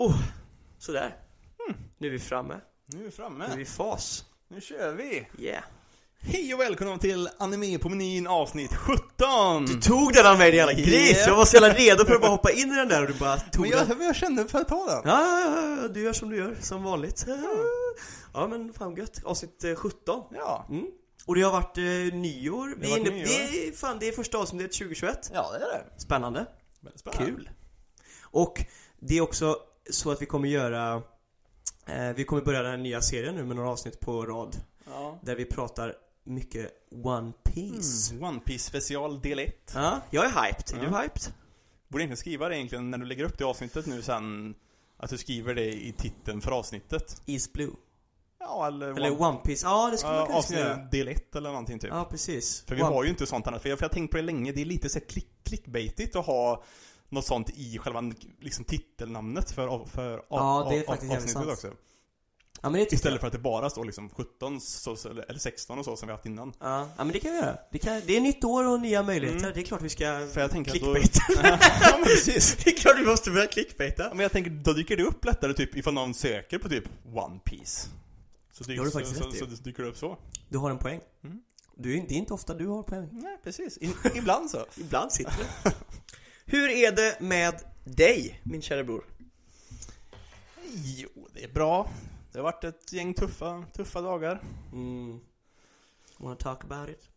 Oh, sådär. Nu är vi framme. Nu är vi Nu är framme. vi i fas. Nu kör vi. Yeah. Hej och välkomna till Anime på menyn avsnitt 17! Du tog den av mig din jävla gris! Yeah. Jag var så jävla redo för att bara hoppa in i den där och du bara tog Men den. jag, men jag kände för att ta den. Ja, ja, du gör som du gör, som vanligt. Ja men fan gött. Avsnitt eh, 17. Ja. Mm. Och det har varit eh, nyår. Det Vi är varit inne, nyår. det är fan, det är första avsnittet 2021. Ja, det är det. Spännande. Spännande. Kul. Och det är också så att vi kommer göra eh, Vi kommer börja den här nya serien nu med några avsnitt på rad Ja. Där vi pratar mycket One Piece Mm. One Piece special del 1. Ja, jag är hyped. Är Ja. du hyped? Borde egentligen skriva det egentligen när du lägger upp det avsnittet nu sen. Att du skriver det i titeln för avsnittet. Is Blue Ja, eller... Eller One Piece, ja det skulle man kunna avsnitt göra del 1 eller någonting typ. Ja precis För vi One- har ju inte sånt annat, för jag, för jag har tänkt på det länge, det är lite så här klick, clickbaitigt att ha något sånt i själva liksom, titelnamnet för, för Ja, det är faktiskt av- jävligt sant. också. Ja men det Istället jag för att det bara står liksom 17 så, eller 16 och så som vi haft innan. ja. ja men det kan vi göra det, kan, det är nytt år och nya möjligheter, Mm. det är klart vi ska För jag tänker att då- clickbaita ja, men precis. Det är klart vi måste börja clickbaita Ja, Men jag tänker, då dyker det upp lättare typ ifall någon söker på typ One Piece. Så, dyker, Det så, så, så, dyker det upp så. Du har en poäng Mm. du, Det är inte ofta du har poäng Nej, precis. I, ibland så. Ibland sitter det. Hur är det med dig, min kära bror? Jo, det är bra. Det har varit ett gäng tuffa, tuffa dagar. Mm. Wanna talk about it?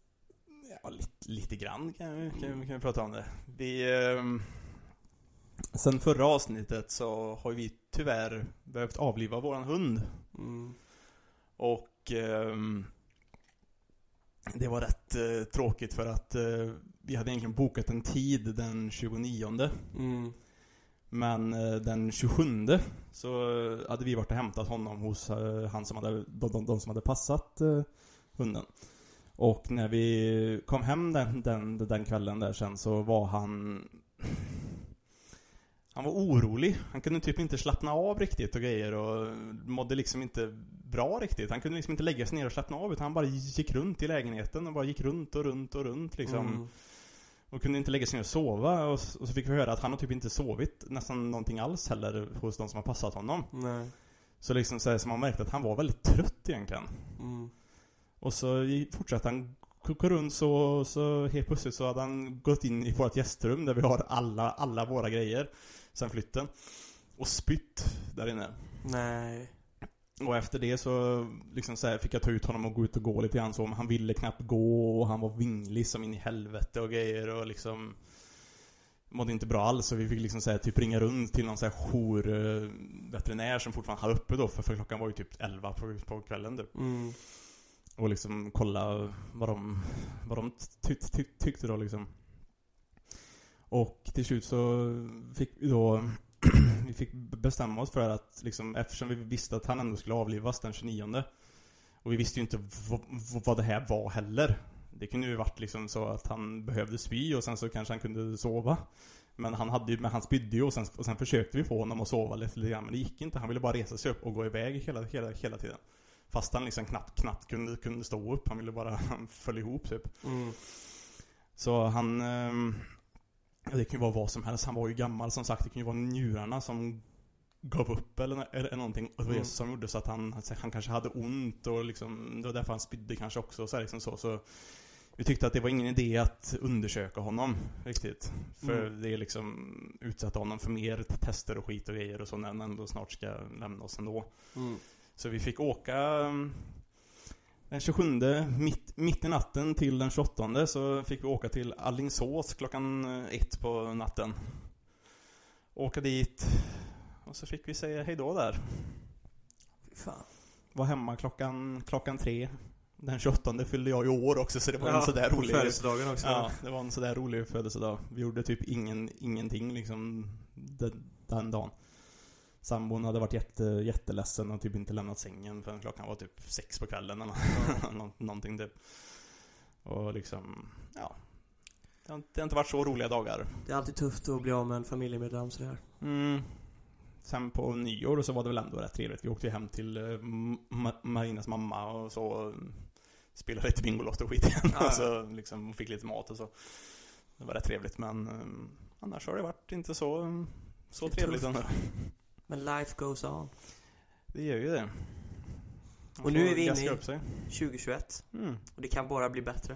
Ja, lite, lite grann kan vi, kan, vi, kan vi prata om det. Vi... ehm, sen förra avsnittet så har vi tyvärr behövt avliva våran hund. Mm. Och... ehm, det var rätt eh, tråkigt för att eh, vi hade egentligen bokat en tid den 29 Mm. Men eh, den 27 så eh, hade vi varit och hämtat honom hos eh, han som hade, de, de, de som hade passat eh, hunden. Och när vi kom hem den, den, den kvällen där sen så var han Han var orolig. Han kunde typ inte slappna av riktigt och grejer och mådde liksom inte bra riktigt. Han kunde liksom inte lägga sig ner och slappna av utan han bara gick runt i lägenheten och bara gick runt och runt och runt liksom. Mm. Och kunde inte lägga sig ner och sova och, och så fick vi höra att han har typ inte sovit nästan någonting alls heller hos de som har passat honom. Nej. Så liksom så, här, så man märkte att han var väldigt trött egentligen. Mm. Och så fortsatte han gå runt så, så helt plötsligt så hade han gått in i vårt gästrum där vi har alla, alla våra grejer sen flytten. Och spytt där inne. Nej. Och efter det så liksom så här, fick jag ta ut honom och gå ut och gå lite grann så, men han ville knappt gå och han var vinglig som in i helvete och grejer och liksom Mådde inte bra alls så vi fick liksom så här, typ ringa runt till någon så här jour eh, veterinär som fortfarande hade uppe då för, för klockan var ju typ 11 på, på kvällen typ. Mm. Och liksom kolla vad de, vad de ty, ty, tyckte då liksom. Och till slut så fick vi då Vi fick bestämma oss för att liksom eftersom vi visste att han ändå skulle avlivas den 29 Och vi visste ju inte vad, det här var heller Det kunde ju varit liksom så att han behövde spy och sen så kanske han kunde sova Men han hade ju, men han spydde ju och sen, och sen försökte vi få honom att sova lite, lite grann men det gick inte Han ville bara resa sig upp och gå iväg hela, hela, hela tiden Fast han liksom knappt, knappt kunde, kunde stå upp. Han ville bara, han föll ihop typ. Mm. Så han, ehm, det kan ju vara vad som helst. Han var ju gammal som sagt. Det kan ju vara njurarna som gav upp eller, eller någonting. Och det var Mm. som gjorde så att han, han kanske hade ont och liksom, det var därför han spydde kanske också. Så, här, liksom så, så vi tyckte att det var ingen idé att undersöka honom riktigt. För Mm. det är liksom utsätta honom för mer tester och skit och grejer och så när han ändå snart ska lämna oss ändå. Mm. Så vi fick åka den 27, mitt, mitt i natten till den 28 så fick vi åka till Allingsås klockan eh, ett på natten. Åka dit och så fick vi säga hejdå där. Fy fan. Var hemma klockan, klockan tre. Den 28 fyllde jag i år också så det var en sådär rolig födelsedagen också. Ja, det var en sådär rolig födelsedag. Vi gjorde typ ingen, ingenting liksom den, den dagen. Sambon hade varit jätte, jätteledsen och typ inte lämnat sängen förrän klockan var typ sex på kvällen eller nå- någonting typ. Och liksom, ja. Det har, det har inte varit så roliga dagar. Det är alltid tufft att bli av med en familjemedlem sådär. Mm. Sen på nyår så var det väl ändå rätt trevligt. Vi åkte ju hem till eh, Ma- Marinas mamma och så spelade lite Bingolotto och skit igen. Ja, och så liksom fick lite mat och så. Det var rätt trevligt men eh, annars har det varit inte så, så trevligt ändå. Men life goes on. Det gör ju det. Man Och nu är vi inne i- upp sig. 2021. Mm. Och det kan bara bli bättre.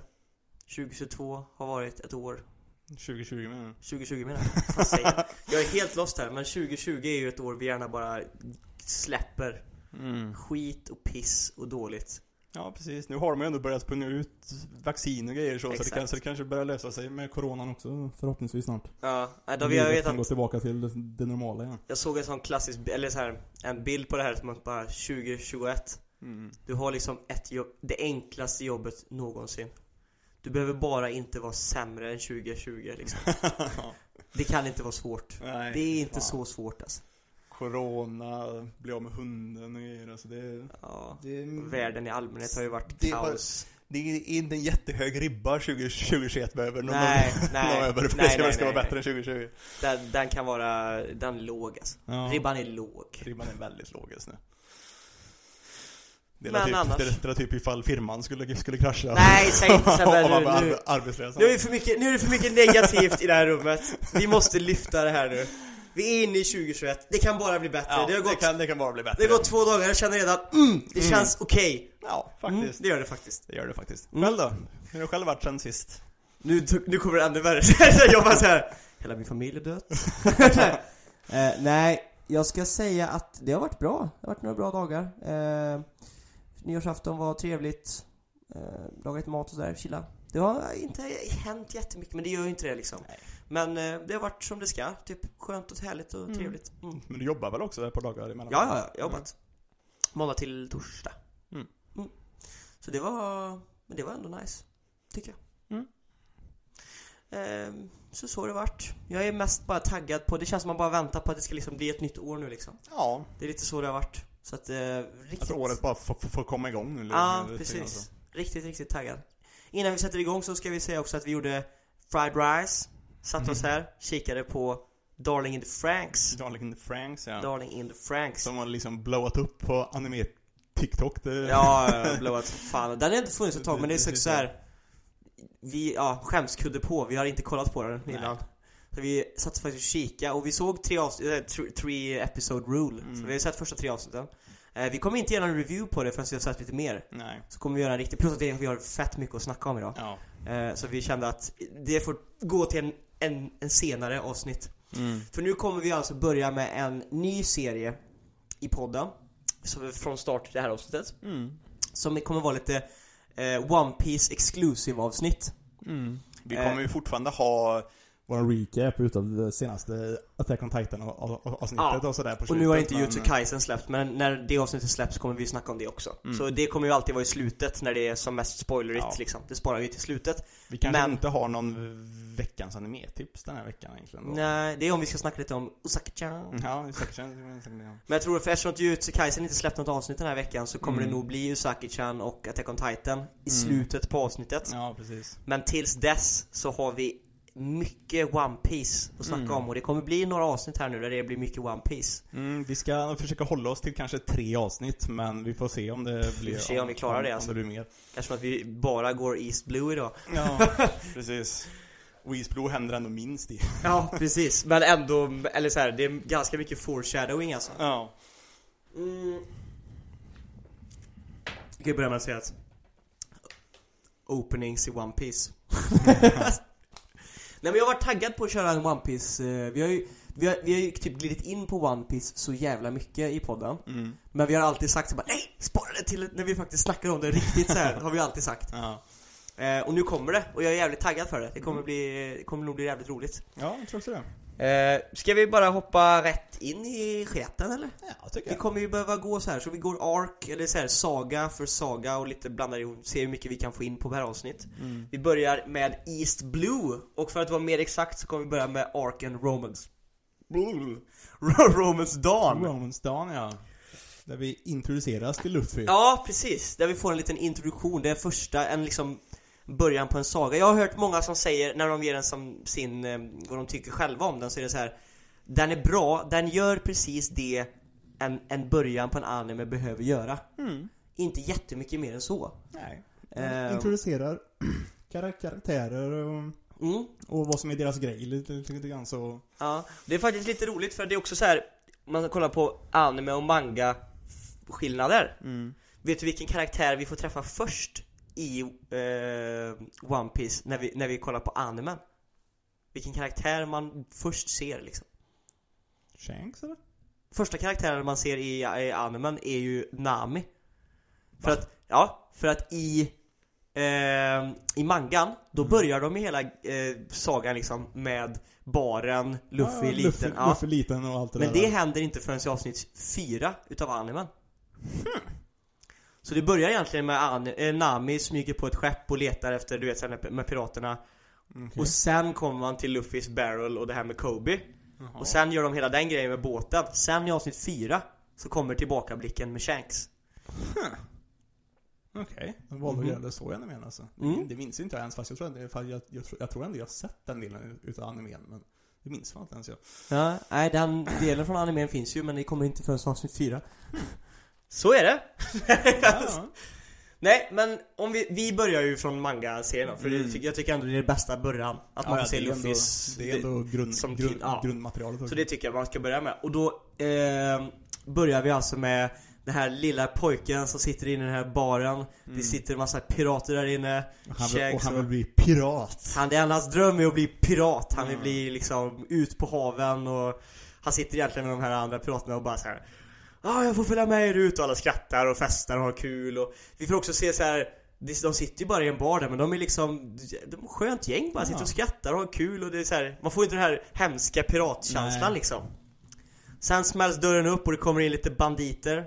2022 har varit ett år 2020 menar jag. 2020 menar jag? Jag är helt lost här, men 2020 är ju ett år vi gärna bara släpper Mm. skit och piss och dåligt. Ja precis, nu har de ju ändå börjat spunna ut vaccin och grejer så, så det, Exakt. kan, så det kanske börjar lösa sig med coronan också förhoppningsvis snart. Ja, nej, då vi, jag Livet vet kan gå tillbaka till det, det normala igen. jag såg en sån klassisk, eller så här, en bild på det här som att bara 2021 Mm. Du har liksom ett jobb, det enklaste jobbet någonsin Du behöver bara inte vara sämre än 2020 liksom Det kan inte vara svårt Nej, Det är inte fan. så svårt alltså Corona, bli av med hunden och grejer alltså det, Ja, det, världen i allmänhet har ju varit Det kaos det är inte en jättehög ribba 20, 2021 behöver någon Nej, någon nej, över för nej, det ska, nej, ska vara nej, bättre än 2020. den, den kan vara, den är låg alltså Ja. Ribban är låg Ribban är väldigt låg just nu. Det är Men typ, annars- det är- typ ifall firman skulle, skulle krascha. Nej, säg inte man nu, nu, arbe- arbetslös. nu, är det för mycket, nu är det för mycket negativt i det här rummet Vi måste lyfta det här nu Vi är inne i 2021, det kan bara bli bättre Ja, Det har gått, det, kan, det kan bara bli bättre. det har gått två dagar, jag känner redan mm, det Mm. känns okej Ja, mm, faktiskt. Det gör det faktiskt Det gör det faktiskt. Mm. Själv då? Hur har du själv varit sen sist? Nu, nu kommer det ännu värre, jag bara såhär Hela min familj är död eh, Nej, jag ska säga att det har varit bra Det har varit några bra dagar eh, Nyårsafton var trevligt eh, Lagat mat och sådär, chilla Det har inte hänt jättemycket men det gör ju inte det liksom Nej. Men eh, det har varit som det ska, typ skönt och härligt och Mm. trevligt mm. Men du jobbar väl också ett par dagar emellan? Ja, ja, ja, jag har jobbat Måndag till torsdag Mm. Så det var, men det var ändå nice Tycker jag Mm. Ehm, Så så har det varit Jag är mest bara taggad på, det känns som man bara väntar på att det ska liksom bli ett nytt år nu liksom Ja, Det är lite så det har varit Så att, eh, riktigt att året bara får, komma igång nu. Ja, lite- lite grann precis. Riktigt, riktigt taggad Innan vi sätter igång så ska vi säga också att vi gjorde Fried Rice Satt oss Mhm. här, kikade på Darling in the Franks Darling in the Franks, ja. Darling in the Franks Som har liksom blowat upp på anime TikTok. Det... Ja, blowat fan. Den har inte funnits ett tag men det är så, så här. Vi, ja, skämskudde på. Vi har inte kollat på den Nej. innan. Så vi satt faktiskt och kika och vi såg tre avsnitt, äh, thr- three episode rule. Mm. Så vi har sett första tre avsnitten. Eh, vi kommer inte göra en review på det förrän vi har sett lite mer. Nej. Så kommer vi göra en riktig, plus att vi har fett mycket att snacka om idag. Ja. Eh, så vi kände att det får gå till en, en, en senare avsnitt. Mm. För nu kommer vi alltså börja med en ny serie i podden. Så från start till det här avsnittet. Mm. Som kommer vara lite eh, One Piece exclusive avsnitt Mm. Vi Eh. kommer ju fortfarande ha vår recap utav det senaste Attack on Titan och- och- och- avsnittet Ja. och sådär på Och slutet. nu har inte Jutsu Kaisen släppt men när det avsnittet släpps kommer vi snacka om det också Mm. Så det kommer ju alltid vara i slutet när det är som mest spoilerigt Ja. liksom Det sparar vi till slutet Vi kanske men- inte har någon veckans anime-tips den här veckan egentligen. då. Nej, det är om vi ska snacka lite om Ja, säkert, säkert, ja. Men jag tror för eftersom att Jutsu Kaisen inte släppt något avsnitt den här veckan så kommer Mm. det nog bli Usaki-chan och Attack on Titan i Mm. slutet på avsnittet Ja, precis. Men tills dess så har vi mycket One Piece att snacka Mm. om och det kommer bli några avsnitt här nu där det blir mycket One Piece Mm, vi ska försöka hålla oss till kanske tre avsnitt, men vi får se om det blir... får se om vi klarar det, om, alltså. Om det blir mer. Eftersom att vi bara går East Blue idag Ja, precis. Och Isbro händer ändå minst i. Ja, precis. Men ändå, eller så här, det är ganska mycket foreshadowing alltså. Ja. Mm. Jag kan börja med att säga att Openings i One Piece Nej men jag har varit taggad på att köra en One Piece eh, Vi har ju, vi har, vi har ju typ glidit in på One Piece så jävla mycket i podden Mm. Men vi har alltid sagt så bara nej, spara det till när vi faktiskt snackar om det riktigt så här har vi alltid sagt Ja. eh, Och nu kommer det, och jag är jävligt taggad för det Det kommer, bli, det kommer nog bli jävligt roligt Ja, jag tror också det. Eh, ska vi bara hoppa rätt in i sketen eller? Ja, tycker Vi kommer ju behöva gå så här, så vi går ark, eller så här, saga för saga och lite blandar ihop, ser hur mycket vi kan få in på per avsnitt Mm. Vi börjar med East Blue, och för att vara mer exakt så kommer vi börja med Ark and Romans Romans Dawn Romans Dawn, ja. Där vi introduceras till Luffy. Ja, precis, där vi får en liten introduktion, det är första, en liksom början på en saga Jag har hört många som säger, när de ger den som sin, eh, vad de tycker själva om den, så är det så här. Den är bra, den gör precis det en, en början på en anime behöver göra Mm. Inte jättemycket mer än så Nej. Eh, Introducerar kar- karaktärer och, mm, och vad som är deras grej lite, lite, lite grann så. Ja, det är faktiskt lite roligt för det är också så här. man kollar på anime och manga skillnader. Mm. Vet du vilken karaktär vi får träffa först i eh, One Piece när vi, när vi kollar på animen? Vilken karaktär man först ser liksom. Shanks eller? Första karaktären man ser i, i animen är ju Nami. För att, ja, för att i eh, i mangan, då Mm. börjar de hela eh, sagan liksom med baren, Luffy ja, liten. Luffy, ja. Luffy liten och allt det Men där. det händer inte förrän i avsnitt 4 utav animen. Så det börjar egentligen med An- eh, Nami smyger på ett skepp och letar efter, du vet, sen med, piraterna. Okej. Och sen kommer man till Luffys barrel och det här med Kobe. Jaha. Och sen gör de hela den grejen med båten. Sen i avsnitt 4 så kommer tillbakablicken med Shanks. Okej, de valde Mhm. göra det så i animen alltså. Mm. Det minns inte jag ens fast jag tror, ändå, jag, jag, jag, tror- jag tror ändå jag har sett den delen utav animen men det minns fan inte ens jag. Ja, nej den delen från animen finns ju men det kommer inte förrän avsnitt 4. Så är det! Ja, Nej, men om vi, vi börjar ju från manga-serien för Mm. jag tycker ändå det är det bästa början. Att man ja, får se Luffys... det är ändå grund, som grund, ja. grundmaterialet också. Så det tycker jag man ska börja med. Och då eh, börjar vi alltså med den här lilla pojken som sitter inne i den här baren. Det sitter en massa pirater där inne. och han, vill, och han vill bli pirat. Han, det är hans dröm är att bli pirat. Han vill Mm. bli liksom ut på haven och han sitter egentligen med de här andra piraterna och bara så här. Ja, ah, jag får följa med er ut och alla skrattar och festar och har kul och vi får också se så här. de- sitter ju bara i en bar där men de är liksom De är skönt gäng bara, Ja. sitter och skrattar och har kul och det är så här, Man får inte den här hemska piratkänslan Nej. liksom Sen smälls dörren upp och det kommer in lite banditer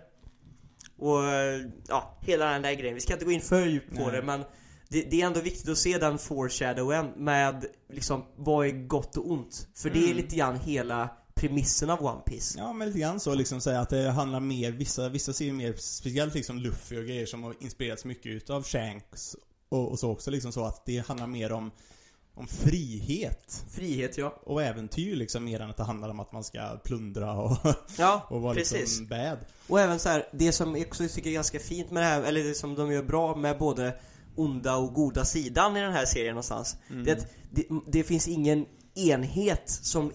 Och ja, hela den där grejen. Vi ska inte gå in för djupt på Nej. det men det, det är ändå viktigt att se den foreshadowen med liksom vad är gott och ont. För det är Mm. lite grann hela premissen av One Piece. Ja men lite grann så liksom säga att det handlar mer, vissa, vissa ser ju mer, speciellt liksom Luffy och grejer som har inspirerats mycket utav Shanks och, och så också liksom så att det handlar mer om, om frihet Frihet ja. och äventyr liksom mer än att det handlar om att man ska plundra och, Ja, och vara precis. liksom bad. Och även så här, det som jag också tycker är ganska fint med det här, eller det som de gör bra med både onda och goda sidan i den här serien någonstans. Mm. Det det, det finns ingen enhet som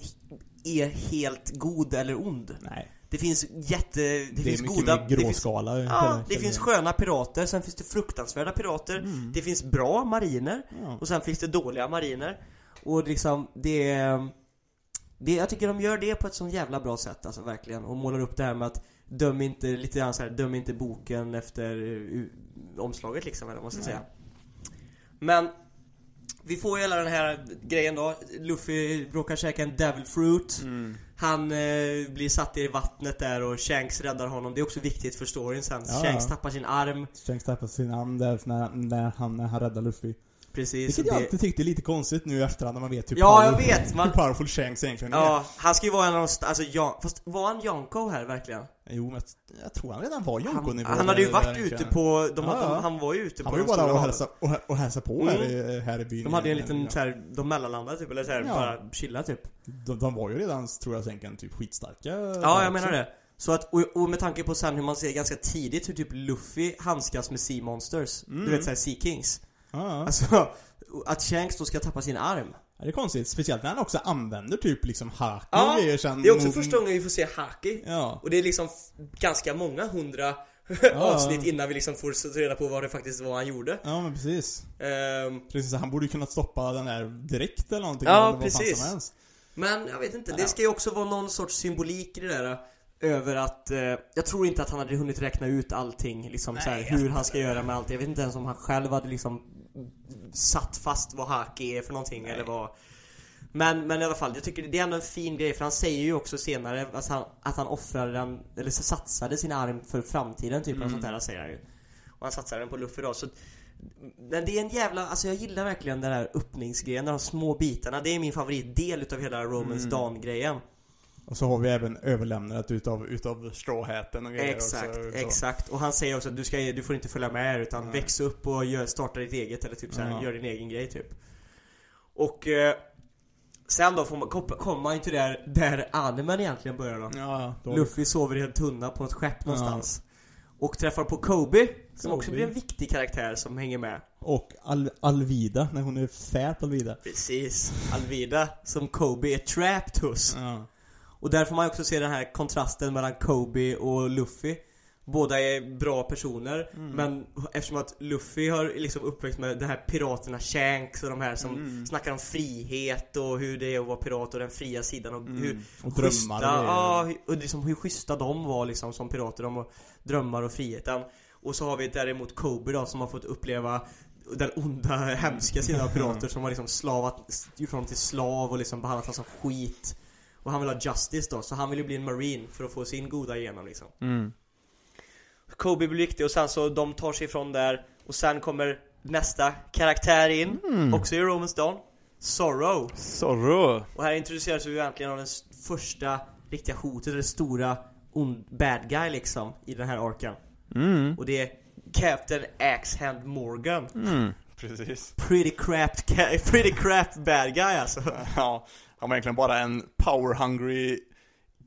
är helt god eller ond. Nej. Det finns jätte... Det, Det, finns mycket goda... mer det finns, gråskala. ja, det finns sköna pirater, sen finns det fruktansvärda pirater. Mm. Det finns bra mariner. Ja. Och sen finns det dåliga mariner. Och liksom, det är... Det, jag tycker de gör det på ett så jävla bra sätt alltså verkligen. Och målar upp det här med att döm inte, lite grann så här, döm inte boken efter uh, omslaget liksom, eller vad man ska säga. Men vi får ju hela den här grejen då. Luffy råkar käka en devil fruit. Mm. Han eh, blir satt i vattnet där och Shanks räddar honom. Det är också viktigt för storyn sen. Ja, Shanks ja. tappar sin arm. Shanks tappar sin arm där när, när, han, när han räddar Luffy. Precis. Vilket jag det- alltid tyckte är lite konstigt nu i efterhand när man vet hur Ja, jag powerful, vet, man- hur powerful Shanks egentligen är. Ja, han ska ju vara en av de... Alltså, Jan, fast var han Yonko här verkligen? Jo, men jag, jag tror han redan var Han, Jonko-nivå. han hade ju varit ute på... De, Ja, de, ja. han var ju ute Han på var ju bara och hälsa, och, och hälsa på Mm. här, i, här i byn. De hade en liten så här, de mellanlandade typ, eller så här, Ja. bara chilla typ. de, de var ju redan, tror jag, sänken typ skitstarka. Ja, jag menar det. Så att, och med tanke på sen hur man ser ganska tidigt hur typ Luffy handskas med Sea Monsters. Mm. Du vet såhär Sea Kings. Ja. Alltså, att Shanks då ska tappa sin arm. Ja, det är konstigt. Speciellt när han också använder typ liksom haki Ja, och grejer sen. Det är också mot- första gången vi får se Haki. Ja. Och det är liksom ganska många hundra avsnitt innan vi liksom får reda på vad det faktiskt var han gjorde. Ja, men precis. Ehm, Precis, han borde ju kunnat stoppa den där direkt eller någonting. Ja, eller precis. Men jag vet inte, det ska ju också vara någon sorts symbolik i det där över att, eh, jag tror inte att han hade hunnit räkna ut allting liksom Nej, så här, hur han ska göra med allt. Jag vet inte ens om han själv hade liksom satt fast vad haki är för någonting Nej. eller vad men, men i alla fall, jag tycker det är ändå en fin grej för han säger ju också senare att han, att han offrade den, eller så satsade sin arm för framtiden typ, mm. Mm. sånt där säger han ju. Och han satsade den på Luffy då, så men det är en jävla, alltså jag gillar verkligen den här öppningsgrejen, de små bitarna. Det är min favoritdel utav hela Romans Mm. Dawn-grejen. Och så har vi även överlämnandet utav, utav stråhäten och grejer Exakt, också. så. exakt. Och han säger också att du, ska, du får inte följa med här utan Nej. väx upp och gör, starta ditt eget eller typ så här, Ja. gör din egen grej typ. Och eh, sen då får man, kom- kommer man ju till där, där animen egentligen börjar då. Ja, då. Luffy sover i en tunna på ett skepp någonstans. Och träffar på Kobe, som också Kobe. blir en viktig karaktär som hänger med. Och Al Alvida, när hon är fät Alvida. Precis. Alvida, som Kobe är trapped hos. Ja. Och där får man också se den här kontrasten mellan Kobe och Luffy Båda är bra personer Men eftersom att Luffy har liksom uppväxt med de här piraterna Shanks och de här som Mm. snackar om frihet och hur det är att vara pirat och den fria sidan och hur Mm. Och schyssta, och grejer. ja, hur- och liksom hur schyssta de var liksom som pirater, de och drömmar och friheten Och så har vi däremot Kobe då som har fått uppleva den onda, hemska sidan av pirater som har liksom slavat, gjort honom till slav och liksom behandlat honom som skit Och han vill ha justice då, så han vill ju bli en marine för att få sin goda igenom liksom Mm. Kobe blir viktig och sen så de tar sig ifrån där och sen kommer nästa karaktär in, också i Romans Dawn Sorrow Zorro. och här introduceras vi egentligen av den första riktiga hotet, det stora bad guy liksom i den här arken Mm. Och det är Captain Axehand Morgan Mm. Precis. Pretty crap, pretty crap bad guy alltså Ja, han var egentligen bara en power hungry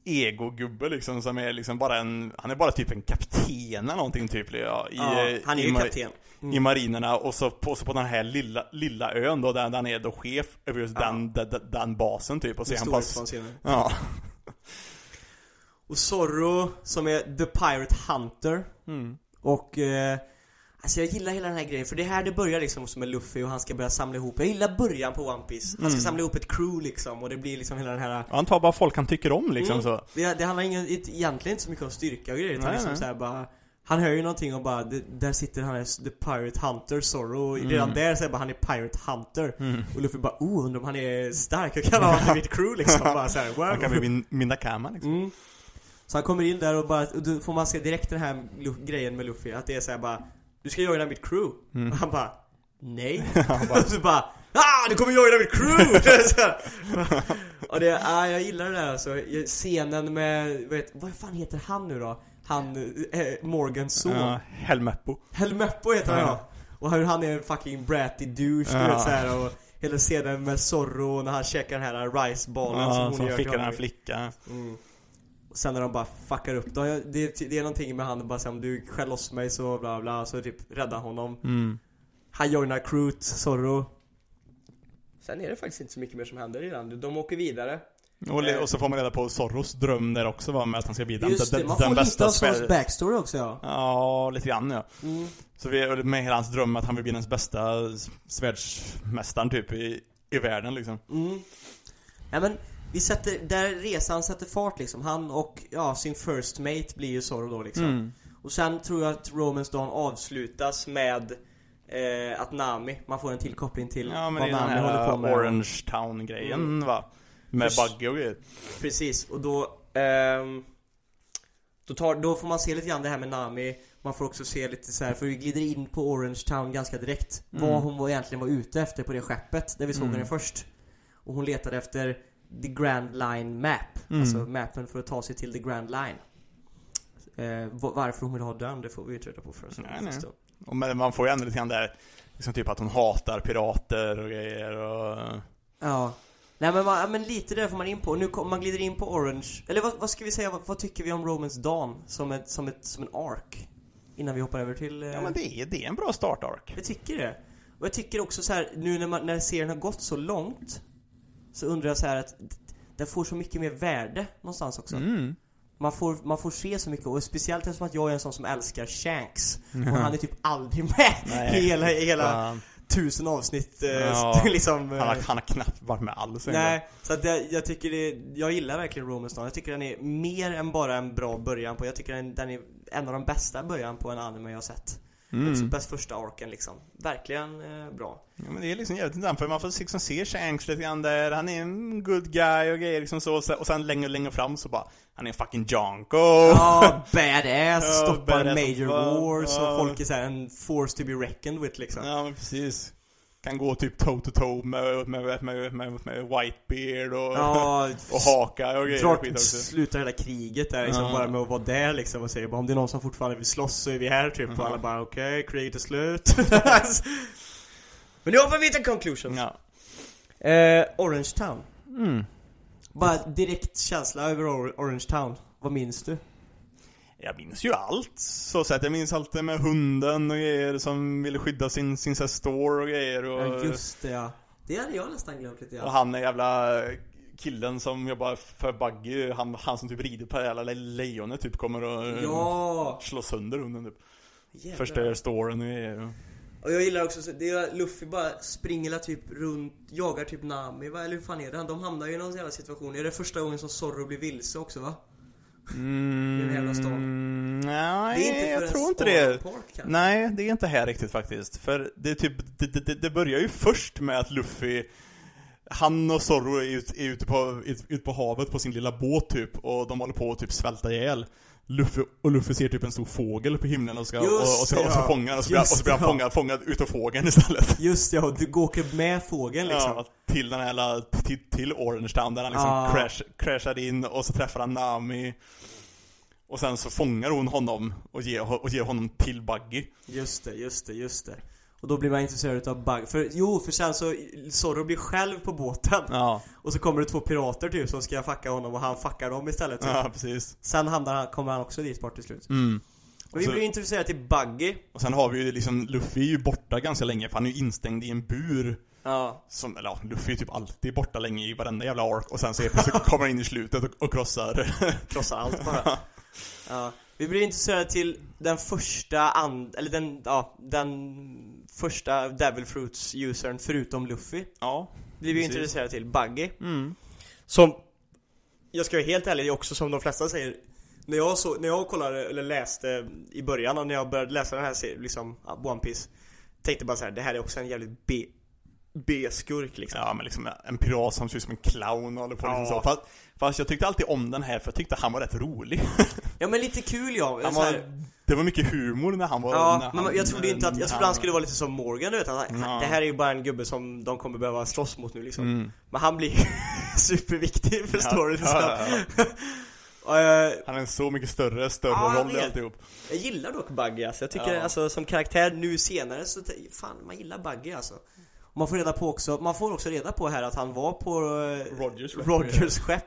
ego-gubbe liksom som är liksom bara en, han är bara typ en kapten eller någonting typ ja, i, Ja, han är ju kapten Mm. I marinerna och så på, så på den här lilla, lilla ön då där, han är då chef över just Ja. den, den, den, basen typ och så är han pass. Ja. Och Zorro som är The Pirate Hunter Mm. Och eh, Alltså jag gillar hela den här grejen för det är här det börjar liksom som med Luffy och han ska börja samla ihop Jag gillar början på One Piece Han ska Mm. samla ihop ett crew liksom och det blir liksom hela den här Han tar bara folk han tycker om liksom Mm. så Det, det handlar ingen, egentligen inte så mycket om styrka och grejer utan Nej, liksom nej. så här bara Han hör ju någonting och bara, där sitter han The Pirate Hunter Zorro och redan där är bara han är Pirate Hunter Mm. Och Luffy bara, oh undrar om han är stark, jag kan honom i mitt crew liksom bara så här, wow. Han kan bli min, min Nakama liksom Mm. Så han kommer in där och bara, och då får man se direkt den här grejen med Luffy Att det är så här bara Du ska joina mitt crew Mm. Och han bara Nej Och så bara Ah! Du kommer joina mitt crew! Här. och det, ah, jag gillar det där alltså Scenen med, vet, vad fan heter han nu då? Han, eh, Morgans son Ja, Helmeppo Helmeppo heter han Ja. Och hur han är en fucking bratty douche du Ja. vet så här, och Hela scenen med Zorro när han käkar den här riceballen som Ja, hon som gör till fickar en honom. flicka Mm. Och sen när de bara fuckar upp, då, har jag- det, det är någonting med han bara säger om du skäller loss mig så bla bla, så typ rädda honom mm. Han joinar crewet, Zorro Sen är det faktiskt inte så mycket mer som händer i den, de åker vidare och, le- och så får man reda på Zorros dröm där också va, med att han ska bli den, Just den, det, man den får lite bästa av Zorros backstory också ja Ja, lite grann ja. mm. Så vi, med hela hans dröm att han vill bli den bästa svärdsmästaren typ i, i världen liksom. Mm. Ja men, vi sätter, där resan sätter fart liksom, han och ja, sin first mate blir ju Zorro då liksom Mm. Och sen tror jag att Romans Dawn avslutas med eh, att Nami, man får en till koppling till Ja men vad är den Nami håller på med Orange Town grejen Mm. va. Med Buggy och grejer. Precis, och då ehm, då, tar, då får man se lite grann det här med Nami Man får också se lite så här, för vi glider in på Orange Town ganska direkt Mm. Vad hon var egentligen var ute efter på det skeppet, där vi såg Mm. henne först Och hon letade efter The Grand Line Map Mm. Alltså mappen för att ta sig till The Grand Line eh, va- Varför hon vill ha den, det får vi ju reda på först Nej, nej. Och men man får ju ändå lite grann där, liksom typ att hon hatar pirater och grejer och... Ja Nej men, man, men lite där får man in på, nu kom, man glider in på Orange Eller vad, vad ska vi säga, vad, vad tycker vi om Romans Dawn som, ett, som, ett, som en ark? Innan vi hoppar över till... eh, Ja men det är, det är en bra start-ark. Jag tycker det. Och jag tycker också så här, nu när, man, när serien har gått så långt Så undrar jag så här att den får så mycket mer värde någonstans också. Mm. Man, får, man får se så mycket och speciellt eftersom att jag är en sån som älskar Shanks. Och han är typ aldrig med Nej. i hela, i hela Fan. tusen avsnitt eh, Ja. liksom. eh, Han har, han har knappt varit med alls. Nej, så att jag, jag tycker det, jag gillar verkligen Romans Dawn. Jag tycker den är mer än bara en bra början på, jag tycker den, den är en av de bästa början på en anime jag har sett. Mm. Också bäst första arken liksom. Verkligen eh, bra. Ja, men det är liksom jävligt intressant för man får liksom se Shanks lite grann där, han är en good guy och grejer liksom så, och sen- och sen längre, längre fram så bara, han är en fucking Jonko! Ja, badass, Ja, stoppar badass major wars Ja. och folk är såhär en force to be reckoned with liksom. Ja men precis. Kan gå typ toe to toe med, med, med, med, med Whitebeard och, Ja, och haka och grejer och drar, också. slutar hela kriget där liksom Ja. bara med att vara där liksom och säger bara om det är någon som fortfarande vill slåss så är vi här typ och Ja. alla bara okej, kriget är slut. Men nu hoppar vi till conclusion. Ja. Eh, Orange Town. Mm. Bara direkt känsla över Or- Orange Town. Vad minns du? Jag minns ju allt, så att jag minns allt det med hunden och grejer som ville skydda sin, sin så här store och grejer och, Ja just det ja. Det hade jag nästan glömt lite och grann. han är jävla killen som jobbar för Buggy, han, han som typ rider på det jävla le- lejonet typ kommer och Ja! slå sönder hunden typ. Jävlar. Förstör storyn och grejer. Och jag gillar också, så- det är Luffy bara springer typ runt, jagar typ Nami va? Eller hur fan är det? De hamnar ju i någon jävla situation. Är det första gången som Zorro blir vilse också va? Mm, I den jävla stan. Nej, jag tror inte det. Kanske. Nej, det är inte här riktigt faktiskt. För det är typ, det, det, det börjar ju först med att Luffy han och Zorro är, ut, är ute, på, ut, ut på havet på sin lilla båt typ och de håller på att typ svälta ihjäl. Luffy, och Luffy ser typ en stor fågel på himlen och ska, och, och, Just så, det, och så ja. fångar och så blir, och Just så blir han ja. fångad, fångad utav fågeln istället. Just ja, och du går med fågeln liksom. Ja, till den här till, till Orange Town där han liksom Ah. crash, crashar in och så träffar han Nami Och sen så fångar hon honom och ger, och ger honom till Buggy Just det, just det, just det. Och då blir man intresserad utav Bug. För jo, för sen så Zorro blir själv på båten. Ja, Och så kommer det två pirater typ som ska fucka honom och han fuckar dem istället. Typ. ja precis Sen hamnar han, kommer han också dit bort till slut. mm. Och vi Så- blir intresserade till Buggy. Och sen har vi ju liksom, Luffy är ju borta ganska länge för han är ju instängd i en bur Ja. som, eller ja, Luffy är typ alltid borta länge i varenda jävla ark och sen så plötsligt kommer han in i slutet och, och krossar Krossar allt bara. Ja. Vi blir intresserade till den första and, eller den, ja, den första Devil Fruits usern förutom Luffy. Ja, Blir vi Precis. intresserade till Buggy. mm. Som, jag ska vara helt ärlig, också som de flesta säger När jag, så, när jag kollade, eller läste i början och när jag började läsa den här serien, liksom, One Piece Tänkte bara så här, det här är också en jävligt B B-skurk liksom Ja men liksom en pirat som ser ut som en clown och håller på liksom Ja. så fast, fast jag tyckte alltid om den här för jag tyckte han var rätt rolig Ja men lite kul ja, Han var, det var mycket humor när han var Ja, när men han, jag trodde inte att, jag trodde han skulle vara lite som Morgan du vet, att, Ja. det här är ju bara en gubbe som de kommer behöva slåss mot nu liksom mm. Men han blir superviktig för Ja, storyn ja, eh, Han är en så mycket större, större Ja, roll i alltihop Jag gillar dock Buggy alltså. Jag tycker Ja. alltså som karaktär nu senare så fan man gillar Buggy alltså. Man får reda på också, man får också reda på här att han var på eh, Rogers. Rogers skepp.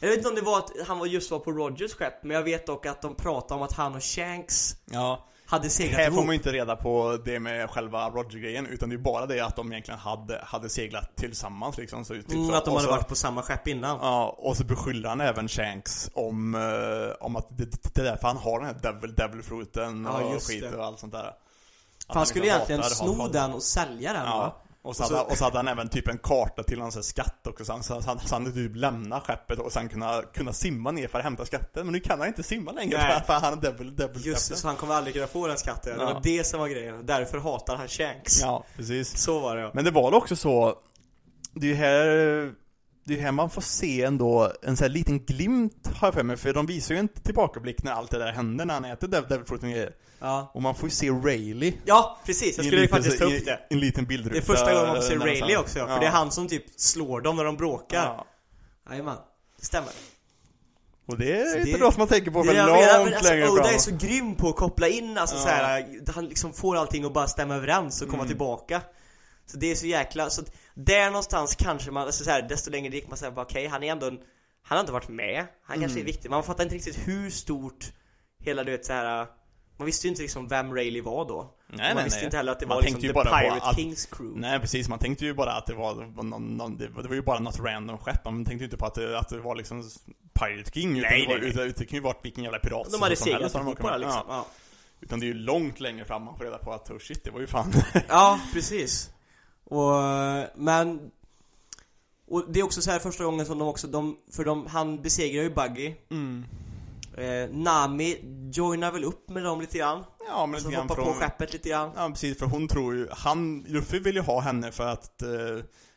Jag vet inte om det var att han var just var på Rogers skepp, men jag vet dock att de pratade om att han och Shanks Ja, hade seglat här får ihop. man inte reda på det med själva Roger-grejen utan det är bara det att de egentligen hade, hade seglat tillsammans liksom så, typ Mm, så. att de Och hade så- varit på samma skepp innan. Ja, och så beskyller han även Shanks om, eh, om att det, det är därför han har den här devil, devil fruiten Ja, och skit det. och allt sånt där För han skulle liksom egentligen sno den och sälja den va? Och så, Och så- hade, och så hade han även typ en karta till någon här skatt också så han, så han, så han hade typ lämna skeppet och sen kunna, kunna simma ner för att hämta skatten Men nu kan han inte simma längre Nej. för, för han är devil, devil Just det, så han kommer aldrig kunna få den skatten. Det Ja. var det som var grejen. Därför hatar han Shanks. Ja, precis Så var det ja. Men det var också så Det är ju här Det är här man får se ändå en sån här liten glimt har jag för mig För de visar ju en tillbakablick när allt det där hände när han äter devil, fruiten och grejer Ja, Och man får ju se Rayleigh ja precis. Jag skulle liten- faktiskt ta upp det. i En liten bildruta Det är första gången man får se Rayleigh också, för det är han som typ slår dem när de bråkar. ja. Jajamän, det stämmer. Och det är Så inte det- något man tänker på Det för jag långt menar, men alltså, längre Oda fram är så grym på att koppla in, alltså Ja. så här, han liksom får allting att bara stämma överens och komma Mm. tillbaka. Så det är så jäkla, så där någonstans kanske man, alltså så här, desto längre det gick man bara okej, han är ändå en, han har inte varit med, han kanske är Mm. viktig, man fattar inte riktigt hur stort hela du vet så här. Man visste ju inte liksom vem Rayleigh var då. Nej, man nej, visste nej. inte heller att det Man var liksom The Pirate att- Kings crew. Nej precis, man tänkte ju bara att det var, någon, någon, det, var- ju bara något random skepp Man tänkte ju inte på att det, att det var liksom Pirate King utan Nej, det, var, nej. Utan, det kan ju varit vilken jävla pirat De hade som seglat helst de ihop åker med. bara liksom. ja. Ja. Utan det är ju långt längre fram man får reda på att oh shit, det var ju fan Ja, precis. Och, men... Och det är också så här första gången som de också, de, för de, han besegrar ju Buggy. mm. Eh, Nami joinar väl upp med dem lite grann. Ja men Alltså lite grann hoppar från på skeppet lite grann. Ja precis, för hon tror ju, han, Luffy vill ju ha henne för att eh,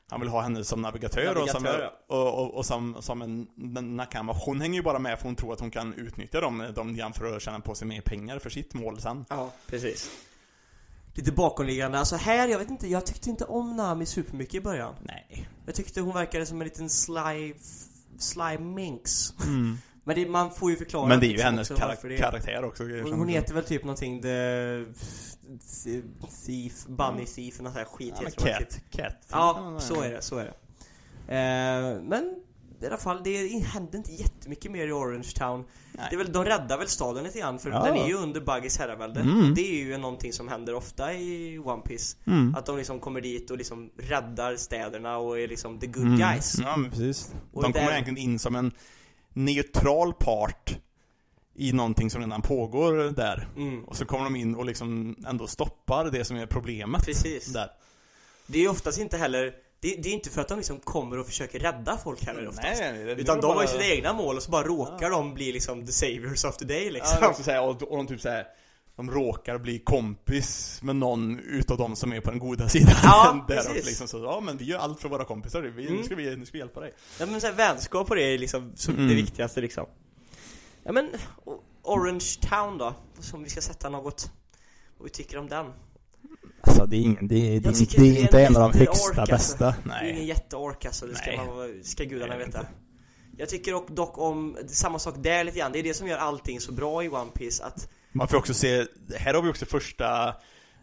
han vill ha henne som navigatör, och som, Navigatör, och, och, och som, som en en nakama. Hon hänger ju bara med för hon tror att hon kan utnyttja dem, dem igen för att tjäna på sig mer pengar för sitt mål sen. Ja, precis. Lite bakomliggande. Alltså här, jag vet inte, jag tyckte inte om Nami supermycket i början. Nej. Jag tyckte hon verkade som en liten sly, sly minx. Mm. Men det, man får ju förklara Men det är ju liksom hennes också karak- karaktär också. Hon, hon heter väl typ någonting The... Thief, Bunny Thief, något sånt här skit ja, heter det. Cat. Cat. Ja, så är det, så är det. Eh, men i alla fall, det händer inte jättemycket mer i Orange Town. Nej. Det är väl, de räddar väl staden lite grann för Ja. den är ju under Buggys herravälde. Mm. Det är ju någonting som händer ofta i One Piece Mm. Att de liksom kommer dit och liksom räddar städerna och är liksom the good Mm. guys. Ja, men precis. Och de kommer egentligen in som en neutral part i någonting som redan pågår där. Mm. Och så kommer de in och liksom ändå stoppar det som är problemet. Precis. Där. Det är oftast inte heller det, det är inte för att de liksom kommer och försöker rädda folk heller oftast. Nej, det- Utan de var har ju bara- sina egna mål och så bara råkar de bli liksom the saviors of the day liksom. Ja, säga, och, och de typ såhär De råkar bli kompis med någon utav de som är på den goda sidan Ja, där precis. liksom så, ja men vi gör allt för våra kompisar, vi, Mm. nu, ska vi, nu ska vi hjälpa dig Ja men så här, vänskap och det är liksom så Mm. det viktigaste liksom. Ja men Orange Town då? Som vi ska sätta något vad vi tycker om den. Alltså det är ingen, det är, Jag tycker det är en jätteork, alltså. Det är ingen Nej jätteork alltså, det ska, Nej. man, ska gudarna Nej, veta. inte. Jag tycker dock om, samma sak där lite grann, det är det som gör allting så bra i One Piece att Man får också se, här har vi också första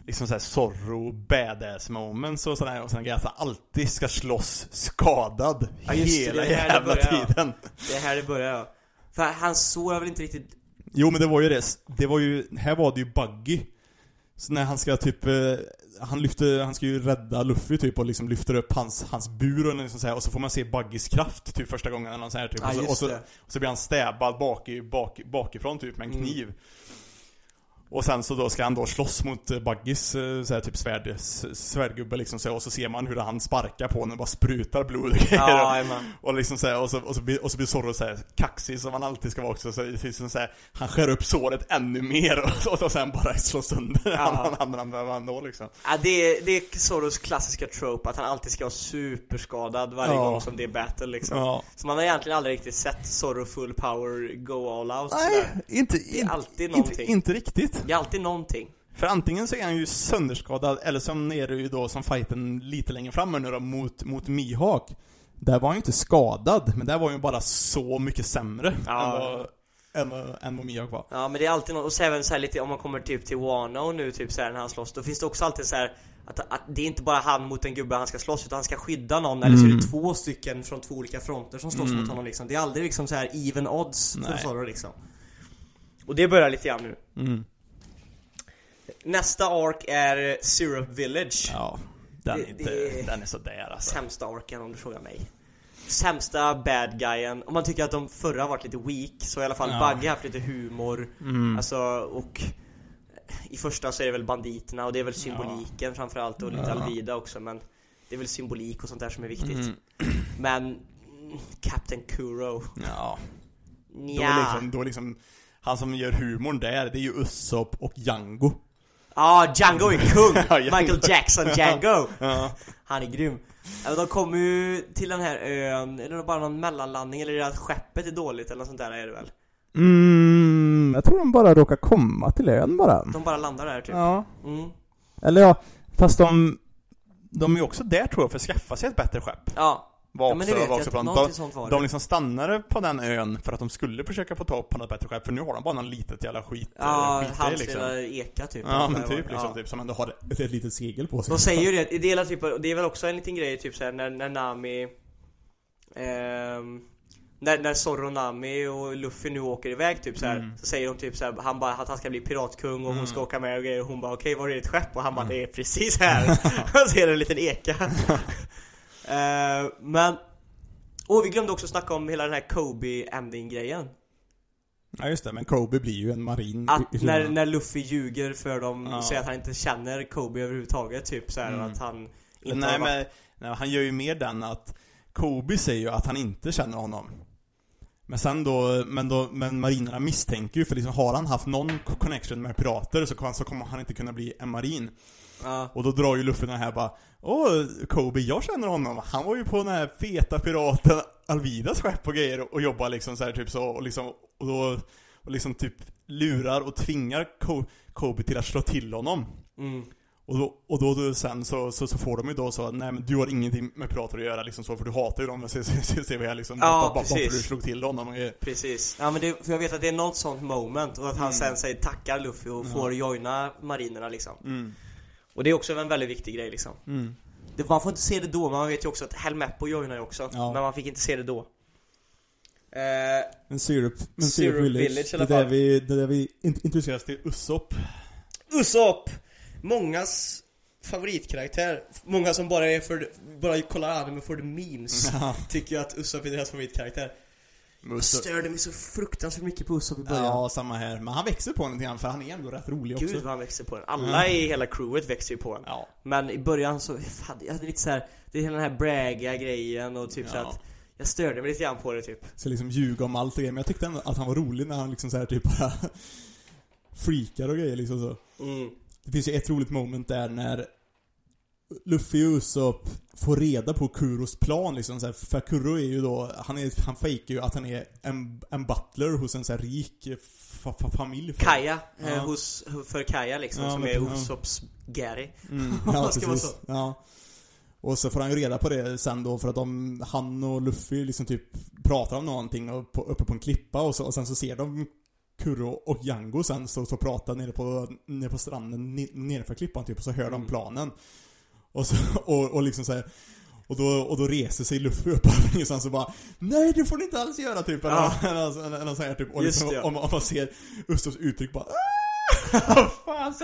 Liksom såhär Zorro badass moments och sådär och att han alltid ska slåss skadad Ja, det, hela det det jävla börjar, ja. tiden. Det är här det börjar ja. För hans sår väl inte riktigt? Jo men det var ju det, det var ju, här var det ju Buggy. Så när han ska typ, eh, han lyfter, han ska ju rädda Luffy typ och liksom lyfter upp hans, hans bur och liksom så här, och så får man se Buggys kraft typ första gången eller så här typ. Ja och, så, och, så, det. och så blir han stäbbad bak bak, bakifrån typ med en Mm. Och sen så då ska han då slåss mot eh, Buggys eh, så här, typ svärd, svärdgubbe liksom så, och så ser man hur han sparkar på honom och bara sprutar blod och grejer Ja, jajamän. och liksom så här, och så, och så blir, och så blir Zorro så här kaxig som han alltid ska vara också, så, liksom så här, han skär upp såret ännu mer och, och, och sen bara slår sönder Ja. han, han, han, han, han då liksom. Ja, det, är, det är Soros klassiska trope att han alltid ska vara superskadad varje Ja. gång som det är battle liksom. Ja. Så man har egentligen aldrig riktigt sett Zorro full power go all out Nej, sådär. inte, Det är inte, alltid inte, någonting. inte riktigt. Det är alltid någonting. För antingen så är han ju sönderskadad, eller som är det ju då som fighten lite längre fram nu då, mot, mot Mihawk. Där var han ju inte skadad, men där var han ju bara så mycket sämre Ja. än, vad, än, än vad Mihawk var. Ja men det är alltid något, och så även så lite om man kommer typ till Wano nu typ så här när han slåss, då finns det också alltid så här att, att det är inte bara han mot en gubbe han ska slåss utan han ska skydda någon eller så är Mm. det två stycken från två olika fronter som slåss Mm. mot honom liksom. Det är aldrig liksom så här even odds för Nej. Zorro liksom. Och det börjar lite grann nu. Mm. Nästa ark är Syrup Village. Ja, den, Det- är inte, det- den är sådär alltså. Sämsta arken om du frågar mig. Sämsta bad guyen. Om man tycker att de förra varit lite weak så har i alla fall Ja. Buggy haft lite humor. Mm. Alltså och i första så är det väl banditerna och det är väl symboliken framförallt och lite Ja. Alvida också men det är väl symbolik och sånt där som är viktigt. Mm. Men Captain Kuro. Ja. Då Nja. liksom, då liksom, han som gör humorn där, det är ju Usopp och Django. Ja, Django är kung! Michael Jackson Django! Ja. Han är grym. De kommer ju till den här ön, eller bara någon mellanlandning, eller är det att skeppet är dåligt eller något sånt där är det väl? Mm, jag tror de bara råkar komma till ön bara. De bara landar där typ. Ja. Mm. Eller ja, fast de, de är ju också där tror jag för att skaffa sig ett bättre skepp. Ja, Var ja någonting de, de liksom stannade på den ön för att de skulle försöka få tag på något bättre skepp, för nu har de bara någon litet jävla skit, Ja, skitgrej hans liksom. lilla eka typ. Ja men typ liksom, Ja. typ som ändå har ett, ett litet segel på sig. De säger ju det, det är, typ, det är väl också en liten grej typ såhär när, när Nami ehm, när, när Zorro, Nami och Luffy nu åker iväg typ såhär Mm. Så säger de typ såhär, han bara att han ska bli piratkung och hon Mm. ska åka med och grejer och hon bara okej var är ditt skepp? Och han bara det är precis här är det en liten eka Eh, Men Och vi glömde också snacka om hela den här Kobe ending grejen Ja just det, men Kobe blir ju en marin Att när, när Luffy ljuger för dem, Ja. säger att han inte känner Kobe överhuvudtaget typ såhär Mm. att han inte Nej har varit- men, nej, han gör ju mer den att Kobe säger ju att han inte känner honom. Men sen då, men då, men marinerna misstänker ju för liksom har han haft någon co- connection med pirater så, så kommer han inte kunna bli en marin. Ja. Och då drar ju Luffy den här bara Åh, Kobe, jag känner honom. Han var ju på den här feta piraten Alvidas skepp och grejer och, jobbar liksom så här typ så och liksom och då och liksom typ lurar och tvingar Ko- Kobe till att slå till honom. Mm. Och då, och då, då sen så, så, så får de ju då så nej men du har ingenting med pirater att göra liksom så för du hatar ju dem och ser liksom Ja, bara, bara för du slog till honom och. Precis. Ja men det, för jag vet att det är något sånt moment och att han Mm. sen säger tackar Luffy och får joina marinerna liksom. Mm. Och det är också en väldigt viktig grej liksom. Mm. Det, man får inte se det då, men man vet ju också att Helmeppo joinar ju också. Ja. Men man fick inte se det då. Eh, Men Syrup, men Syrup Syrup Village, Village det där vi, det är där vi in- introduceras till Usopp. Usopp! Mångas favoritkaraktär. Många som bara är för, bara kollar anime för the memes. Ja. Tycker jag att Usopp är deras favoritkaraktär. Jag störde mig så fruktansvärt mycket på Usopp i början. Ja, samma här. Men han växer på den lite grann för han är ändå rätt rolig också. Gud vad han växer på den. Alla i hela crewet växer ju på den. Ja. Men i början så, fan, jag hade lite så här, det är hela den här bragga grejen och typ så Ja. att Jag störde mig lite grann på det typ. Så liksom ljuga om allt och grejer. Men jag tyckte ändå att han var rolig när han liksom så här typ bara freakar och grejer liksom så. Mm. Det finns ju ett roligt moment där när Luffy och Usopp får reda på Kuros plan liksom så här, För Kuro är ju då, han, är, han fejkar ju att han är en, en butler hos en så här rik fa, familj. Kaja, Ja. eh, hos, för Kaja liksom, Ja, som men- är ja. Usopps Gary. Mm, ja, ska vara så? Ja. Och så får han ju reda på det sen då för att de, han och Luffy liksom typ pratar om någonting och på, uppe på en klippa och, så, och sen så ser de Kuro och Django sen så, så pratar nere på, nere på stranden ni- nedanför klippan typ och så hör de Mm. planen. Och så, och, och liksom så här, och då, och då reser sig Luffy upp och sen så bara Nej det får ni inte alls göra typ eller, Ja. eller, eller, eller så här, typ och liksom, det. om, om man ser Ustos uttryck bara Vad fan?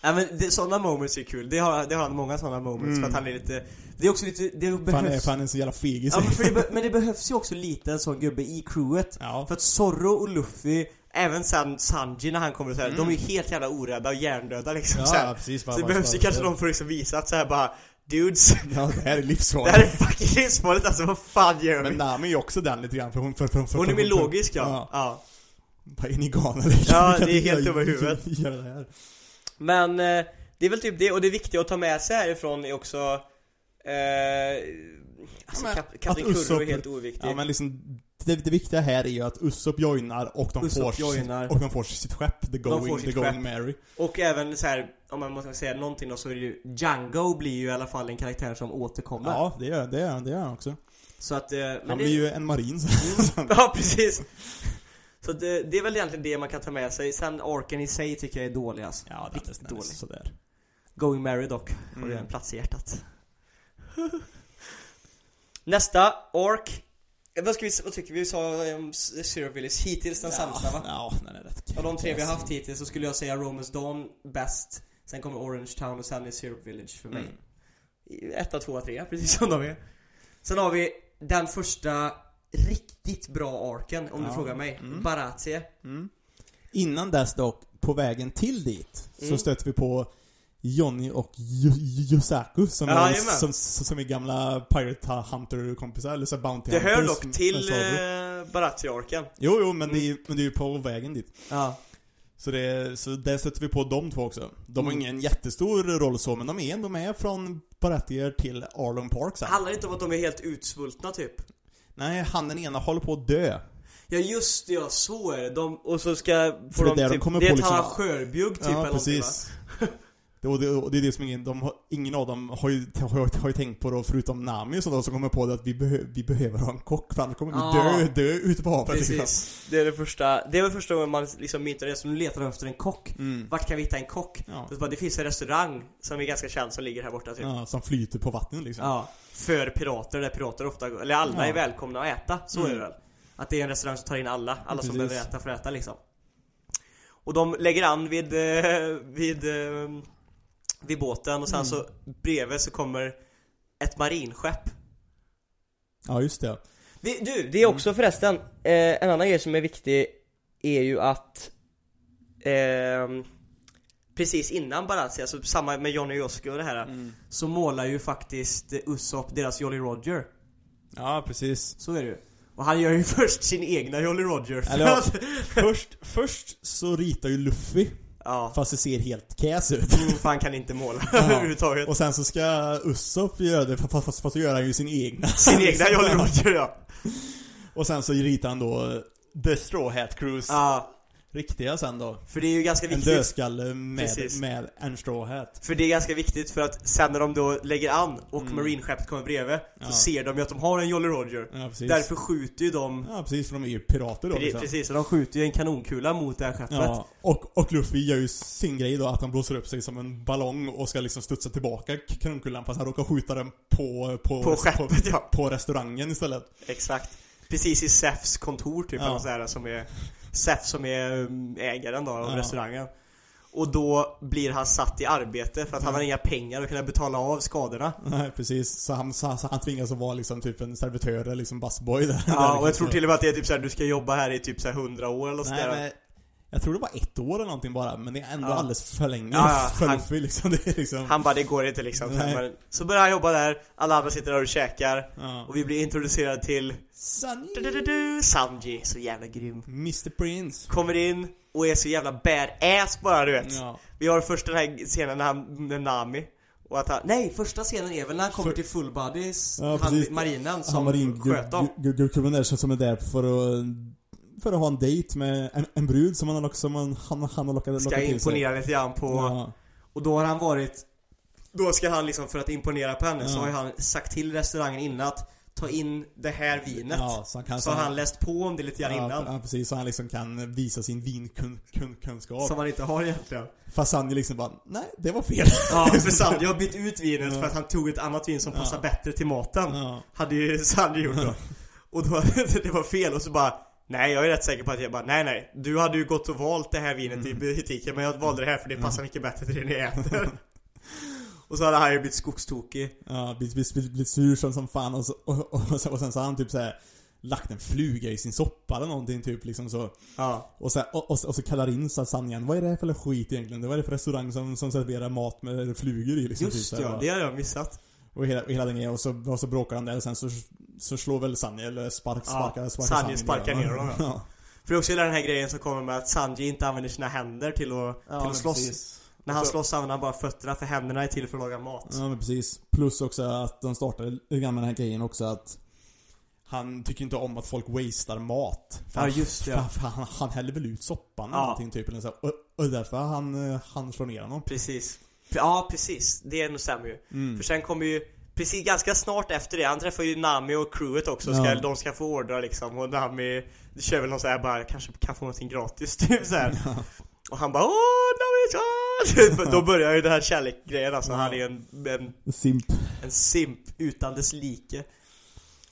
Ja men det, sådana moments är kul, det har, det har han många sådana moments Mm. för att han är lite Det är också lite, det behövs Fan är, fan är så jävla fegis Ja men, det, men det behövs ju också lite en sån gubbe i crewet Ja. För att Zorro och Luffy, även sen Sanji när han kommer så här, Mm. de är ju helt jävla orädda och hjärndöda liksom Ja, så, här. precis. så det behövs ju kanske någon för att liksom visa att så här bara Dudes, Ja, det här är det livsfarligt. här är fucking livsfarligt alltså, vad fan gör Men vi? Nami är också den lite grann, för hon... För, för, för, Hon är mer logisk ja. Ja. ja. Vad är ni galna eller? Ja, det är helt över huvudet. Göra det här. Men eh, det är väl typ det, och det viktiga att ta med sig härifrån är också eh, Alltså men, Kap- Kapten Kurro är helt oviktig Ja men liksom, det, det viktiga här är ju att Usopp joinar och de Usopp får, joinar. och de får sitt skepp, The Going, sitt the going skepp. Mary. Och även så här, om man måste säga någonting då så är det ju Django blir ju i alla fall en karaktär som återkommer Ja, det gör, det gör, det gör han också. Så att, eh, men Han det, blir ju en marin så. Ja precis Så det, det är väl egentligen det man kan ta med sig Sen orken i sig tycker jag är dålig alltså Ja, det är Riktigt dålig sådär. Going Mary dock, har Mm. en plats i hjärtat Nästa, Ork vad, ska vi, vad tycker vi? Vi sa om Zero Village, hittills den sämsta va? Ja, den är rätt Av de tre vi har haft hittills så skulle jag säga Romans Dawn bäst Sen kommer Orange Town och sen är Zero Village för mig Mm. Etta, tvåa, trea, precis som de är Sen har vi den första riktigt bra arken om du Ja. frågar mig Mm. Baratie Mm. Innan dess dock, på vägen till dit, så Mm. stöter vi på Johnny och Yu- Yusaku som, är, Jajamän. som, som är gamla Pirate Hunter-kompisar, eller så Bounty Det hör Hunters dock med till Zorro. eh, Baratie-arken Jo, jo, men, det är, men det är ju på vägen dit. Ja Så, det, så där stöter vi på de två också. De har Mm. ingen jättestor roll så, men de är ändå med från Baratier till Arlong Park sen. Handlar det inte om att de är helt utsvultna typ? Nej, han den ena håller på att dö. Ja just det, ja så är det. De, och så ska... För Får det är de där de typ, kommer det är på ett liksom- skörbjugg typ eller ja, någonting, precis. Det, och, det, och det är det som ingen, de har, ingen av dem har ju, har, har ju tänkt på då, förutom Nami och sådär, som kommer på det att vi, behö, vi behöver ha en kock, för annars kommer vi Ja. dö, dö ute på havet. liksom. Precis. Det är det första, det är väl första gången man liksom myntar det, nu letar efter en kock. Mm. Vart kan vi hitta en kock? Ja. Så bara, det finns en restaurang som är ganska känd som ligger här borta typ. Ja. ja, som flyter på vattnet liksom. För pirater, där pirater ofta går, eller alla Ja. är välkomna att äta, så Mm. är det väl. Att det är en restaurang som tar in alla, alla som Precis. behöver äta för att äta liksom. Och de lägger an vid, eh, vid, eh, vid båten och sen Mm. så bredvid så kommer ett marinskepp. Ja, just det. Vi, du, det är också förresten, eh, en annan grej som är viktig är ju att ehm, Precis innan Barazzi, alltså samma med Johnny Yoski och det här Mm. Så målar ju faktiskt eh, Usopp deras Jolly Roger Ja, precis. Så är det ju Och han gör ju först sin egna Jolly Roger Eller, först, först så ritar ju Luffy, Ja, fast det ser helt käs ut. mm, för han kan inte måla överhuvudtaget Och sen så ska Usopp göra det, fast, fast, fast gör han ju sin egna. Sin egna Jolly Roger ja Och sen så ritar han då The Straw Hat Cruise. Ja, Riktiga sen då. för det är ju ganska En viktigt dödskalle med, Precis. med en straw hat. För det är ganska viktigt för att sen när de då lägger an och Mm. marinskeppet kommer bredvid Ja. Så ser de ju att de har en Jolly Roger Ja. Därför skjuter ju de Ja, precis, för de är ju pirater då Pre- liksom. Precis, och de skjuter ju en kanonkula mot det här skeppet Ja, och, och Luffy gör ju sin grej då, att han blåser upp sig som en ballong och ska liksom studsa tillbaka kanonkulan fast han råkar skjuta den på, på, På skeppet ja, på restaurangen istället. exakt precis i Sefs kontor typ Ja. eller så här, som är Sef som är um, ägaren då av Ja. restaurangen. Och då blir han satt i arbete för att han har inga pengar att kunna betala av skadorna. Nej precis, så han, så, han tvingas att vara liksom typ en servitör eller liksom busboy där. Ja och jag liksom. tror till och med att det är typ såhär, du ska jobba här i typ såhär 100 år eller sådär jag tror det var ett år eller någonting bara, men det är ändå Ja. alldeles för länge. Ja, ja, för han- Luffy liksom, det är liksom Han bara, det går inte liksom. Nej. Så börjar han jobba där, alla andra sitter där och käkar ja. Och vi blir introducerade till Sunny du, du, Sanji, så jävla grym. Mr Prince. Kommer in och är så jävla badass bara du vet. Ja, Vi har först den här scenen när han, med Nami och att han, nej första scenen är väl när han kommer För- till full bodies, Ja, han, marinen som han var sköt dem. guldgubben där som är där för att för att ha en dejt med en, en brud som han har, som han, han, han har lockat, Ska lockat sig. imponera lite grann på, Ja, och då har han varit Då ska han liksom, för att imponera på henne så Ja. har ju han sagt till restaurangen innan att Ta in det här vinet ja, så han kan Så har han läst på om det lite grann ja, innan ja, precis, så han liksom kan visa sin vinkunskap. Som han inte har egentligen Fast han ju liksom bara, nej, det var fel. Ja, för Sanji har bytt ut vinet Ja. för att han tog ett annat vin som passar bättre till maten. Hade ju Sanji gjort då Och då, det var fel och så bara Nej jag är rätt säker på att jag bara Nej nej. Du hade ju gått och valt det här vinet i butiken Men jag valde det här för det passar mycket bättre till det ni äter. Och så hade han ju blivit skogstokig. Ja, blivit, blivit, blivit, blivit sur som, som fan och, så, och, och, sen, och sen så har han typ såhär Lagt en fluga i sin soppa eller någonting typ liksom så. Ja. Och så, och, och, så- och så kallar in här Sanjan, vad är det här för skit egentligen? Det var det för restaurang som, som serverar mat med flugor i liksom typ, Just här, ja, det har jag missat Och hela, hela den grejen, och så, och så bråkar han där och sen så, så slår väl Sanji eller spark, Ja, sparkar, sparkar Sanji sparkar ner honom, ja. För det är också den här grejen som kommer med att Sanji inte använder sina händer till att, till att slåss När han Och så- slåss använder han bara fötterna för händerna är till för att laga mat Ja men precis. Plus också att de startade lite grann med den här grejen också att han tycker inte om att folk wastear mat. För Ja, han- just det, ja. för han, han häller väl ut soppan eller Ja. någonting typ. Eller så och, och därför han, eh, han slår ner honom. Precis Ja precis, det nog stämmer ju Mm. För sen kommer ju Precis ganska snart efter det, han träffar ju Nami och crewet också, ska, Ja. de ska få ordra liksom och Nami kör väl någon så här bara, kanske kan få någonting gratis typ så här. Och han bara åh Nami ja! Då börjar ju den här kärleksgrejen alltså, Ja. han är en, en, Simp. en simp utan dess like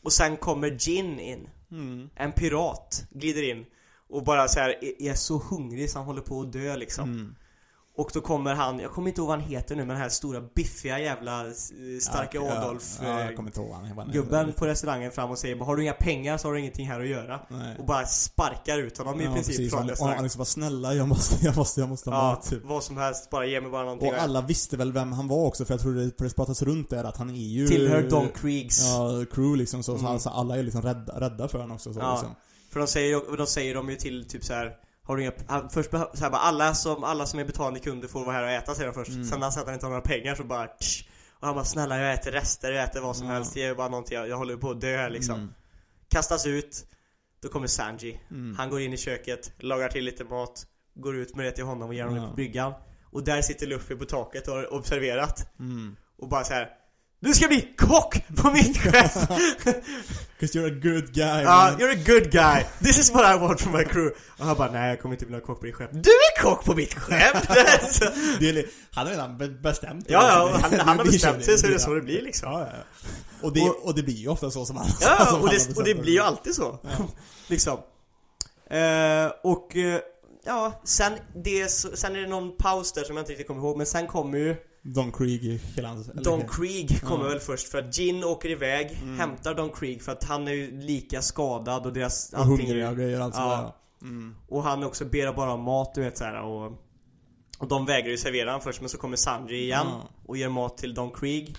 Och sen kommer Jin in, Mm. en pirat, glider in Och bara så här är, är så hungrig så han håller på att dö liksom Mm. Och då kommer han, jag kommer inte ihåg vad han heter nu men den här stora biffiga jävla eh, starka ja, Adolf Ja, eh, jag kommer inte ihåg vad han Gubben på restaurangen fram och säger Har du inga pengar så har du ingenting här att göra Nej. Och bara sparkar ut honom i Ja, princip precis. från och han restaurangen liksom bara snälla jag måste, jag måste, jag måste ha Ja, mat typ. vad som helst, bara ge mig bara någonting Och alla visste väl vem han var också för jag tror det, det pratas runt där att han är ju Tillhör Don Kriegs Ja, crew liksom så, så Mm. alltså, alla är liksom rädda, rädda för honom också så, Ja. liksom. För de säger de säger de ju till typ så här. Har du inga, han- först så här bara, alla som, alla som är betalande kunder får vara här och äta säger de först Mm. Sen när han säger att han inte har några pengar så bara tsch, Och han bara snälla jag äter rester, jag äter vad som Ja. helst, ge bara någonting, jag, jag håller på att dö liksom Mm. Kastas ut Då kommer Sanji Mm. Han går in i köket, lagar till lite mat Går ut med det till honom och ger honom det på bryggan Och där sitter Luffy på taket och har observerat Mm. Och bara så här. Du ska bli kock på mitt skepp! 'Cause you're a good guy Ja, man. you're a good guy. This is what I want from my crew. Och han bara, nej jag kommer inte bli någon kock på ditt skepp. Du är kock på mitt skepp! Är, han har redan be- bestämt det. ja, ja, han, han har bestämt sig så är det ja. så det blir liksom. Ja, ja. Och, det, Och- och, det blir ju ofta så som han som Ja, han och det, och det blir ju alltid så. liksom. Eh, och, eh, ja, sen, det, är sen är det någon paus där som jag inte riktigt kommer ihåg, men sen kommer ju Don Krieg i hela hans... eller- Don Krieg kommer Ja. väl först för att Jin åker iväg, Mm. hämtar Don Krieg för att han är ju lika skadad och deras och allting hungriga och grejer alltså. Ja. Mm. Och han också ber bara om mat, du vet så här, och Och de vägrar ju servera han först men så kommer Sanji igen Ja. och ger mat till Don Krieg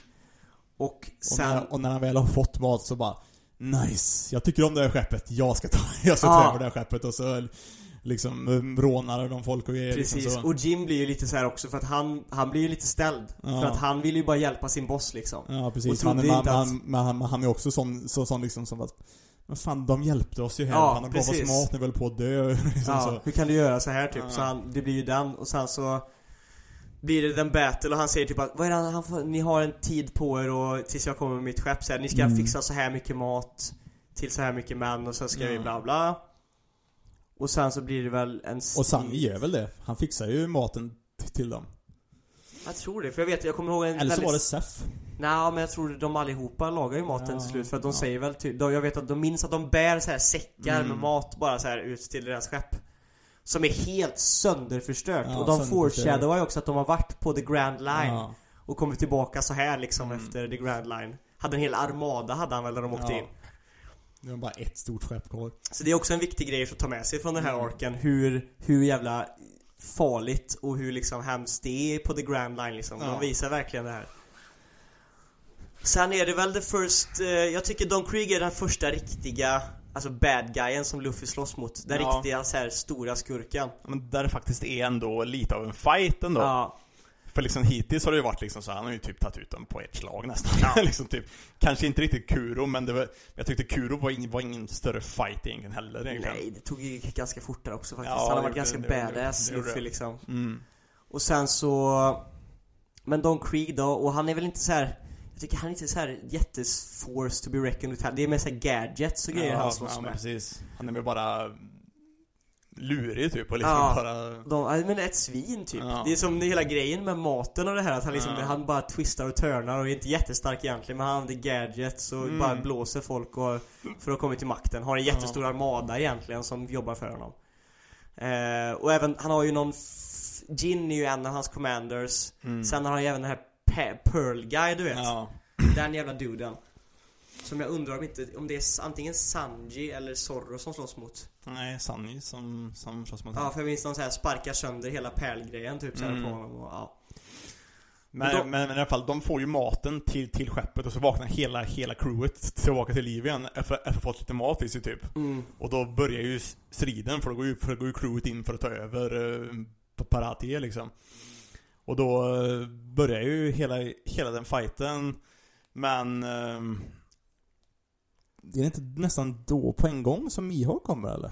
Och Och, sen när, och när han väl har fått mat så bara Nice, jag tycker om det här skeppet, jag ska ta, jag ska Ja. ta över det här skeppet och så liksom rånar de folk och grejer Precis, liksom så. och Jim blir ju lite så här också för att han, han blir ju lite ställd Ja. För att han vill ju bara hjälpa sin boss liksom Ja precis, men, men, inte att- men, men han, han är också sån, så, sån liksom som att Men fan, de hjälpte oss ju här, Ja, han gav oss mat när vi höll på att dö liksom Ja, så. hur kan du göra så här typ? Ja. Så han, det blir ju den och sen så blir det den battle och han säger typ att vad är det han får, ni har en tid på er och tills jag kommer med mitt skepp så här, ni ska Mm. fixa så här mycket mat till så här mycket män och så ska vi bla bla Och sen så blir det väl en Och Sanji gör väl det, han fixar ju maten till dem Jag tror det, för jag vet, jag kommer ihåg en Eller så väldigt- var det Sef Nej men jag tror de allihopa lagar ju maten Ja, till slut för att de ja. säger väl typ, jag vet att de minns att de bär så här säckar Mm. med mat bara så här ut till deras skepp Som är helt sönderförstört Ja, och de foreshadowar ju också att de har varit på the Grand Line. Och kommit tillbaka så här liksom Mm. efter the Grand Line Hade en hel armada hade han väl när de åkte Ja. In Det var bara ett stort skepp kvar. Så det är också en viktig grej att ta med sig från den här Mm. arken hur, hur jävla farligt och hur liksom hemskt det är på the Grand Line liksom. Ja. De visar verkligen det här. Sen är det väl the first, eh, jag tycker Don Krieg är den första riktiga Alltså bad guyen som Luffy slåss mot. Den Ja. riktiga så här stora skurken. Men där det faktiskt är ändå lite av en fight ändå. Ja. För liksom hittills har det ju varit liksom så han har ju typ tagit ut dem på ett slag nästan. Ja. liksom typ, kanske inte riktigt Kuro, men det var, jag tyckte Kuro var ingen, var ingen större fight egentligen heller egentligen. Nej, det tog ju ganska fort där också faktiskt. Ja, Han har varit ganska det badass det liksom. Mm. Och sen så Men Don Krieg då, och han är väl inte så här. Jag tycker han är inte så här jätteforced to be reckoned with. Det är mer så här gadgets och grejer ja, han slåss ja, med. precis. Han är väl bara lurig typ och liksom Ja. bara... De, men ett svin typ. Ja. Det är som hela grejen med maten och det här att han liksom, Ja. han bara twistar och turnar och är inte jättestark egentligen men han använder gadgets och Mm. bara blåser folk och, för att komma till makten. Har en jättestor armada egentligen som jobbar för honom. Eh, och även, han har ju någon Jin är ju en av hans commanders. Mm. Sen har han ju även den här Pe- Pearl Guy du vet. Ja. Den jävla duden. Som jag undrar om inte, om det är antingen Sanji eller Zorro som slåss mot. Nej, Sunny som, som slåss mot Ja, för jag minns de så här sparkar sönder hela pärlgrejen typ så här Mm. på honom och, ja. Men, Men men, men, i alla fall, de får ju maten till, till skeppet och så vaknar hela, hela crewet tillbaka till liv igen efter, efter att ha fått lite mat i sig typ. Mm. Och då börjar ju striden för då går ju, för då går ju crewet in för att ta över uh, Paratie liksom. Och då eh, börjar ju hela, hela den fighten. Men... ehm, det är inte nästan då på en gång som Mihawk kommer eller?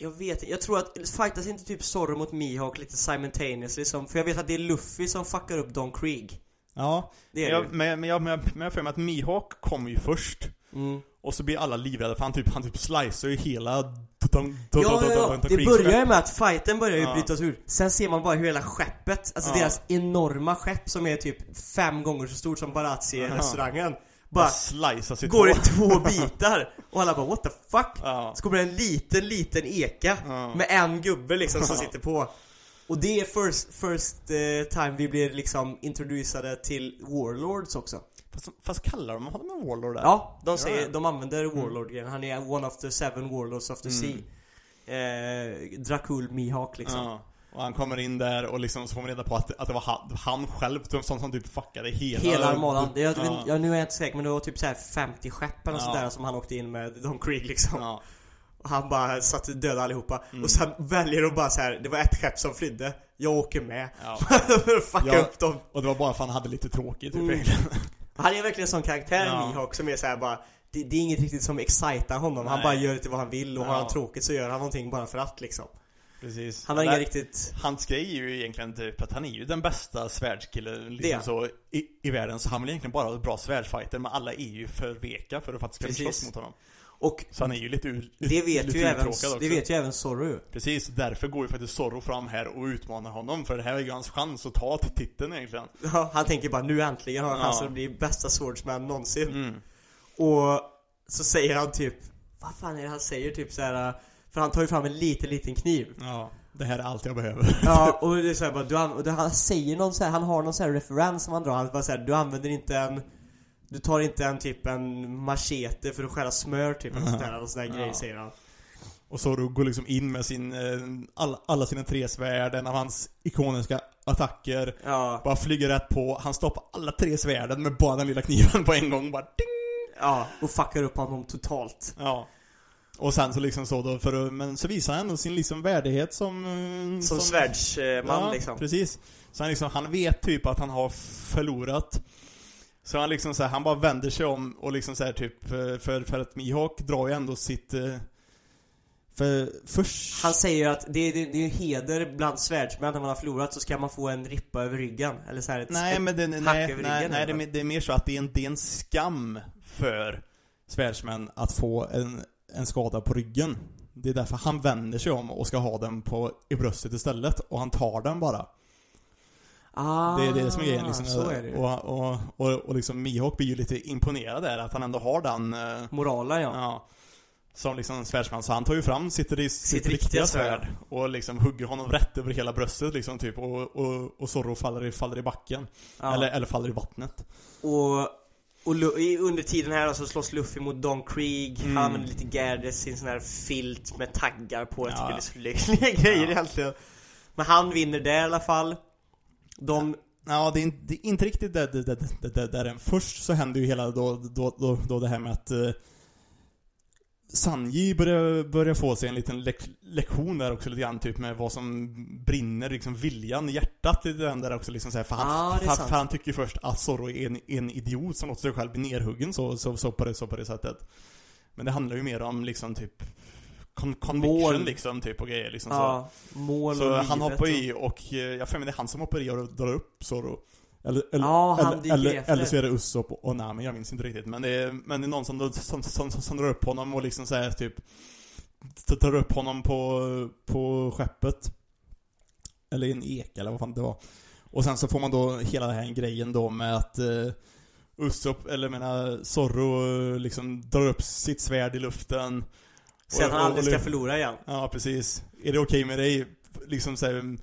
Jag vet inte, jag tror att fightas inte typ Zorro mot Mihawk lite simultaneously som, för jag vet att det är Luffy som fuckar upp Don Krieg. Ja, Det är jag, det ju. men, men, jag, men, jag, men jag för mig att Mihawk kommer ju först. Mm. Och så blir alla livrädda för han typ, han typ slicear ju hela... Don, Don, Ja, Don, ja, Don, ja. Det börjar ju med att fighten börjar ju Ja. brytas ur. Sen ser man bara hur hela skeppet, alltså Ja. deras enorma skepp som är typ fem gånger så stort som. Barazzi-restaurangen. Bara går i två. bitar. Och alla bara what the fuck? Ja. Så kommer det en liten, liten eka Ja. med en gubbe liksom som sitter på. Och det är first, first eh, time vi blir liksom introducerade till Warlords också. Fast, fast kallar de honom en Warlord där? Ja, de säger, de använder Warlord-grejen. Han är one of the seven Warlords of the Mm. sea. Eh, Dracul Mihawk liksom. Ja. Och han kommer in där och liksom så får man reda på att, att det var han, han själv som, som, som typ fuckade hela... Hela. Det, jag, Ja. jag, nu är jag inte säker men det var typ så här 50 skepp eller Ja. sådär som han åkte in med Don Krieg liksom. Ja. Och han bara satt döda allihopa. Mm. Och sen väljer de bara så här. det var ett skepp som flydde. Jag åker med. ja. Fucka Ja. upp dem. Och det var bara för att han hade lite tråkigt typ Mm. Han är verkligen en sån karaktär Ja. Mihawk som är så här bara det, det är inget riktigt som excitar honom. Han Nej. bara gör lite vad han vill och har Ja. han tråkigt så gör han någonting bara för att liksom. Precis. Han har inga riktigt... Hans grej är ju egentligen typ att han är ju den bästa svärdskillen liksom Det. så i, i världen så han vill egentligen bara ha bra svärdsfighter men alla är ju för veka för att faktiskt kunna slåss mot honom. Och Så han är ju lite ur, det vet lite ju även, också. det vet ju även Zorro. Precis, därför går ju faktiskt Zorro fram här och utmanar honom för det här är ju hans chans att ta till titeln egentligen. Ja, han tänker bara nu äntligen har Ja. chansen att bli bästa swordsman någonsin. Mm. Och så säger han typ, vad fan är det han säger typ så här. För han tar ju fram en liten, liten kniv. Ja, det här är allt jag behöver. Ja, och det är så här bara, du och det, han säger någon så här, han har någon så här referens som han drar. Han bara så här, du använder inte en du tar inte en typ en machete för att skära smör typ eller sånt där, eller sån där Ja. grej säger han. Och Zorro går liksom in med sin, eh, alla, alla sina tre svärd, en av hans ikoniska attacker. Ja, Bara flyger rätt på, han stoppar alla tre svärden med bara den lilla kniven på en gång. Bara ding! ja, och fuckar upp honom totalt. Ja. Och sen så liksom så då, för men så visar han ändå sin liksom värdighet som... eh, Som svärdsman ja, liksom. precis. Så han liksom, han vet typ att han har förlorat. Så han liksom så här, han bara vänder sig om och liksom så här typ, eh, för, för att Mihawk drar ju ändå sitt... eh, För först... Han säger att det är, det, är heder bland svärdsmän när man har förlorat så ska man få en rippa över ryggen. Eller så här ett, Nej ett men det, hack nej, över nej, ryggen. nej det, är, det är mer så att det är en, det är en skam för svärdsmän att få en, en skada på ryggen. Det är därför han vänder sig om och ska ha den på, i bröstet istället och han tar den bara. Ah, Det är det som är grejen liksom. Så är det. Och, och, och, och liksom Mihawk blir ju lite imponerad där, att han ändå har den eh, Moralen ja. Ja. Som liksom svärdsman, så han tar ju fram sitt, sitt, sitt riktiga riktiga svärd. svärd och liksom hugger honom rätt över hela bröstet liksom typ och, och, och Zorro faller i, faller i backen. ja. Eller, eller faller i vattnet. Och, och under tiden här så slåss Luffy mot Don Krieg. Mm. Han använder lite Gerdes, sin sån här filt med taggar på. Jag tycker Ja. det är så löjliga grejer Ja. egentligen. Men han vinner där i alla fall. De, Ja, det är, inte, det är inte riktigt det, det, det, det där än. Först så händer ju hela då, då, då, då det här med att eh, Sanji börjar, börjar få sig en liten lek, lektion där också lite grann, typ med vad som brinner, liksom viljan, hjärtat lite grann där också liksom så här, för, han, är för, för han tycker ju först att Zorro är en, en idiot som låter sig själv bli nerhuggen så, så, så, på det, så på det sättet. Men det handlar ju mer om liksom typ con, conviction Mål. liksom typ och grejer liksom så. ja, mål Så och han hoppar i och eh, jag för mig det är han som hoppar i och drar upp Zorro. Eller, eller, Ja, han eller, eller, efter. eller så är det Usopp och Nami, jag minns inte riktigt. Men det är, men det är någon som, som, som, som, som drar upp honom och liksom säger typ t- Drar upp honom på, på skeppet. Eller en ek eller vad fan det var. Och sen så får man då hela den här grejen då med att uh, Usopp, eller menar Zorro eh, liksom drar upp sitt svärd i luften. Att han Och- och- aldrig och- ska förlora igen. Ja, precis. Är det okej med dig? Liksom såhär...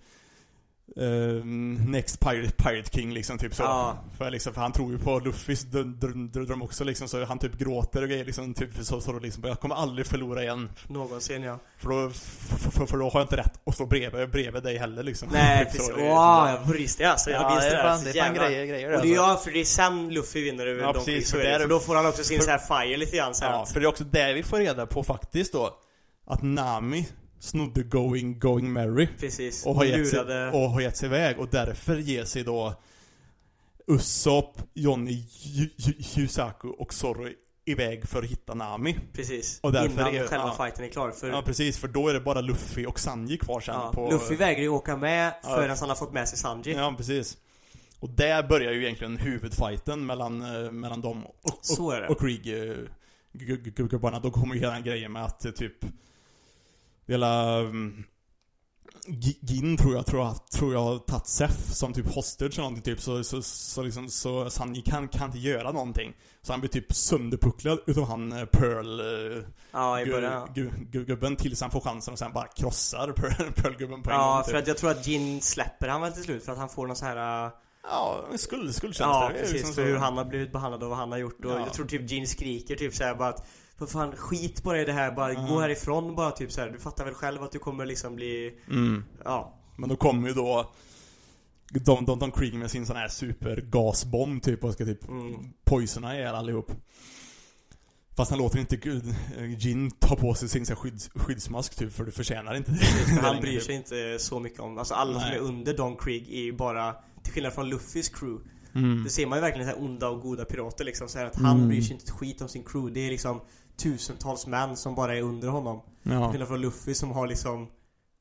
ehm, next Pirate, Pirate King liksom, typ så. Ja. För, liksom, för han tror ju på Luffys dr- dr- dr- dröm också liksom, så han typ gråter och grejer liksom, typ så, så då liksom, jag kommer aldrig förlora igen. Någonsin ja. För då, för, för, för då har jag inte rätt att stå bredvid, bredvid dig heller liksom. Nej Typ så, precis. det är- Wow, jag det alltså. Jag Ja, minns det det är fan, så det är fan jävla- grejer, grejer Och det är alltså. ja, för det är sen Luffy vinner över Ja, Don precis, så för det. För då får han också sin för- så här fire lite grann så här. Ja, för det är också där vi får reda på faktiskt då att Nami snodde Going, going Mary. Precis. Och har, gett sig, och har gett sig iväg och därför ger sig då Usopp, Johnny, Yu- Yu- Yusaku och Zorro iväg för att hitta Nami. Precis. Och därför Innan är- själva ja. fighten är klar. För Ja precis, för då är det bara Luffy och Sanji kvar sen ja, på... Luffy vägrar ju åka med Ja. förrän han har fått med sig Sanji. Ja precis. Och där börjar ju egentligen huvudfighten mellan, eh, mellan dem och, och, och Krieg eh. Då kommer ju hela grejen med att eh, typ Hela um, Gi- Gin tror jag, tror jag, tror jag har tagit Sef som typ hostage eller någonting typ så, så, så liksom, så Sanji kan, kan inte göra någonting. Så han blir typ sönderpucklad utav han eh, Pearl eh, Ja, i början. gu- gu- gubben tills han får chansen och sen bara krossar Pearl, Pearl-gubben på en Ja, gång för typ. att jag tror att Jin släpper han väl till slut för att han får någon så här... äh, Ja, en skuld, skuldkänsla. Ja, precis. liksom för så. hur han har blivit behandlad och vad han har gjort. Och Ja. jag tror typ Jin skriker typ såhär bara att för fan skit på dig i det här, bara Ja. gå härifrån bara typ såhär. Du fattar väl själv att du kommer liksom bli... Mm. Ja. Men då kommer ju då Don, Don, Don Krieg med sin sån här supergasbomb typ och ska typ Mm. poisona ihjäl allihop. Fast han låter inte Jin ta på sig sin här skydds, skyddsmask typ för du förtjänar inte det. Han bryr typ. sig inte så mycket om, alltså alla som Nej. är under Don Krieg är ju bara till skillnad från Luffys crew. Mm. Det ser man ju verkligen så här onda och goda pirater liksom så här att han Mm. bryr sig inte ett skit om sin crew. Det är liksom tusentals män som bara är under honom. Till Ja. skillnad från Luffy som har liksom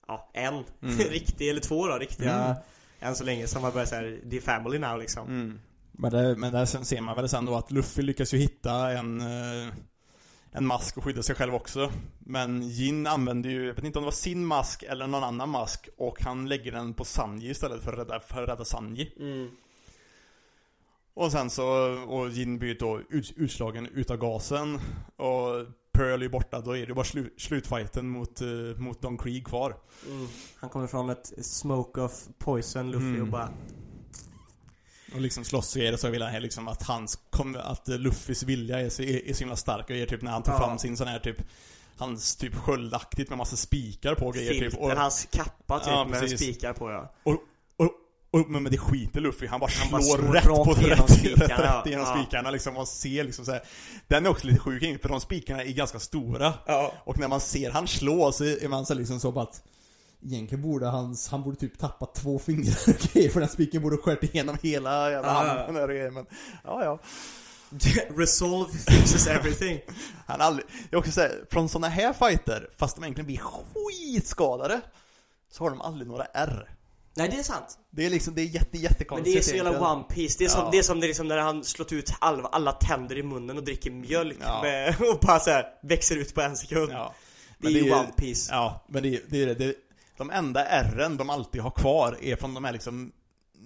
Ja, en Mm. riktig, eller två då, riktiga Mm. Än så länge som har börjat såhär, är family now liksom Mm. Men, det, men där ser man väl sen då att Luffy lyckas ju hitta en eh, en mask och skydda sig själv också. Men Jin använder ju, jag vet inte om det var sin mask eller någon annan mask och han lägger den på Sanji istället för att rädda, för att rädda Sanji. mm. Och sen så, och Jin blir då ut, utslagen utav gasen och Pearl är borta, då är det bara slu, slutfighten mot, eh, mot Don Krieg kvar. Mm. Han kommer från ett smoke of poison Luffy Mm. och bara Och liksom slåss är det så vill han liksom att hans, att eh, Luffys vilja är så, är, är så himla stark och är typ när han tar Ja. fram sin sån här typ Hans typ sköldaktigt med massa spikar på och grejer typ. filter, hans kappa typ Ja, med precis. spikar på ja Och, men, men det skiter Luffy, han bara Han bara slår, slår rätt på igenom rätt, spikarna, rätt, genom Ja. spikarna liksom. Man ser liksom så här. Den är också lite sjuk för de spikarna är ganska stora. Ja Och när man ser han slå så är man så liksom så bara att Egentligen borde hans, han borde typ tappa två fingrar och grejer för den spiken borde skärt igenom hela jävla Ja, handen där och men Ja ja Resolve fixes everything Han aldrig, jag också säga, från såna här fighter, fast de egentligen blir skitskadade Så har de aldrig några R Nej det är sant Det är liksom, det är jätte, Men jättekonstigt det är så jävla. One Piece Det är som, Ja. det är som det är liksom när han slått ut alla, alla tänder i munnen och dricker mjölk Ja. med, och bara så här växer ut på en sekund Ja Det är Men ju One Piece Ja, men det, är- det är det, det De enda R'n de alltid har kvar är från de här liksom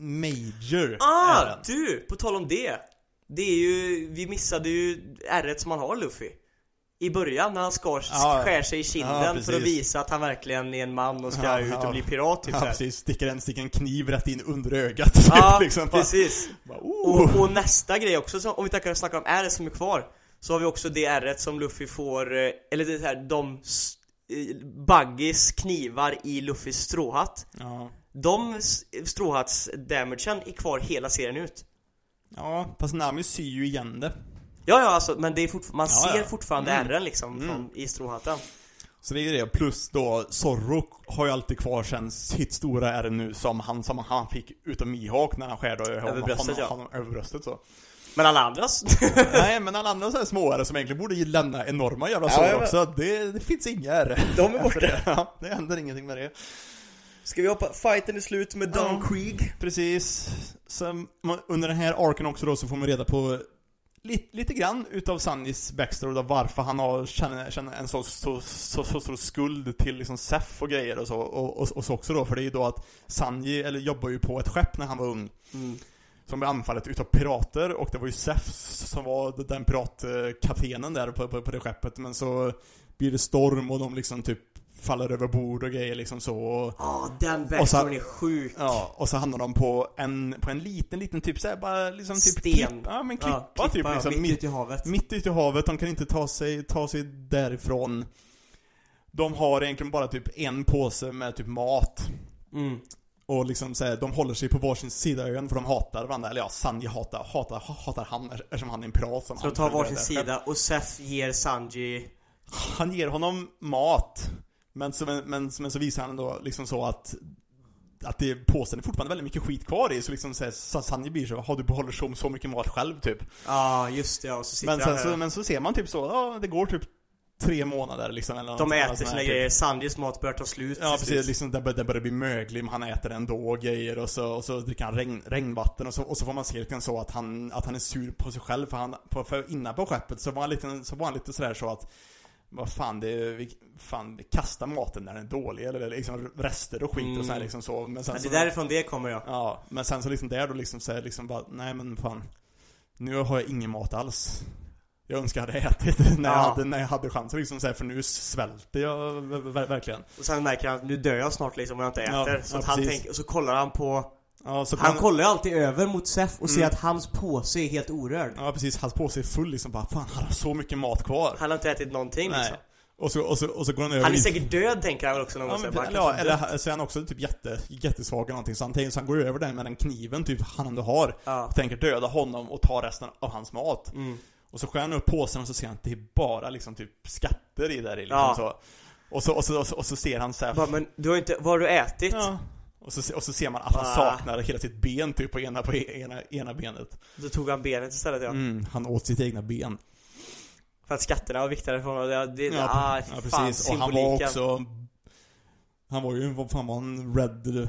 major Ah, är den. du! På tal om det. Det är ju, vi missade ju ärret som han har Luffy. I början när han skar, Ja. skär sig i kinden Ja, för att visa att han verkligen är en man och ska Ja, ut och bli pirat typ Ja precis, sticker en, sticker en kniv rätt in under ögat Ja, liksom, precis. bara, oh. Och, och nästa grej också, som, om vi tackar snackar om ärret som är kvar Så har vi också det ärret som Luffy får, eh, eller det här, de Buggys knivar i Luffys stråhatt ja. De stråhatts-damagen är kvar hela serien ut ja, fast Nami syr ju igen det Ja ja alltså, men det är fortfar- man Ja, ser ja. fortfarande Mm. ärren liksom Mm. från, i stråhatten Så det är ju det, plus då Zorro har ju alltid kvar sen sitt stora ärr nu som han, som han fick utav Mihawk när han skär då Över bröstet, ja. honom, över bröstet så Men alla andras? Nej men alla andra så här små ärr som egentligen borde lämna enorma jävla Ja, sår jag vet. också, det, det finns inga ärr De är borta. Ja, det händer ingenting med det Ska vi hoppa, fighten är slut med Don Ja. Krieg Precis. Sen, under den här arken också då så får man reda på lite, lite grann utav Sannys backstory då, varför han har, känner, känner en så, så, så, så stor skuld till liksom Seth och grejer och så, och, och, och så också då, för det är ju då att Sanji, eller jobbar ju på ett skepp när han var ung. Mm. Som blev anfallet utav pirater och det var ju Seth som var den piratkaptenen där på, på, på det skeppet. Men så blir det storm och de liksom typ faller över bord och grejer liksom så. Ja, den Och så- backstoryn är sjuk. Ja, och så hamnar de på en, på en liten, liten typ såhär bara liksom typ Sten. klipp, ja men klippa, Ja, typ klippa, ja, liksom mitt ute i havet. mitt ute i havet, de kan inte ta sig, ta sig därifrån. De har egentligen bara typ en påse med typ mat. Mm. Och liksom såhär, de håller sig på varsin sida ön för de hatar varandra, eller ja, Sanji hatar, hatar, hatar han eftersom han är en pirat som Så de tar varsin sida och Seth ger Sanji Han ger honom mat Men så, men, men, så visar han då liksom så att att det, påsen är fortfarande väldigt mycket skit kvar i, så liksom så, här, så Sanji blir så, har du behåller så, så mycket mat själv? typ. Ja, just det, ja, och så sitter men sen, så, men så ser man typ så, ja det går typ tre månader liksom eller De äter sina här, grejer, Sanjis mat börjar ta slut Typ. Ja precis, liksom det, bör- det börjar bli möglig, men han äter ändå och grejer och så, och så dricker han regn, regnvatten och så, och så får man se lite så att han, att han är sur på sig själv för han, på, för innan på skeppet så var han lite, så var han lite sådär så att vad fan, det, vi, fan, vi kastar maten när den är dålig eller liksom rester och skit och så här Mm. liksom så men sen så, det är därifrån det kommer ja. Ja, men sen så liksom där då liksom så här, liksom bara, nej men fan Nu har jag ingen mat alls Jag önskar jag hade ätit när, jag, Ja. hade, när jag hade chansen liksom så här, för nu svälter jag ver- ver- verkligen Och sen märker han att nu dör jag snart liksom om jag inte äter. Ja, så ja, han tänker, och så kollar han på Ja, så Han kollar ju alltid över mot Seth och ser Mm. att hans påse är helt orörd. Ja precis, hans påse är full liksom bara, fan han har så mycket mat kvar Han har inte ätit någonting Nej. liksom. och så, och, så, och så går han över Han är dit- säkert död tänker han väl också någon Ja, gång. men, så bara, eller, ja, kanske dött. eller så är han också typ jätte, jättesvag eller någonting så han, så han går över där med den kniven typ han ändå har Ja. och tänker döda honom och ta resten av hans mat Mm. Och så skär han upp påsen och så ser han att det är bara liksom typ skatter i där i liksom Ja. så. Och så, och så, och så, och så ser han såhär Bara, men du har inte, vad har du ätit? ja. Och, så, och så ser man att han Ah. saknar hela sitt ben typ på ena, på ena, ena benet Då tog han benet istället ja. mm, Han åt sitt egna ben För att skatterna var viktigare för honom. Det, det, Ja, ah, ja fan, precis, och han var symboliken. också Han var ju, vad fan var han, red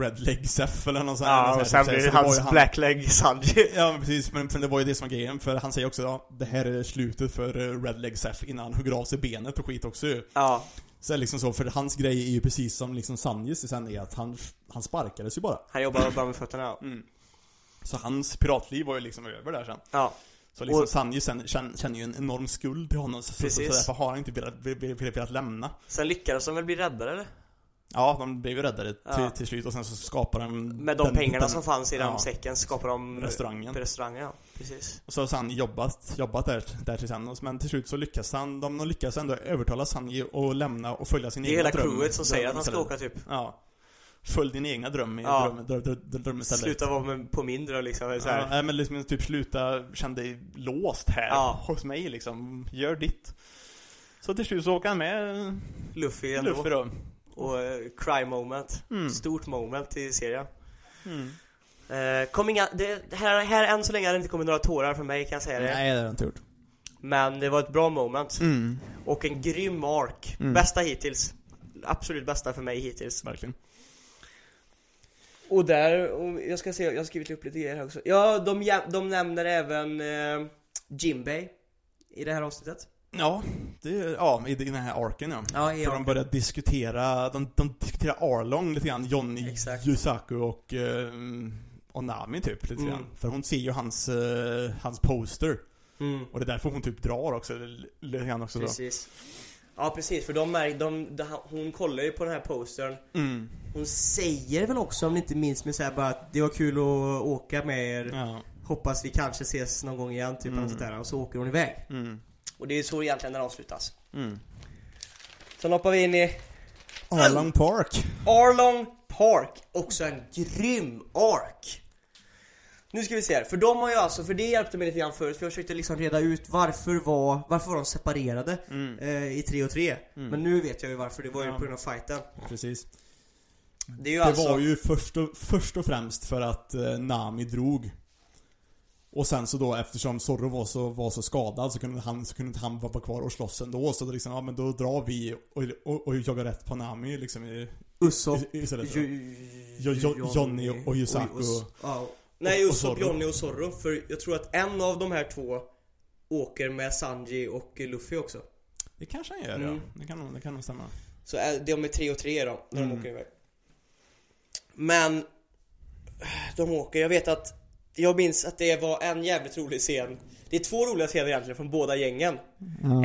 Red leg Seth eller något sånt Ja, och sen blir det hans ju han- blackleg Sanji. Ja men precis, men, men det var ju det som var grejen, för han säger också ja, det här är slutet för eh, Red Leg Seth innan han hugger av sig benet och skit också. Ja, Så liksom så, för hans grej är ju precis som liksom Sanjis sen är att han, han sparkades ju bara. han jobbar bara med fötterna ja. Mm. Så hans piratliv var ju liksom över där sen. Ja, Så liksom Och- Sanji sen, känner, känner ju en enorm skuld till honom, så, så, så därför har han inte velat, velat, velat, velat lämna. sen lyckades de väl bli räddare eller? Ja, de blev ju räddade till, Ja. till slut och sen så skapar de Med de den- pengarna den som fanns i den ja. säcken skapar de restaurangen. restaurangen ja. Precis. Och så har Sanji jobbat, jobbat där, där tillsammans, men till slut så lyckas han, de lyckas ändå övertala Sanji att lämna och följa sin Det är hela dröm. crewet som säger att han ska åka typ. Ja. Följ din egna dröm i Ja. dröm, dröm, dröm, dröm istället. Sluta vara med, på min dröm liksom. Så här. Ja, men liksom typ sluta, känn dig låst här Ja. hos mig liksom. Gör ditt. Så till slut så åker han med Luffy ändå. Luffy då. Och eh, cry moment. Mm. Stort moment i serien. Mm. Kom inga, det, här, här än så länge har det inte kommit några tårar för mig kan jag säga det. Nej, det har inte gjort. Men det var ett bra moment. Mm. Och en grym ark. Mm. Bästa hittills. Absolut bästa för mig hittills. Verkligen. Och där, och jag ska se, jag har skrivit upp lite grejer här också. Ja, de, de nämner även eh, Jimbei i det här avsnittet. Ja, det, ja, i den här arken ja. Ja, För de börjar diskutera, de, de diskuterar Arlong lite grann, Johnny Exakt. Yusaku och, eh, och Nami typ lite Mm. grann. För hon ser ju hans, eh, hans poster. Mm. Och det är därför hon typ drar också, lite grann också då. Precis. Ja precis, för de, mär- de, de, hon kollar ju på den här postern Mm. Hon säger väl också om ni inte minns mig såhär bara att det var kul att åka med er Ja. Hoppas vi kanske ses någon gång igen, typ Mm. eller sånt där. Och så åker hon iväg. Mm. Och det är så egentligen den avslutas. Mm. Sen hoppar vi in i Arlong Park. Arlong Park. Också en grym ark. Nu ska vi se här, för de har ju alltså, för det hjälpte mig lite grann förut, för jag försökte liksom reda ut varför var, varför var de separerade Mm. eh, i 3 och 3 Mm. Men nu vet jag ju varför, det var ju Ja. på grund av fighten Precis. Det är ju Det alltså var ju först och, först och främst för att eh, Nami drog. Och sen så då eftersom Zorro var så, var så skadad så kunde, han, så kunde inte han vara kvar och slåss ändå. Så då liksom, ja men då drar vi och, och, och jagar rätt på Nami liksom i, Usopp, Johnny och Yusaku. Nej, Usopp. Johnny och Zorro. För jag tror att en av de här två åker med Sanji och Luffy också. Det kanske han gör Mm. ja. Det kan, det kan nog stämma. Så är de är tre och tre då, när de Mm. åker iväg. Men de åker, jag vet att jag minns att det var en jävligt rolig scen. Det är två roliga scener egentligen från båda gängen.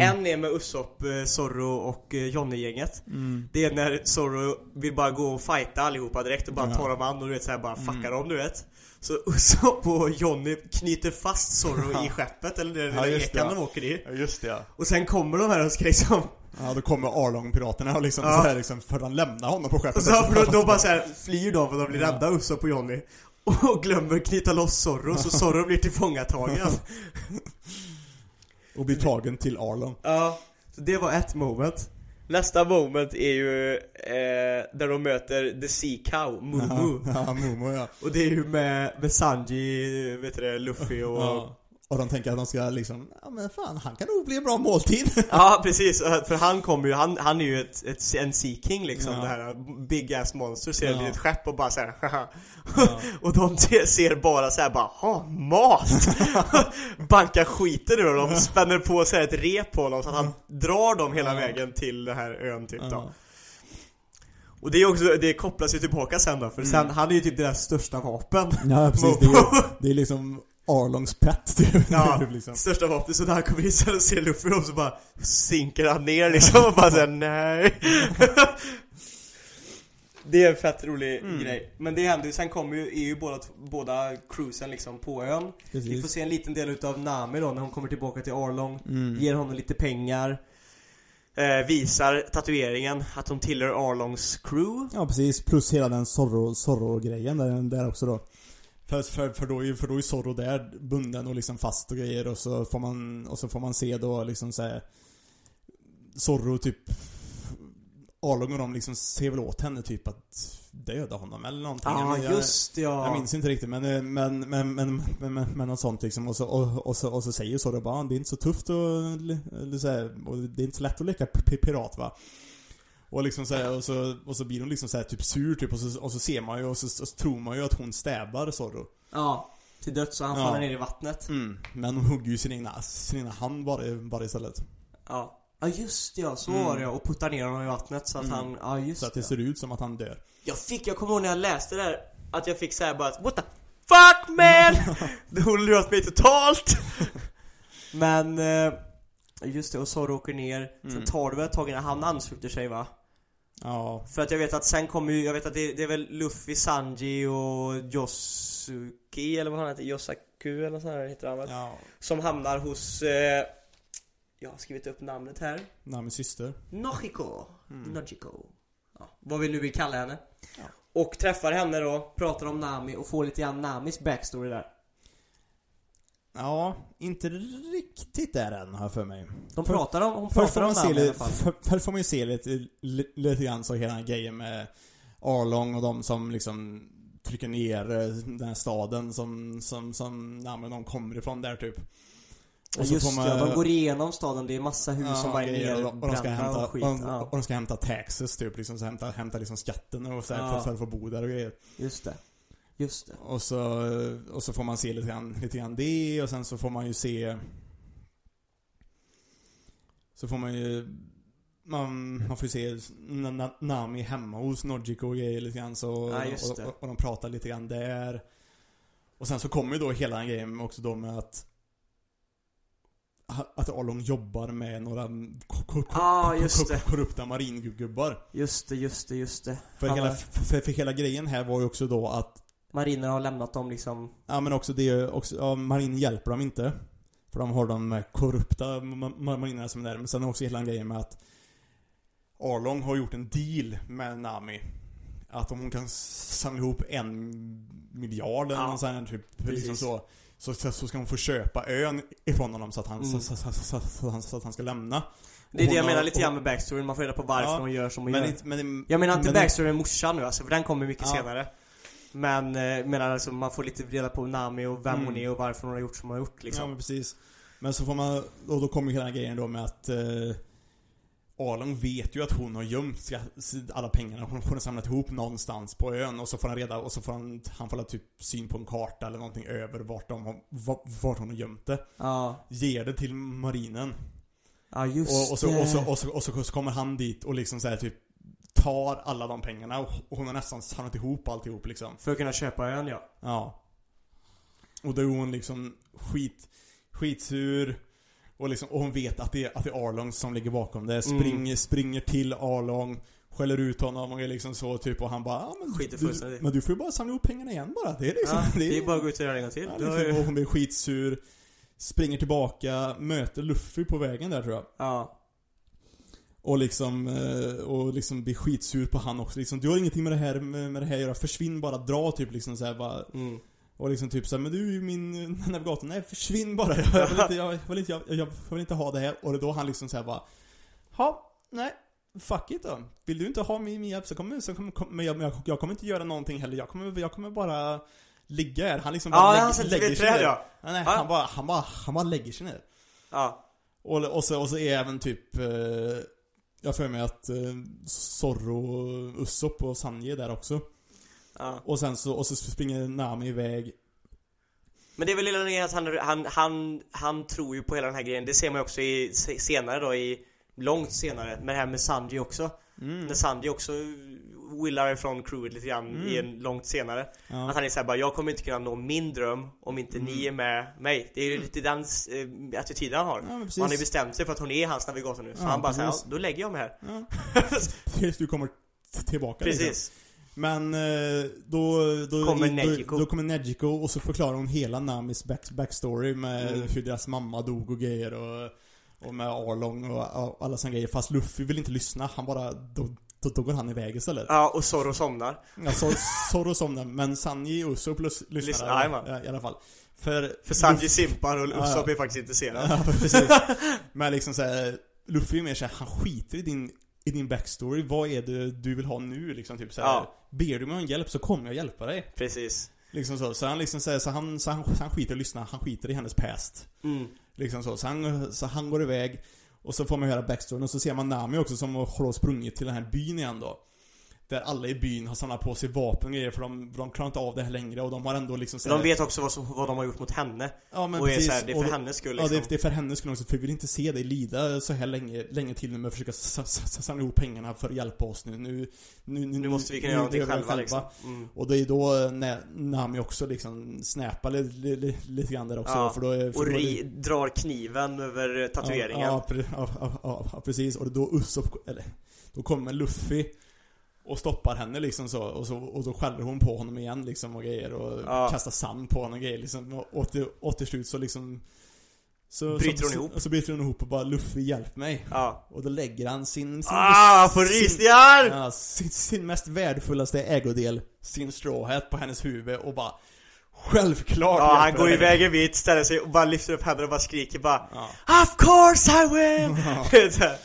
En är med Usopp, eh, Zorro och eh, Johnny-gänget. Mm. Det är när Zorro vill bara gå och fighta allihopa direkt och bara Ja. ta dem an och du vet såhär bara fucka Mm. dem du vet. Så Usopp och Johnny knyter fast Zorro Ja. i skeppet eller den Ja, lilla det, ekan ja. de åker i. Ja just det ja. Och sen kommer de här och ska liksom Ja då kommer Arlong-piraterna och liksom Ja. så här liksom för att lämna honom på skeppet. Och så för då, då bara så här flyr de för de blir rädda Usopp och Johnny Och glömmer knyta loss Zorro så Zorro blir tillfångatagen Och blir tagen till Arlong. Ja, så det var ett moment Nästa moment är ju eh, där de möter The Sea Cow, Mumu Ja, ja, Momo ja. Och det är ju med, med Sanji, vet du det, Luffy och ja. Ja. Och de tänker att de ska liksom, ja men fan han kan nog bli en bra måltid. precis, för han kommer ju, han, han är ju ett, ett, en Sea King liksom Ja. Det här big ass monster, ser ett Ja. litet skepp och bara såhär Ja. Och de ser, bara så här bara, ha mat! Bankar skiten ur honom, spänner på sig ett rep på honom så att han drar dem hela Ja. vägen till den här ön typ då. Ja. Och det är också, det kopplas ju tillbaka sen då, för Mm. sen, han är ju typ deras största vapen ja precis, det är, det är liksom Arlongs pet typ. Ja, liksom. största vapen, så när han kommer sen och ser Luffy och så bara sinker han ner liksom och bara säger nej Det är en fett rolig Mm. grej Men det händer ju, sen kommer ju, är ju båda, båda cruisen liksom på ön Vi får Precis. se en liten del utav Nami då när hon kommer tillbaka till Arlong Mm. Ger honom lite pengar eh, Visar tatueringen att de tillhör Arlongs crew Ja precis, plus hela den Zorro, Zorro-grejen där, där också då. För, för, för, då är, för då är Zorro där bunden och liksom fast och grejer och så får man, och så får man se då liksom såhär Zorro typ Arlong och de liksom ser väl åt henne typ att döda honom eller någonting. Ja jag, just ja jag minns inte riktigt men, men, men, men, men, men, men något sånt liksom. Och så, och, och så, och så säger Zorro bara "Ah, det är inte så tufft och, och det är inte så lätt att leka pirat va. Och liksom så här, och så, och så blir hon liksom så här, typ sur typ och så, och så ser man ju och så, så tror man ju att hon stäbar Zorro. Ja Till döds så han Ja. faller ner i vattnet Mm. Men hon hugger ju sin egna, sin egna hand bara, bara istället. Ja Ja just ja, så Mm. var det ja. Och puttar ner honom i vattnet så att Mm. han, ja just Så att det det ser ut som att han dör. Jag fick, jag kommer ihåg när jag läste det där Att jag fick säga bara What the fuck man! Hon lurat mig totalt! Men eh, Just det, och Zorro åker ner Sen Mm. tar det väl ett tag innan han ansluter sig va? Ja. För att jag vet att sen kommer ju, jag vet att det, det är väl Luffy, Sanji och Yosuki eller vad han heter, Yosaku eller så här heter han väl? Ja. Som hamnar hos eh, Jag har skrivit upp namnet här Namis syster. Nochiko Mm. Nochiko ja, Vad vi nu vill kalla henne Ja. Och träffar henne då, pratar om Nami och får lite grann Namis backstory där Ja, inte riktigt där än har jag för mig. De pratar om, hon pratar om man Nami i alla fall för, först får man ju se lite, li- lite grann så hela grejen med Arlong och de som liksom trycker ner eh, den här staden som, som, som namnen de kommer ifrån där typ. Ja, Just ja, de går igenom staden, det är massa hus som bara är grejer, och, de- och de ska nerbrända hämta, och skit och, ja, och de ska hämta taxes typ liksom, så hämta, hämta liksom skatten och så här, Ja. för, för att få bo där och grejer. Just det Just det Och så, och så får man se lite grann, lite grann det och sen så får man ju se Så får man ju man, man får ju se Na- Na- Nami hemma hos Nojiko och grejer lite grann så, Ja, och, och, och de pratar lite grann där. Och sen så kommer ju då hela den grejen också då med att att Arlong jobbar med några ko- ko- ko- Ah, korrupta maringubbar. Just det, just det, just det. För, hela, för, för hela grejen här var ju också då att Marinen har lämnat dem liksom Ja men också det, också, ja, marinen hjälper dem inte. För de har de korrupta ma- ma- marinerna som är där. Men sen också hela grejen med att Arlong har gjort en deal med Nami. Att om hon kan samla ihop en miljard eller Ja, någon sån här typ, liksom så, så. Så ska hon få köpa ön ifrån honom så att han, Mm. så, så, så, så, att han ska lämna. Det är det jag menar lite grann med backstoryn, man får reda på varför Ja, hon gör som hon Men, gör inte- men, Jag menar inte men- backstoryn med morsan nu alltså, för den kommer mycket Ja. senare Men, eh, menar alltså man får lite reda på Nami och vem Mm. hon är och varför hon har gjort som hon har gjort liksom Ja men precis. Men så får man, och då kommer ju hela grejen då med att eh, Arlong vet ju att hon har gömt alla pengarna hon, hon har samlat ihop någonstans på ön och så får han reda, och så får han, han får typ syn på en karta eller någonting över vart de har, vart, hon har gömt det. Ja, Ger det till marinen. ja just Och, och, så, och, så, och, så, och, så, så kommer han dit och liksom såhär typ tar alla de pengarna och, hon har nästan samlat ihop alltihop liksom. För att kunna köpa ön ja Ja. Och då är hon liksom skit, skitsur. Och, liksom, och hon vet att det, är, att det är Arlong som ligger bakom det. Springer, Mm. springer till Arlong. Skäller ut honom och är liksom så typ och han bara ja, men, Skiter du, men du får ju bara samla ihop pengarna igen bara. Det är liksom, ja, Det är bara att gå ut och göra det en gång till ja, liksom, Och hon blir skitsur. Springer tillbaka, möter Luffy på vägen där tror jag. Ja, Och liksom, eh, och liksom blir skitsur på han också liksom, Du har ingenting med det här, med, det här att göra, försvinn bara, dra typ liksom så här, bara mm. Och liksom typ såhär, men du är ju min navigator, nej försvinn bara, jag vill inte, jag vill inte, jag, jag vill inte ha det här. Och då han liksom såhär bara, ja, nej, fuck it då. Vill du inte ha min, min hjälp så kommer, så kommer, kom, men jag, jag, jag kommer inte göra någonting heller, jag kommer, jag kommer bara ligga här. Han liksom bara Ja, lägg- han sätter sig träd ner. ja Ja, nej, Ja. han bara, han bara, han bara lägger sig ner. Ja, Och, och, så, och så är även typ, eh, jag för mig att eh, Zorro, Usopp och Sanji är där också. ja. Och sen så, och så springer Nami iväg. Men det är väl lilla grejen att han, han, han, han tror ju på hela den här grejen. Det ser man ju också i, se- senare då i Långt senare, med det här med Sanji också. Mm. När Sanji också willar ifrån crewet lite grann Mm. i en långt senare Ja. Att han är såhär bara, jag kommer inte kunna nå min dröm om inte Mm. ni är med mig Det är ju lite den eh, attityden han har Ja, han har ju bestämt sig för att hon är hans navigator nu Så Ja, han bara såhär, ja, då lägger jag mig här. Tills du kommer tillbaka liksom. Precis Men eh, då, då, Kommer då, Nejiko. då kommer Nejiko och så förklarar hon hela Namis back, backstory med Mm. hur deras mamma dog och grejer och, och med Arlong och, och alla såna grejer. Fast Luffy vill inte lyssna, han bara, då, då, då går han iväg istället. Ja, och Zorro somnar Ja, så, Zorro somnar, men Sanji och Usopp lys, Lyssnar, ja, i alla fall. För, För Sanji simpar och Usopp ja. är faktiskt intresserad Ja, precis. Men liksom såhär, Luffy är mer såhär, han skiter i din, i din backstory. Vad är det du vill ha nu liksom? Typ såhär, Ja. ber du mig om hjälp så kommer jag hjälpa dig. Precis Liksom så. Så han liksom säger, så han, så han, så han skiter i att lyssna, han skiter i hennes past. mm. Liksom så. Så han, så han går iväg. Och så får man höra backstoryn och så ser man Nami också som har sprungit till den här byn igen då. Där alla i byn har samlat på sig vapen och grejer för de, de klarar inte av det här längre och de har ändå liksom så De vet också vad, som, vad de har gjort mot henne ja, men Och är precis. såhär, det är för Och- hennes skull Ja, liksom det, det är för hennes skull också, för vi vill inte se dig lida så här länge, länge till nu med att försöka samla ihop pengarna för att hjälpa oss nu. Nu, nu, Nu måste vi kunna göra någonting det själva liksom mm. Och det är då när Nami också liksom snäpar lite, lite, lite grann där också Ja, för då är, för Och då är ri, drar kniven över eh, tatueringen ja, ja, ja, precis. Och då Usopp, eller Då kommer Luffy och stoppar henne liksom så och, så, och då skäller hon på honom igen liksom och grejer och Ja. kastar sand på honom och grejer liksom och, och, till, och till slut så liksom så, Bryter så, hon ihop? Så, så bryter hon ihop och bara Luffy hjälp mig. Ja. Och då lägger han sin, sin Ah, sin, rysningar! ja, sin, sin mest värdefullaste ägodel, sin straw hat på hennes huvud och bara Självklart Ja, han går iväg en bit, ställer sig och bara lyfter upp händerna och bara skriker bara Ja. Of course I will! Ja.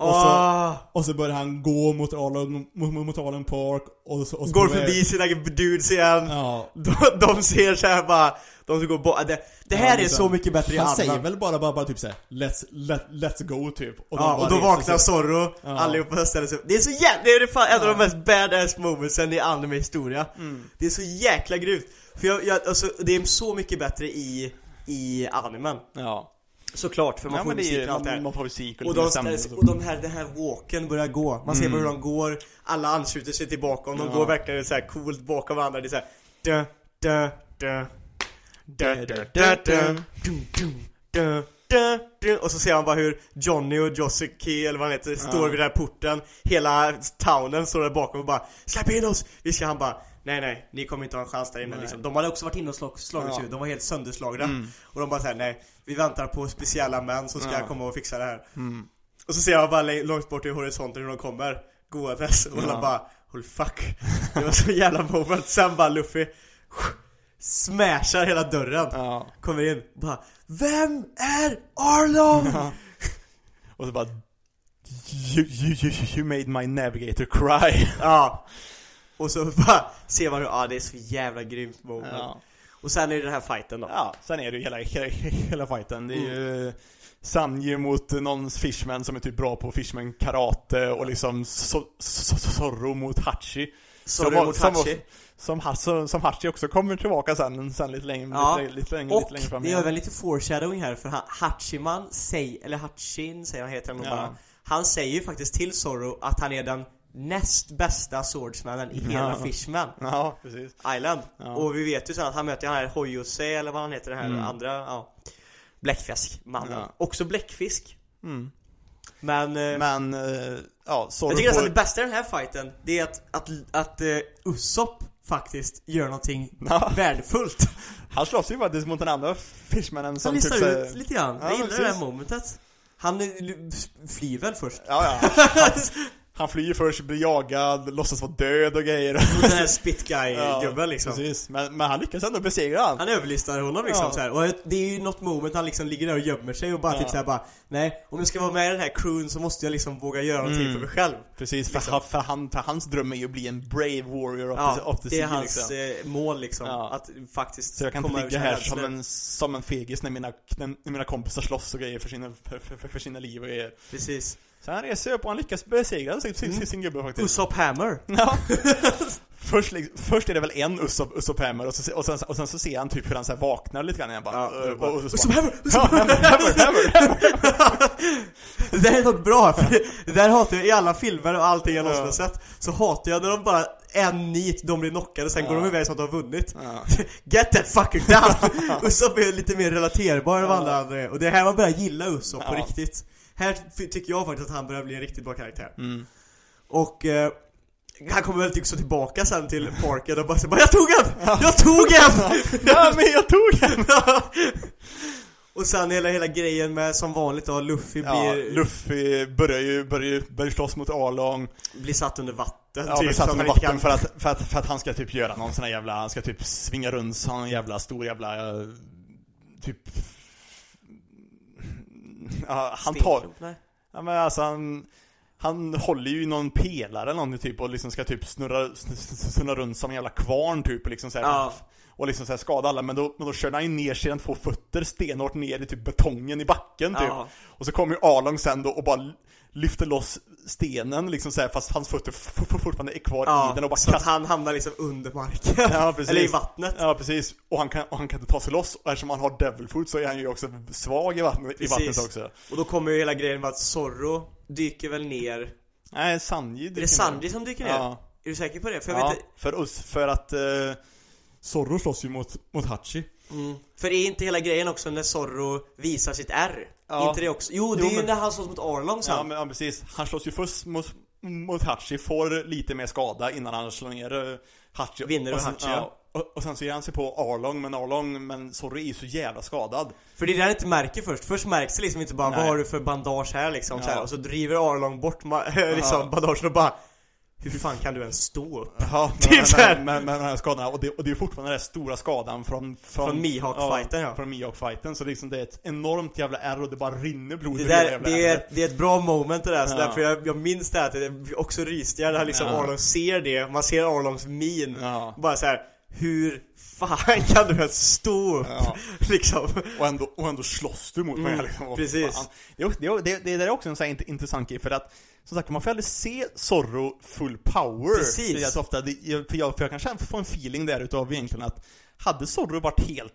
Och så- Åh, Och så börjar han gå mot Arlong, mot, mot Arlong Park och så, och så Går förbi sina dudes igen Ja. de, de ser så här bara, de som går bort, det, det här Ja, är liksom. så mycket bättre i Han säger väl bara, bara, bara typ såhär Let's, let, let's go typ och Ja, och då vaknar. Zorro, Ja. allihopa ställer sig upp Det är så jävla, det är fan en av Ja. de mest badass momentsen i anime historia Mm. Det är så jäkla grymt För jag, jag, alltså, det är så mycket bättre i, i animen Ja Såklart, för man ja, får musik och allt det här. man, får musik och Och, de, och och de här, den här walken börjar gå. Man ser Mm. hur de går, alla ansluter sig tillbaka och de Ja. går verkligen så här coolt bakom varandra. Det är så här, dö, dö, dö, dö, dö, dö, dö, dum, dum, dö, dö, dö. Och så ser man bara hur Johnny och Josuke, eller vad han heter, står vid den här porten. Hela townen står där bakom och bara Släpp in oss! Vi ska han bara Nej nej, ni kommer inte ha en chans där inne Nej. liksom. De hade också varit inne och slag, slagits Ja. ut, de var helt sönderslagna. Mm. Och de bara säger nej, vi väntar på speciella män som ska Ja. komma och fixa det här. Mm. Och så ser jag bara långt bort i horisonten hur de kommer gåendes och Ja. alla bara Holy fuck Det var så jävla moment, sen bara Luffy Smashar hela dörren Ja. Kommer in, bara Vem är Arlong? Ja. Och så bara you, you, you, you made my navigator cry. Ja Och så bara ser man hur, ja det är så jävla grymt moment Ja. Och sen är det den här fighten då ja, sen är det ju hela, hela, hela fighten. Det är Mm. ju Sanji mot någon fishman som är typ bra på fishman karate och liksom so, so, so, Zorro mot Hachi. Var- mot som Hachi Som, som, som Hachi också kommer tillbaka sen, sen lite längre, Ja. lite, lite, längre, Och lite längre fram det igen. är väl lite foreshadowing här för han, Hachiman säger, eller Hachin säger han heter han Ja. bara Han säger ju faktiskt till Zorro att han är den näst bästa swordsmannen i hela Ja. Fishman Ja, precis. Island. Ja. Och vi vet ju sen att han möter den här Hoyose eller vad han heter, den här Mm. andra, ja Bläckfiskmannen. Ja. Också bläckfisk. Mm. Men, eh, Men, eh, ja, jag tycker nästan får... det bästa i den här fighten, det är att, att, att uh, Usopp faktiskt gör någonting Ja. värdefullt. Han slåss ju faktiskt mot den andra fishmanen Han som listar typ ut lite grann. Ja, jag gillar det precis. här momentet. Han eh, flyr väl först? Ja, ja. Han, han flyr först, blir jagad, låtsas vara död och grejer. Mot den här spit guy-gubben liksom. Precis, men, men han lyckas ändå besegra han. Han överlistar honom liksom Ja. så här. Och det är ju något moment han liksom ligger där och gömmer sig och bara Ja. typ såhär bara Nej, om jag ska vara med i den här crewen så måste jag liksom våga göra någonting Mm. för mig själv Precis, för, Liksom. för, han, för hans dröm är ju att bli en brave warrior of, the, Ja, of the det är hans liksom. eh, mål liksom Ja. Att faktiskt Så jag kan inte ligga här som en, som en fegis när mina, när mina kompisar slåss och grejer för sina, för, för, för sina liv och grejer. Precis Så han reser upp och han lyckas besegra sin, sin, sin gubbe faktiskt. Usopp Hammer Ja. först, först är det väl en Usopp, Usopp Hammer och, så, och, sen, och sen så ser han typ hur han så här vaknar lite grann igen bara. Ja, "Ö, och och, Usopp Hammer! Usopp Hammer, Hammer, Hammer. Det där är något bra, för det, där hatar jag i alla filmer och allting jag någonsin Ja. sett Så hatar jag när de bara, en nit, de blir knockade, sen Ja. går de iväg som att de har vunnit Ja. Get that fucker down! Usopp är lite mer relaterbar än vad alla andra är Och det är här man börjar gilla Usopp på riktigt Här ty- tycker jag faktiskt att han börjar bli en riktigt bra karaktär Mm. Och eh, han kommer väl också tillbaka sen till parken och bara bara, Jag tog en! Jag tog en! Ja, men jag tog en! och sen hela, hela grejen med som vanligt då, Luffy Ja, blir, Luffy börjar ju, börjar ju, börjar slåss mot Arlong. blir satt under vatten Ja, typ, blir satt under vatten kan- för att, för, att, för att han ska typ göra någon sån här jävla, han ska typ svinga runt sån jävla stor jävla, eh, typ Ja, han tar, nej. ja men alltså han han håller ju i någon pelare eller någonting typ och liksom ska typ snurra, sn- snurra runt som en jävla kvarn typ och liksom så här, Ja. Och liksom så här skada alla men då, men då kör han ju ner sina två fötter stenhårt ner i typ betongen i backen typ Ja. Och så kommer ju Arlong sen då och bara lyfter loss stenen liksom så här, fast hans fötter fortfarande är kvar i den och bara så att kastar han hamnar liksom under marken Ja. Eller i vattnet Ja precis, och han kan, och han kan inte ta sig loss och eftersom han har devil food så är han ju också svag i vattnet, i vattnet också Och då kommer ju hela grejen med att Zorro dyker väl ner Nej, Sanji Är det Sanji som dyker ner? Ja, Är du säker på det? För jag ja vet inte för, us, för att eh, Zorro slåss ju mot, mot Hachi mm. För är inte hela grejen också när Zorro visar sitt R? Ja. inte det också? Jo, det Jo, är ju men- när han slåss mot Arlong sen Ja, men, ja precis, han slåss ju först mot, mot Hachi, får lite mer skada innan han slår ner eh, Hachi Vinner sen, Hachi, ja. och, och sen så ger han sig på Arlong, men Arlong, men Zorro är ju så jävla skadad För det är det han inte märker först. Först märks det liksom inte bara Nej. vad har du för bandage här liksom Ja. så här. Och så driver Arlong bort liksom bandagen och bara Hur fan kan du ens stå upp? Ja, Typ men, så här. men, men, men den här skadorna, och det, och det är fortfarande den stora skadan från Från Mihawk-fighten, ja. Från Mihawk-fighten, så liksom det är ett enormt jävla ärr och det bara rinner blod Det, där, jävla det, är, det är ett bra moment det där, så Ja. därför jag, jag minns det här att det också rysningar när liksom Ja. Arlong ser det, man ser Arlongs min Ja. Bara så här. hur fan kan du ens stå upp? Ja. liksom Och ändå, och ändå slåss du mot Mm, mig liksom. Och precis. Det, det, det, det där är också en sån här int- intressant grej för att som sagt, man får aldrig se Zorro full power Precis. ofta. Jag- för, jag, för jag kan känna, få en feeling där utav egentligen att hade Zorro varit helt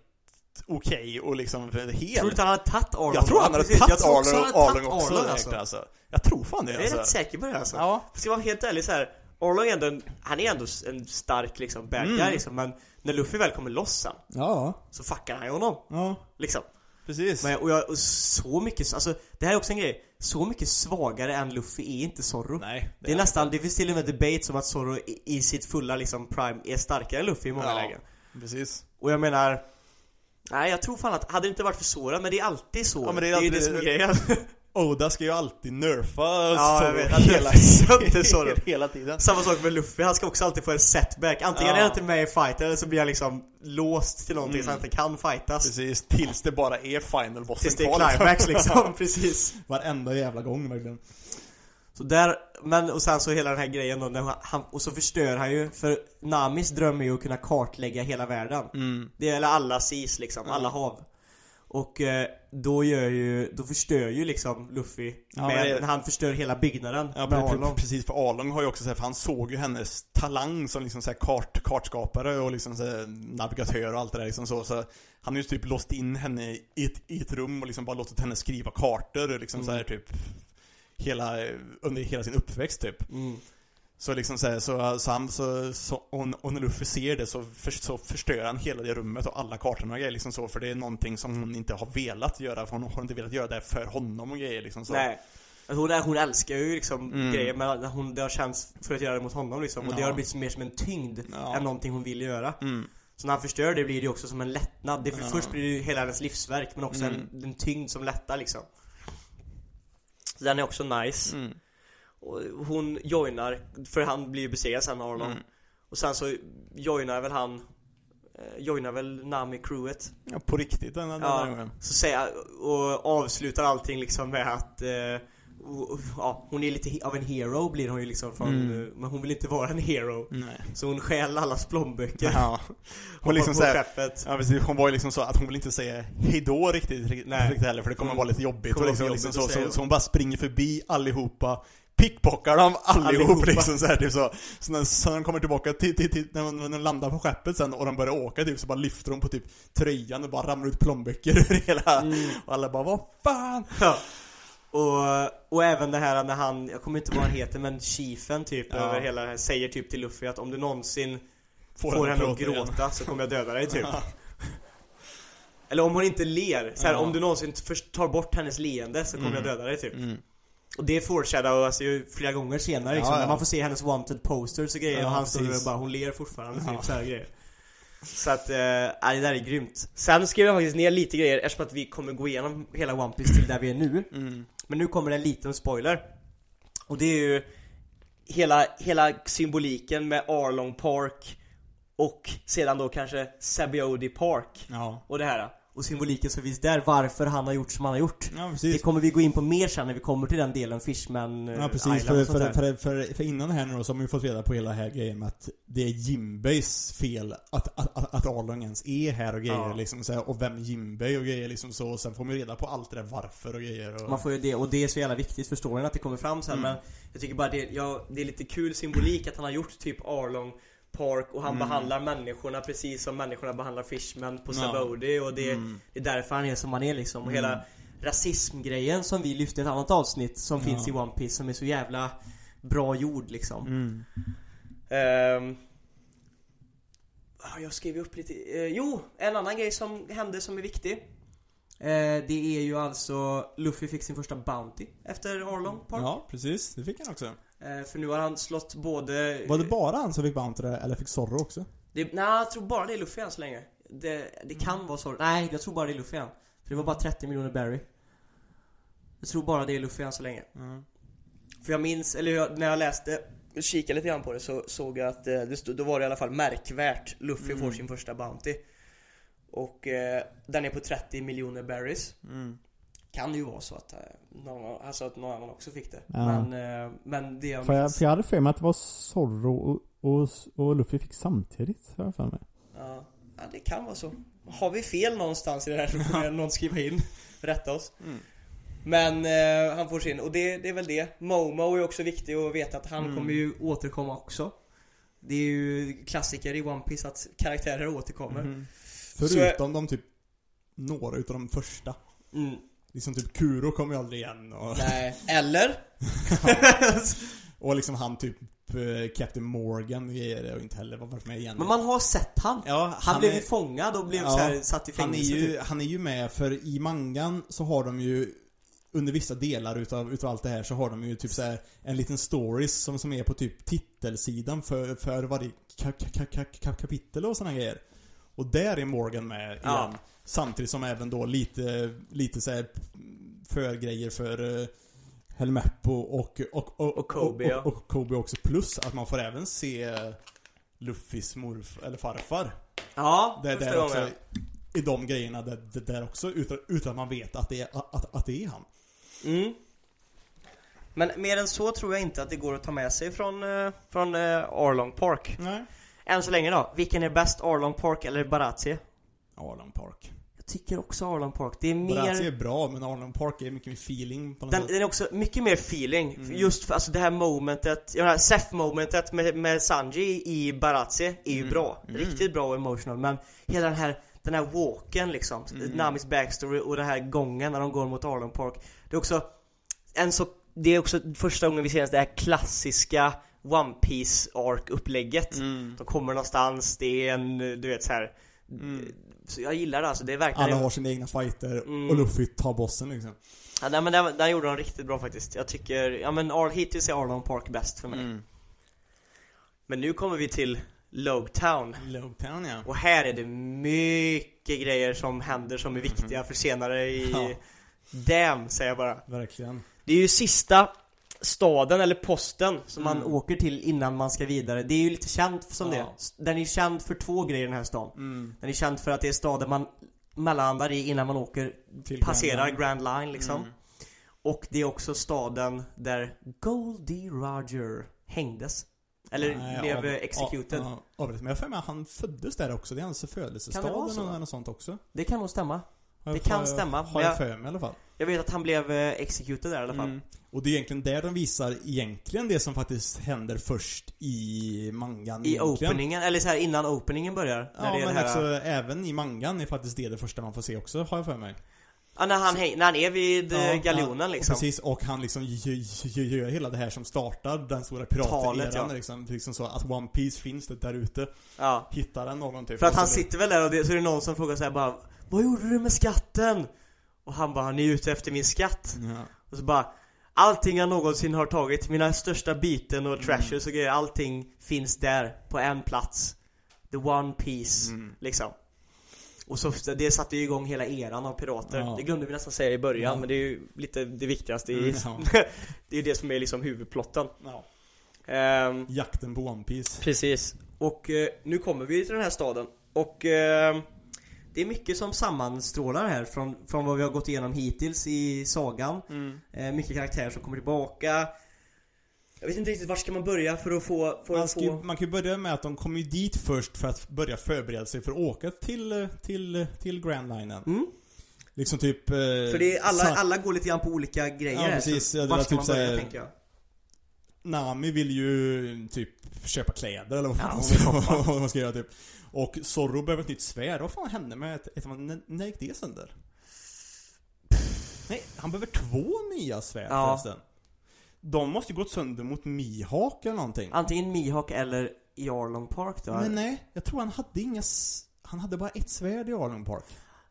okej och liksom hel. Tror du inte han hade tagit Arlong? Jag tror han hade tagit tror också Arlong, Arlong också. Arlong, alltså. alltså. Jag tror fan det Jag är alltså. rätt säker på det alltså. Ja. Ska vara helt ärlig så här. Arlong är ändå en, han är ändå en stark liksom bad guy Mm. liksom, men när Luffy väl kommer loss sen Ja, så fuckar han ju honom. ja, Liksom. precis. Men, och, jag, och så mycket, alltså det här är också en grej. Så mycket svagare än Luffy är inte Zorro. Nej. Det är nästan, det finns till och med debate om att Zorro i, i sitt fulla liksom prime är starkare än Luffy i många Ja. lägen. Precis. Och jag menar Nej jag tror fan att, hade det inte varit för Sora, men det är alltid så. Ja, men det är ju alltid- det som är grejen. Oda ska ju alltid nerfa Ja, jag vet. Han hela, sönder Zorro. hela tiden. Samma sak med Luffy, han ska också alltid få en setback. Antingen Ja. är han inte med i fighten eller så blir han liksom låst till någonting Mm. så han inte kan fightas. Precis, tills det bara är final bossen Tills det är climax liksom, precis. Varenda jävla gång verkligen. Så där, men och sen så hela den här grejen då, när han, och så förstör han ju, för Namis dröm är ju att kunna kartlägga hela världen. Mm. Det gäller alla seas liksom, alla hav. Och eh, då gör ju, då förstör ju liksom Luffy, Ja, men det- han förstör hela byggnaden Ja, med Arlong. precis, för Arlong har ju också så här, för han såg ju hennes talang som liksom så här kart, kartskapare och liksom så här, navigatör och allt det där liksom så, så han har ju typ låst in henne i ett, i ett rum och liksom bara låtit henne skriva kartor liksom så här Mm. typ Hela, under hela sin uppväxt typ Mm. Så liksom så, här, så, så han, så, så och, och när Luffy ser det så, för, så förstör han hela det rummet och alla kartorna och grejer liksom så För det är någonting som hon inte har velat göra, för hon har inte velat göra det för honom och grejer liksom så Nej. Alltså, Hon, är- hon älskar ju liksom Mm. grejer men hon, det har känts för att göra det mot honom liksom. Och det Ja. har blivit mer som en tyngd Ja. än någonting hon vill göra. mm. Så när han förstör det blir det också som en lättnad. Det, Ja. Först blir det ju hela hennes livsverk men också Mm. en, en tyngd som lättar liksom. Så den är också nice. Mm. Och hon joinar, för han blir ju besegrad sen av Arlong. Mm. Och sen så joinar väl han eh, Joinar väl Nami-crewet Ja, på riktigt den, den Ja. gången. Så säger och avslutar allting liksom med att eh, och- och- ja, hon är lite av en hero blir hon ju liksom från, Mm. Men hon vill inte vara en hero Nej. Så hon stjäl allas plånböcker Ja. Hon Hon liksom på såhär, skeppet ja precis, hon var ju liksom så att hon vill inte säga hejdå riktigt, riktigt, riktigt heller för det kommer Mm. vara lite jobbigt och liksom, liksom jobbigt så, att så, säga. så hon bara springer förbi allihopa Pickpockar dem allihop Allihopa. liksom så här, typ så. Så när, så när de kommer tillbaka till, till, till när, de, när de landar på skeppet sen och de börjar åka typ så bara lyfter de på typ tröjan och bara ramlar ut plånböcker ur hela Mm. Och alla bara vad fan? Ja. Och, och även det här när han, jag kommer inte ihåg vad han heter men chiefen typ Ja. över hela det här säger typ till Luffy att om du någonsin Får, får, henne att igen. gråta så kommer jag döda dig typ Ja. Eller om hon inte ler, så här, om du någonsin tar bort hennes leende så kommer Mm. jag döda dig typ Mm. Och det foreshadowas ju flera gånger senare liksom, Ja, ja. när man får se hennes wanted posters och grejer Ja, och han står och bara, hon ler fortfarande Ja. typ så här grejer Så att, eh, det där är grymt Sen skrev jag faktiskt ner lite grejer eftersom att vi kommer gå igenom hela One Piece till där vi är nu Mm. Men nu kommer en liten spoiler Och det är ju hela, hela symboliken med Arlong Park Och sedan då kanske Sabiodi Park Ja. och det här Och symboliken som finns där, varför han har gjort som han har gjort. Ja Det kommer vi gå in på mer sen när vi kommer till den delen, Fishman eh, Ja precis, Island för, för, för, för, för innan det här nu då så har man ju fått reda på hela här grejen med att det är Jimbeis fel att, att, att, att Arlong ens är här och grejer Ja. liksom så här, och vem Jimbei och grejer liksom så, och sen får man ju reda på allt det där varför och grejer och... Man får ju det, och det är så jävla viktigt för storyn att det kommer fram sen. Mm. men Jag tycker bara det, ja, det är lite kul symbolik att han har gjort typ Arlong Park och han Mm. behandlar människorna precis som människorna behandlar Fishman på Ja. Sabaody och det, Mm. det är därför han är som han är liksom och Mm. hela rasismgrejen som vi lyfte i ett annat avsnitt som Ja. finns i One Piece som är så jävla bra gjord liksom Mm. Ja, jag skrev upp lite, eh, jo, en annan grej som hände som är viktig eh, Det är ju alltså Luffy fick sin första Bounty efter Arlong Park Ja, precis. Det fick han också. Eh, För nu har han slått både Var det bara han som fick Bounty eller fick Zorro också? det, Nej, jag tror bara det är Luffy än så länge Det, det kan vara så, nej jag tror bara det är Luffy än För det var bara 30 miljoner berry Jag tror bara det är Luffy än så länge Ja. För jag minns, eller jag, när jag läste Kikade lite grann på det så såg jag att eh, det stod, då var det i alla fall märkvärt Luffy Mm. får sin första Bounty Och eh, den är på 30 miljoner berries Mm. Kan ju vara så att eh, någon, alltså att någon annan också fick det Ja. Men, eh, men det jag För jag, för jag hade för mig att det var Zorro och, och, och Luffy fick samtidigt, har jag för mig. ja, ja, det kan vara så Har vi fel någonstans i det här så får någon skriva in Rätta oss Mm. Men eh, han får sin, och det, det är väl det Momo är också viktig att veta att han Mm. kommer ju återkomma också Det är ju klassiker i One Piece att karaktärer återkommer Mhm. Förutom de typ några utav de första. Mm. Liksom typ Kuro kommer ju aldrig igen och, Nej, eller? och liksom han typ eh, Captain Morgan är det och inte heller varit med igen. Men man har sett han. ja, Han, blev är- ju fångad och blev Ja, så här, satt i han är, fängelse. ju, typ. han är ju med för i mangan så har de ju under vissa delar utav, utav allt det här så har de ju typ så här en liten stories som, som är på typ titelsidan för, för varje ka, ka, ka, ka, kapitel och såna grejer. Och där är Morgan med Ja. igen. Samtidigt som även då lite, lite så här för uh, Helmeppo och, och, och, Och Kobe, ja. och, och, Kobe också. Plus att man får även se Luffys morfar, eller farfar. Ja, Det, första det är också i de grejerna där, där- där också utan, utan att man vet att det är, att, att det är han. Mm. Men mer än så tror jag inte att det går att ta med sig från, eh, från eh, Arlong Park. Nej. Än så länge då, vilken är bäst? Arlong Park eller Baratie? Arlong Park. Jag tycker också Arlong Park. Det är mer... Baratie är bra men Arlong Park är mycket mer feeling på något Den, sätt. den är också mycket mer feeling, Mm. just för alltså det här momentet, ja, det här Seth-momentet med, med Sanji i Baratie är ju Mm. bra, Mm. riktigt bra och emotional men hela den här, den här walken liksom, Mm. Namis backstory och den här gången när de går mot Arlong Park Det är också en så, det är också första gången vi ser det här klassiska One Piece arc upplägget Mm. De kommer någonstans, det är en, du vet så här. Mm. Så jag gillar det alltså, det är verkligen Alla har sina egna fighter Mm. och Luffy tar bossen liksom. Ja, nej, men den, den gjorde de riktigt bra faktiskt. Jag tycker, ja men Ar- hittills är Arlong Park bäst för mig. Mm. Men nu kommer vi till Logtown. Logtown ja. Och här är det mycket grejer som händer som är viktiga för senare i... Ja. Damn, säger jag bara. Verkligen. Det är ju sista staden, eller posten, som man Mm. åker till innan man ska vidare. Det är ju lite känt som Ja. det. Den är känd för två grejer den här stan. Mm. Den är känd för att det är staden man mellandar i innan man åker, Till passerar Grand Grand Line liksom. Mm. Och det är också staden där Goldie Roger hängdes. Eller Nej, blev av- executed. Ja, ja, avrättad. Men jag har för mig att han föddes där också. Det är hans födelsestad eller något sånt också. Det kan nog stämma. Det kan stämma, Har jag för mig i alla fall. Jag vet att han blev eh, executed där i alla fall. Mm. Och det är egentligen där de visar egentligen det som faktiskt händer först i mangan I egentligen. openingen, eller så här innan openingen börjar. Ja men här, också även i mangan är faktiskt det det första man får se också, har jag för mig. ja, när, han, häng, när han är vid eh, Ja, galjonen ja, liksom. Precis, och han liksom gör, hela det här som startar den stora pirateran ja. liksom, liksom så att One Piece finns det där ute. Ja. Hittar den någon typ. För att Och han sitter väl där och det, så är det någon som frågar så här bara Vad gjorde du med skatten? Och han bara, ni är ute efter min skatt. Ja. Och så bara Allting jag någonsin har tagit, mina största byten och treasures och grejer, allting finns där på en plats. The one piece, Mm. liksom. Och så, det satte ju igång hela eran av pirater. Ja. Det glömde vi nästan säga i början, Ja. men det är ju lite det viktigaste i... Mm, ja. det är ju det som är liksom huvudplotten. Ehm, Jakten på One Piece. Precis. Och eh, nu kommer vi till den här staden. Och eh, det är mycket som sammanstrålar här från, från vad vi har gått igenom hittills i sagan. Mm. Eh, mycket karaktärer som kommer tillbaka. Jag vet inte riktigt var ska man börja för att få... För Man, att få... man kan ju börja med att de kommer ju dit först för att börja förbereda sig för att åka till, till, till Grand Linen. Mm? Liksom typ... eh, För det är alla, alla går lite grann på olika grejer Ja, här, precis. så Ja, det var typ man så börja här- tänker jag? Nami vill ju typ köpa kläder eller vad Ja, ska, vad man ska göra typ. Och Zorro behöver ett nytt svärd. Vad fan hände med ett, ett, när, när gick det sönder? Nej, han behöver två nya svärd Ja. förresten. De måste ju gått sönder mot Mihawk eller någonting. Antingen Mihawk eller i Arlong Park då. Men nej, jag tror han hade inga... Han hade bara ett svärd i Arlong Park.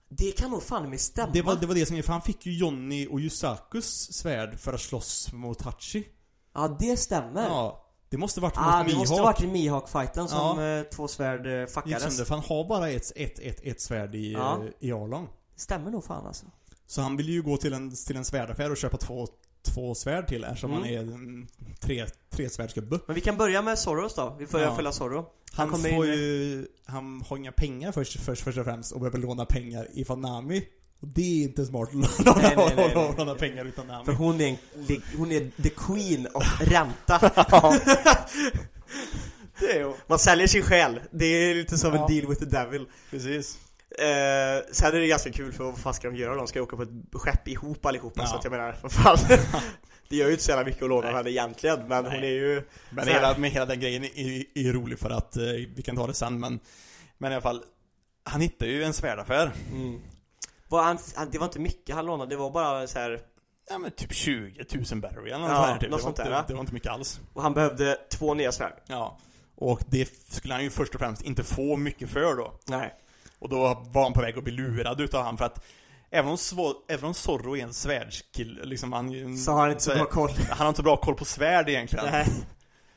Det kan nog fan med stämma. Det var, det var det som för han fick ju Johnny och Yusakus svärd för att slåss mot Hachi. Ja, det stämmer. Ja. Det måste varit Ah, mot det måste Mihawk. varit i Mihawk-fighten som Ja. eh, två svärd eh, Gick fuckades. sönder, för han har bara ett, ett, ett, ett svärd i, Ja. eh, i Arlong. Stämmer nog fan alltså. Så han vill ju gå till en, till en svärdaffär och köpa två, två svärd till eftersom Mm. han är en tre, tre svärdsgubbe. Men vi kan börja med Soros då. Vi får Ja. följa Zorro. Han, kommer får in- ju, han har inga pengar först, först, först och främst och behöver låna pengar ifrån Nami. Och det är inte smart att låna, låna pengar utan Nami. För hon är, en, hon är the queen of ränta. det är ju. Man säljer sin själ. Det är lite som Ja. en deal with the devil. Precis. Eh, sen är det ganska kul för vad fan ska de göra? De ska åka på ett skepp ihop allihopa Ja. så att jag menar, vad fan. det gör ju inte så jävla mycket att låna henne egentligen men Nej. hon är ju Men hela, med hela den grejen är, är rolig för att, eh, vi kan ta det sen men Men i alla fall Han hittar ju en svärdaffär mm. Var han, han, det var inte mycket han lånade, det var bara så här Ja men typ 20 000 battery eller Ja, här, typ. något det, var sånt där, inte, ja. det var inte mycket alls. Och han behövde två nya svärd. Ja. Och det skulle han ju först och främst inte få mycket för då. Nej. Och då var han på väg att bli lurad utav han för att Även om, Svo- även om Zorro är en svärdskille, liksom han Så har han inte så bra koll. Han har inte så bra koll på svärd egentligen. Nej.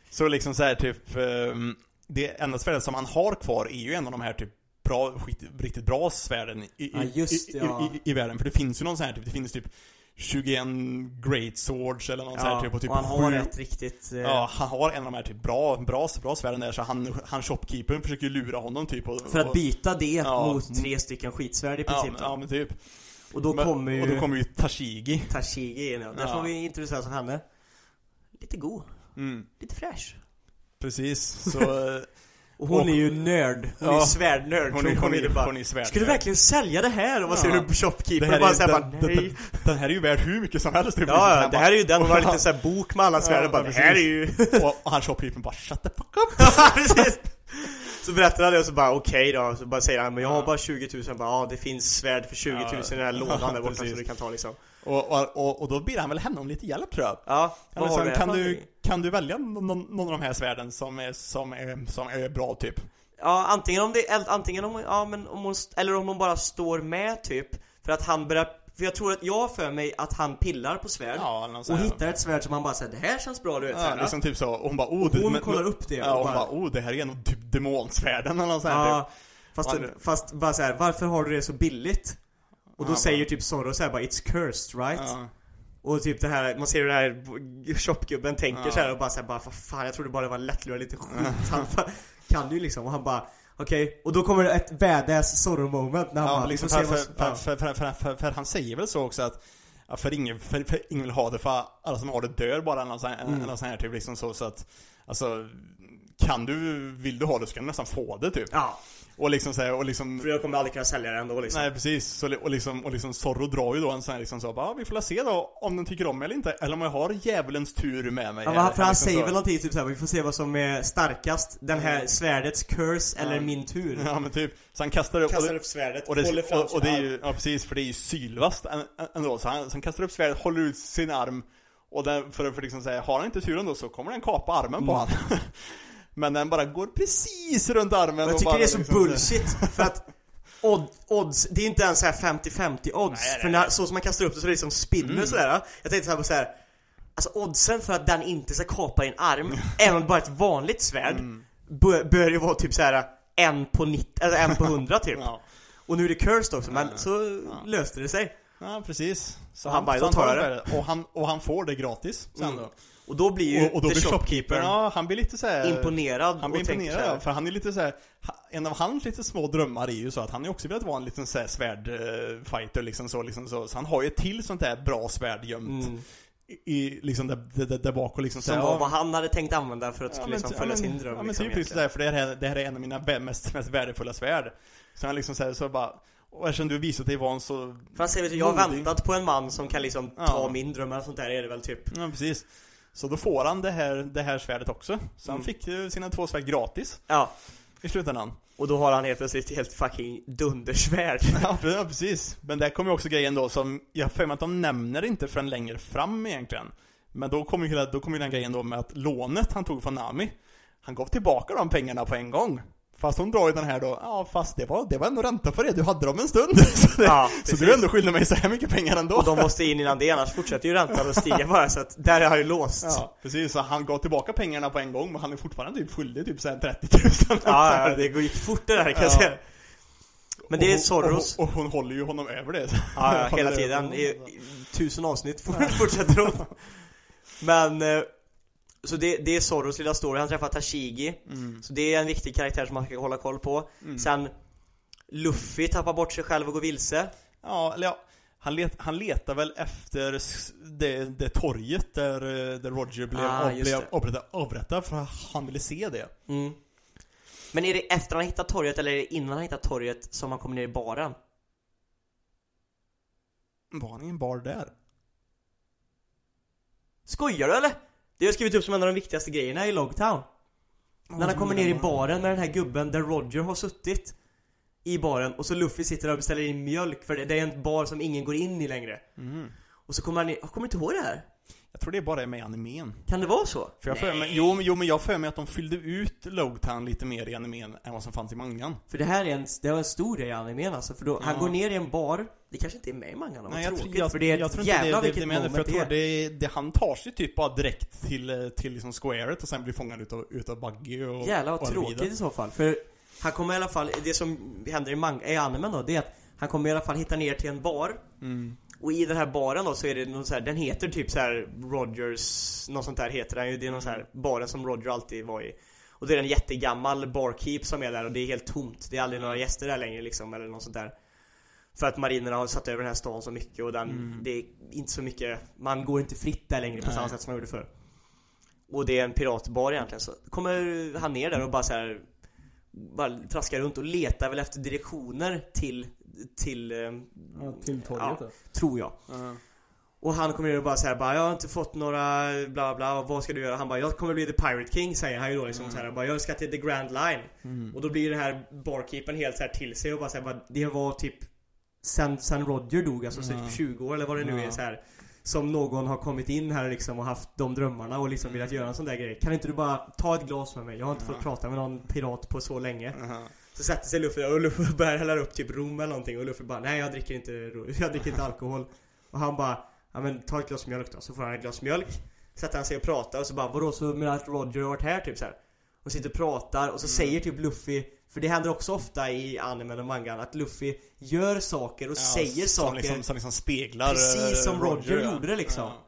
Så liksom så här typ ehm, Det enda svärdet som han har kvar är ju en av de här typ bra, riktigt bra svärden i, i, Ja, just ja. i, i, i världen. För det finns ju någon sån här typ, det finns typ 21 Great Swords eller någon sån här Ja, typ och typ och han har sju- ett riktigt... eh, Ja, han har en av de här typ bra, bra, bra svärden där så han, han shopkeepern försöker ju lura honom typ och, För att byta det Ja. mot tre stycken skitsvärd i ja, princip. men- ja men typ och då Men- kommer ju Och då kommer ju Tashigi Tashigi in. Ja. Där Ja. får vi introducera som henne. Lite god. mm, Lite fräsch. Precis, så eh, Och hon Och- är ju nörd. Hon är Ja. ju svärdnörd. hon är, hon är, bara, hon är svärd Ska du verkligen sälja det här? Och vad Ja. säger du på shopkeeper? Det här bara är- såhär bara, den- nej. Den här är ju värd hur mycket som helst typ. Ja, ja, det här är ju den. Hon har liten sån här bok med alla svärd och bara, Ja, det här är ju... Och, och han shopkeepern bara 'Shut the fuck up' Ja, precis. Så berättar han det och så bara okej då, så bara säger han men jag har bara 20 000, bara, ja det finns svärd för 20 000 i den här lådan där borta som du kan ta liksom och, och, och, och då ber han väl henne om lite hjälp tror jag Ja, vad har här kan, du, kan du välja någon, någon av de här svärden som är, som är, som är bra typ? Ja, antingen om det, antingen om, ja men om hon, eller om hon bara står med typ. För att han börjar, för jag tror att jag har för mig att han pillar på svärd. Ja, Och hittar ett svärd som han bara säger det här känns bra du vet Ja, här, liksom typ så, och hon bara oh, det, hon kollar upp det Ja, och och hon bara- bara oh, det här är nog typ demonsvärden eller något sånt här Ja, typ. fast, Han- fast bara så här, varför har du det så billigt? Och då Ja, säger typ Zorro så här bara 'It's cursed right?' Ja. Och typ det här, man ser hur den här shopgubben tänker Ja. så här och bara såhär bara vad fan jag trodde bara det var en lättlurad liten skit Han kan ju liksom och han bara Okej, och då kommer det ett badass Zorro moment när han Ja, bara liksom för, se för, vad- för, för, för, för, han säger väl så också att för, ingen, för, för ingen vill ha det för alla som har det dör bara eller här, Mm. sånt här typ liksom så, så att Alltså Kan du, vill du ha det så kan du nästan få det typ Ja, Och liksom så här, och liksom för jag kommer aldrig kunna sälja det ändå liksom. Nej precis, så, och liksom, och liksom Zorro drar ju då en sån här liksom så bara, "Ja, vi får la se då om den tycker om mig eller inte. Eller om jag har djävulens tur med mig. Ja, här." för han liksom säger så. väl någonting typ såhär, vi får se vad som är starkast. Den här svärdets curse eller Ja. min tur. Ja men typ, så han kastar upp Kastar upp svärdet, och det, håller fram och, och det är ju, ja precis, för det är ju sylvast än- än- ändå. Så han, så han kastar upp svärdet, håller ut sin arm. Och den, för, för liksom säga, har han inte turen då så kommer den kapa armen på Mm. han Men den bara går precis runt armen Och jag och tycker bara det är så liksom bullshit för att odd, odds, det är inte ens så här 50-50 odds Nej, nej, För när, så som man kastar upp det så är det liksom spinner Mm. sådär Jag tänkte såhär på såhär Alltså oddsen för att den inte ska kapa din arm, även om det bara är ett vanligt svärd Mm. bör, bör ju vara typ såhär en på 90, eller en på 100 typ Ja, Och nu är det cursed också, men Ja. så Ja. löste det sig ja precis Så Och han bara, så då tar jag det. Och han, och han får det gratis sen Mm. då Och då blir ju Och, och då blir shopkeeper shopkeepern, ja han blir lite så här, imponerad Han blir imponerad, såhär, för han är lite så här, en av hans lite små drömmar är ju så att han är också velat vara en liten så här svärdfighter liksom så, liksom så. Så han har ju ett till sånt där bra svärd gömt mm, i, i, liksom där, där, där, bak och liksom så Som här, var ja, vad han hade tänkt använda för att ja, men liksom följa ja, sin dröm Ja men liksom, typ liksom egentligen. där, för det här, det här är en av mina mest, mest värdefulla svärd. Så han liksom så här, så bara, och eftersom du visat dig vara en så, För han säger jag har väntat på en man som kan liksom Ja. ta min dröm eller sånt där är det väl typ ja precis. Så då får han det här, det här svärdet också. Så han Mm. fick ju sina två svärd gratis Ja, i slutändan. och då har han helt plötsligt helt fucking dundersvärd Ja, pre- ja, precis. Men där kommer ju också grejen då som, jag för mig att de nämner inte förrän längre fram egentligen. Men då kommer ju hela, då kommer ju den grejen då med att lånet han tog från Nami, han gav tillbaka de pengarna på en gång. Fast hon drar ju den här då, ja fast det var, det var ändå ränta på det, du hade dem en stund. Så, det, Ja, så du är ändå skyldig mig så här mycket pengar ändå. Och de måste in innan det, annars fortsätter ju räntan att stiga bara så att där är han ju låst Ja, Ja, precis. Så han gav tillbaka pengarna på en gång, men han är fortfarande typ skyldig typ såhär 30 000. ja, det går- gick fort det där kan jag Ja. säga Men det är Och Zorros Och, och hon håller ju honom över det. Ja, ja, hela tiden. I, i tusen avsnitt fortsätter hon. Men, eh, så det, det är Zorros lilla story. Han träffar Tashigi. Mm. Så det är en viktig karaktär som man ska hålla koll på. Mm. Sen, Luffy tappar bort sig själv och går vilse. Ja, eller ja. Han, let, han letar väl efter det, det torget där, eh, där Roger blev, Ah, blev avrättad, avrättad för att han ville se det. Mm. Men är det efter han hittat torget eller är det innan han hittat torget som han kommer ner i baren? Var han i en bar där? Skojar du eller? Det har jag skrivit upp som en av de viktigaste grejerna i Logtown. När han kommer ner i baren med den här gubben där Roger har suttit i baren och så Luffy sitter där och beställer in mjölk för det, det är en bar som ingen går in i längre. Mm. Och så kommer han in, jag kommer inte ihåg det här. Jag tror det bara är med i animen. Kan det vara så? För jag för mig, jo, jo men jag för mig att de fyllde ut Logtown lite mer i animen än vad som fanns i mangan. För det här är en, det var en stor grej i animen alltså, för då, han Ja. går ner i en bar Det kanske inte är med i mangan, vad Nej, jag, tråkigt, tror- jag, för det är jag tror inte jävla det, det, det moment för jag tror det, det, han tar sig typ bara direkt till, till liksom squaret och sen blir fångad utav, utav Buggy och Jävlar vad och tråkigt i så fall, för han kommer i alla fall, det som händer i, manga, i animen då, det är att han kommer i alla fall hitta ner till en bar Mm. Och i den här baren då så är det någon så här, den heter typ så här Rogers, något sånt där heter den ju. Det är någon så här baren som Roger alltid var i. Och det är en jättegammal barkeep som är där och det är helt tomt. Det är aldrig några gäster där längre liksom eller något sånt där. För att marinerna har satt över den här stan så mycket och den, Mm. det är inte så mycket, man går inte fritt där längre på Nej. samma sätt som man gjorde förr. Och det är en piratbar egentligen så kommer han ner där och bara så här bara traskar runt och letar väl efter direktioner till, till, eh, Ja, till torget Ja. tror jag. Ja. Och han kommer ner och bara säger bara Jag har inte fått några bla bla och vad ska du göra? Han bara Jag kommer bli the Pirate King säger han ju då liksom Mm. så här, bara, Jag ska till the Grand Line Mm. Och då blir det här barkeepern helt så här till sig och bara säger bara Det var typ Sen, sen Roger dog alltså så Ja. typ 20 år eller vad det nu Ja. är så här Som någon har kommit in här liksom och haft de drömmarna och liksom velat göra en sån där grej Kan inte du bara ta ett glas med mig? Jag har inte fått prata med någon pirat på så länge. Så sätter sig Luffy och Luffy börjar hälla upp typ rom eller någonting och Luffy bara Nej jag dricker inte, jag dricker inte alkohol Och han bara Ja men ta ett glas mjölk då, så får han ett glas mjölk Sätter han sig och pratar och så bara Vadå så menar att Roger har varit här typ så här Och sitter och pratar och så säger typ Luffy För det händer också ofta i animen och mangan att Luffy gör saker och Ja, säger som saker Liksom, som liksom speglar Precis eh, som Roger ja. gjorde det liksom. Ja.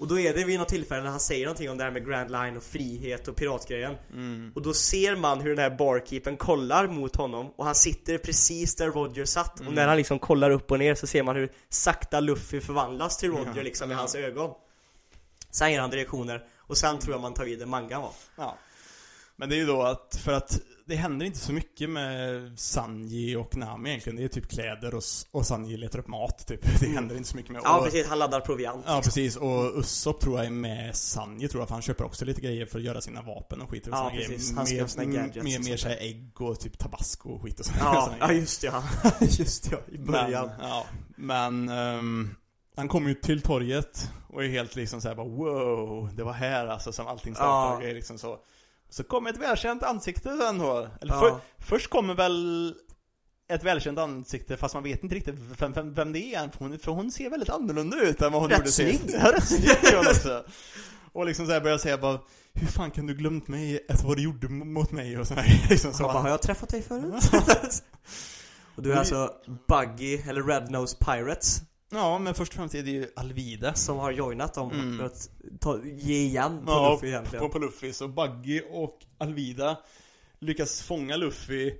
Och då är det vid något tillfälle när han säger någonting om det här med Grand Line och frihet och piratgrejen Mm. och då ser man hur den här barkeepern kollar mot honom och han sitter precis där Roger satt Mm. och när han liksom kollar upp och ner så ser man hur sakta Luffy förvandlas till Roger Ja. liksom i hans ögon Sen ger han direktioner och sen tror jag man tar vid där mangan var Ja. Men det är ju då att, för att det händer inte så mycket med Sanji och Nami egentligen. Det är typ kläder och, och Sanji letar upp mat typ. Det händer inte så mycket med Ja och, precis, han laddar proviant Ja precis, och Usopp tror jag är med Sanji tror jag, för han köper också lite grejer för att göra sina vapen och skit och Ja, precis. Han ska sina gadgets Mer, mer sånt såhär ägg och typ tabasco och skit och såna Ja, ja just ja, just ja, i början Men, ja, men ehm, han kommer ju till torget och är helt liksom såhär bara wow, det var här alltså som allting startade Ja. liksom så. Så kommer ett välkänt ansikte sen då. Eller Ja. för, först kommer väl ett välkänt ansikte fast man vet inte riktigt vem, vem, vem det är för hon, för hon ser väldigt annorlunda ut än vad hon Rätt gjorde sist. snygg. Ja, rätt snygg hon också. Och liksom såhär börjar säga bara Hur fan kan du glömt mig efter vad du gjorde mot mig och sådär liksom så. Bara, har jag träffat dig förut? och du är alltså Buggy, eller Red Nose Pirates Ja men först och främst är det ju Alvida Som har joinat dem Mm. för att ta, ge igen på Ja, Luffy egentligen. på, på Luffy, så Buggy och Alvida lyckas fånga Luffy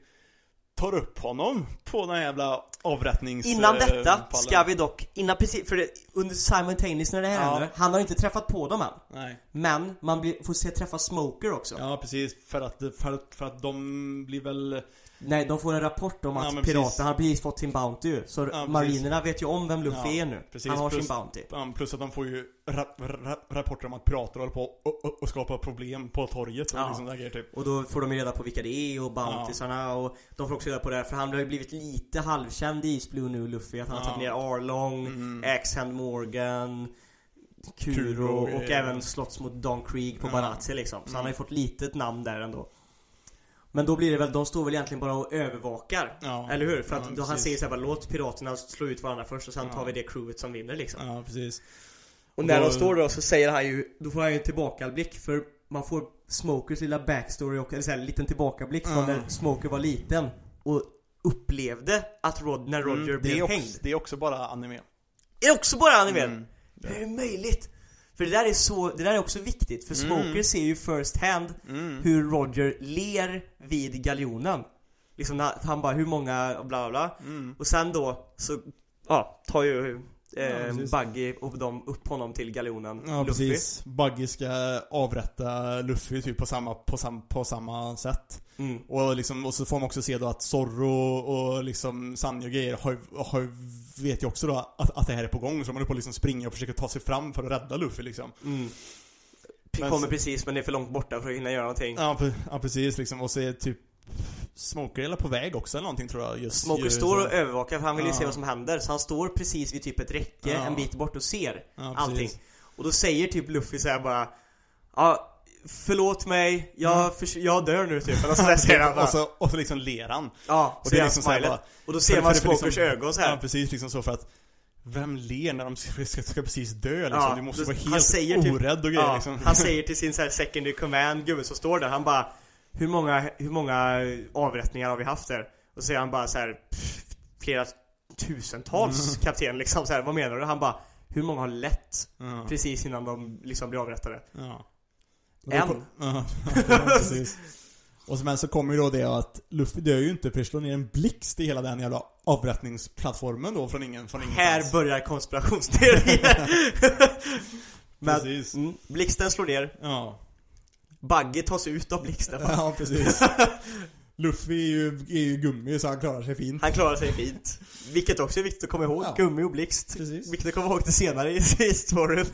Tar upp honom på den här jävla avrättnings... Innan eh, detta pallen. ska vi dock, innan precis, för det, under simultaneous när det här Ja. händer, han har inte träffat på dem än. Nej, Men man blir, får se träffa Smoker också. Ja precis, för att, för att, för att de blir väl... Nej, de får en rapport om Ja, att piraten precis. har precis fått sin Bounty ju. Så precis. marinerna vet ju om vem Luffy Ja, är nu precis. Han har Plus- sin Bounty ja, Plus att de får ju ra, ra, rapporter om att pirater håller på och, och, och skapar problem på torget och Ja. liksom där typ Och då får de ju reda på vilka det är och Bountysarna och de får också reda på det här för han har ju blivit lite halvkänd i East Blue nu Luffy Att han har Ja. tagit ner Arlong, Mm. X-Hand Morgan Kuro, Kuro, och ja. även slåss mot Don Krieg på Ja. Baratie liksom Så han har ju Mm. fått litet namn där ändå Men då blir det väl, de står väl egentligen bara och övervakar Ja. Eller hur? För att Ja, då han säger såhär låt piraterna slå ut varandra först och sen Ja. tar vi det crewet som vinner liksom Ja, precis Och när Då- de står då så säger han ju, då får han ju en tillbakablick för man får Smokers lilla backstory och eller så här, en liten tillbakablick från när Smoker var liten och upplevde att Rod, när Roger Mm, det, blev också, hängd. det är också bara anime Är det också bara animen? Mm. Hur är det möjligt? För det där är så, det där är också viktigt för Mm. Smoker ser ju first hand Mm. hur Roger ler vid galjonen. Liksom när han bara, hur många, bla bla bla. Mm. Och sen då så, ja, tar ju Ja, eh, precis. Buggy och de upp honom till galjonen. Ja Luffy. precis. Buggy ska avrätta Luffy typ på samma, på sam, på samma sätt. Mm. Och liksom, och så får man också se då att Zorro och liksom Sanji och grejer har, har, vet ju också då att, att det här är på gång. Så de håller på att liksom springa och försöka ta sig fram för att rädda Luffy liksom. Mm. Men kommer så- precis men det är för långt borta för att hinna göra någonting. Ja, ja precis liksom. Och så är typ Smoker är på väg också eller någonting tror jag just Smoker ju, står så- och övervakar för han vill ju Ja. se vad som händer Så han står precis vid typ ett räcke Ja. en bit bort och ser Ja, allting. Och då säger typ Luffy såhär bara Ja, förlåt mig, jag, förs- jag dör nu typ Eller sådär säger han bara och, så, och så liksom ler han. Ja, Och så det är liksom så bara- Och då För- ser för- man för Smokers liksom- ögon så här. Ja precis, liksom så för att Vem ler när de ska, ska, ska precis dö liksom? Ja, du måste vara han helt säger typ- orädd och grejer Ja, liksom. han säger till sin så här secondary command gubbe som står där, han bara Hur många, hur många avrättningar har vi haft där? Och så säger han bara så här "Pff, Flera tusentals Mm. kapten liksom så här, vad menar du? Han bara Hur många har lett Ja, precis innan de liksom blir avrättade? ja. En. Ja, ja, precis. Och så, men så kommer ju då det att Luffy dör ju inte för att slå ner en blixt i hela den jävla avrättningsplattformen då från ingen, från Här ingenstans. börjar konspirationsteorier Men Precis. mm, blixten slår ner Ja. Bagge tas ut av blixten ja, precis. Luffy är ju, är ju gummi så han klarar sig fint. Han klarar sig fint Vilket också är viktigt att komma ihåg, Ja. gummi och blixt Precis. Vilket att komma ihåg det senare i, i storyn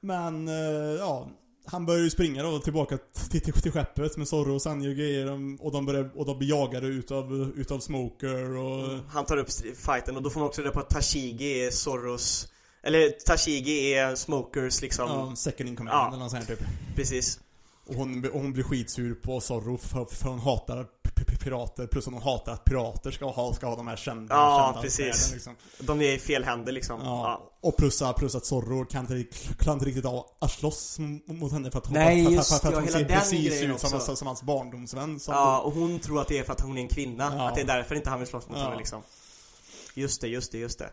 Men, eh, ja. Han börjar ju springa då tillbaka till, till, till skeppet med Zorro och Sanji och grejer. De- Och de, börjar, och de blir jagade utav, utav Smoker och... Han tar upp fighten och då får man också reda på att Tashigi är Zorros Eller Tashigi är Smokers liksom Ja, second in command Ja. eller något sånt här typ. Precis Och hon, och hon blir skitsur på Zorro för, för hon hatar pirater plus att hon hatar att pirater ska ha, ska ha de här kända Ja, kända precis. liksom. De är i fel händer liksom ja. ja. Och plus, plus att Zorro kan inte, kan inte riktigt av att slåss mot henne för att, Nej, för, för, just för, för att ja, hon ser precis ut som, som, som hans barndomsvän som Ja, och hon tror att det är för att hon är en kvinna Ja. Att det är därför inte han vill slåss mot henne liksom Just det, just det, just det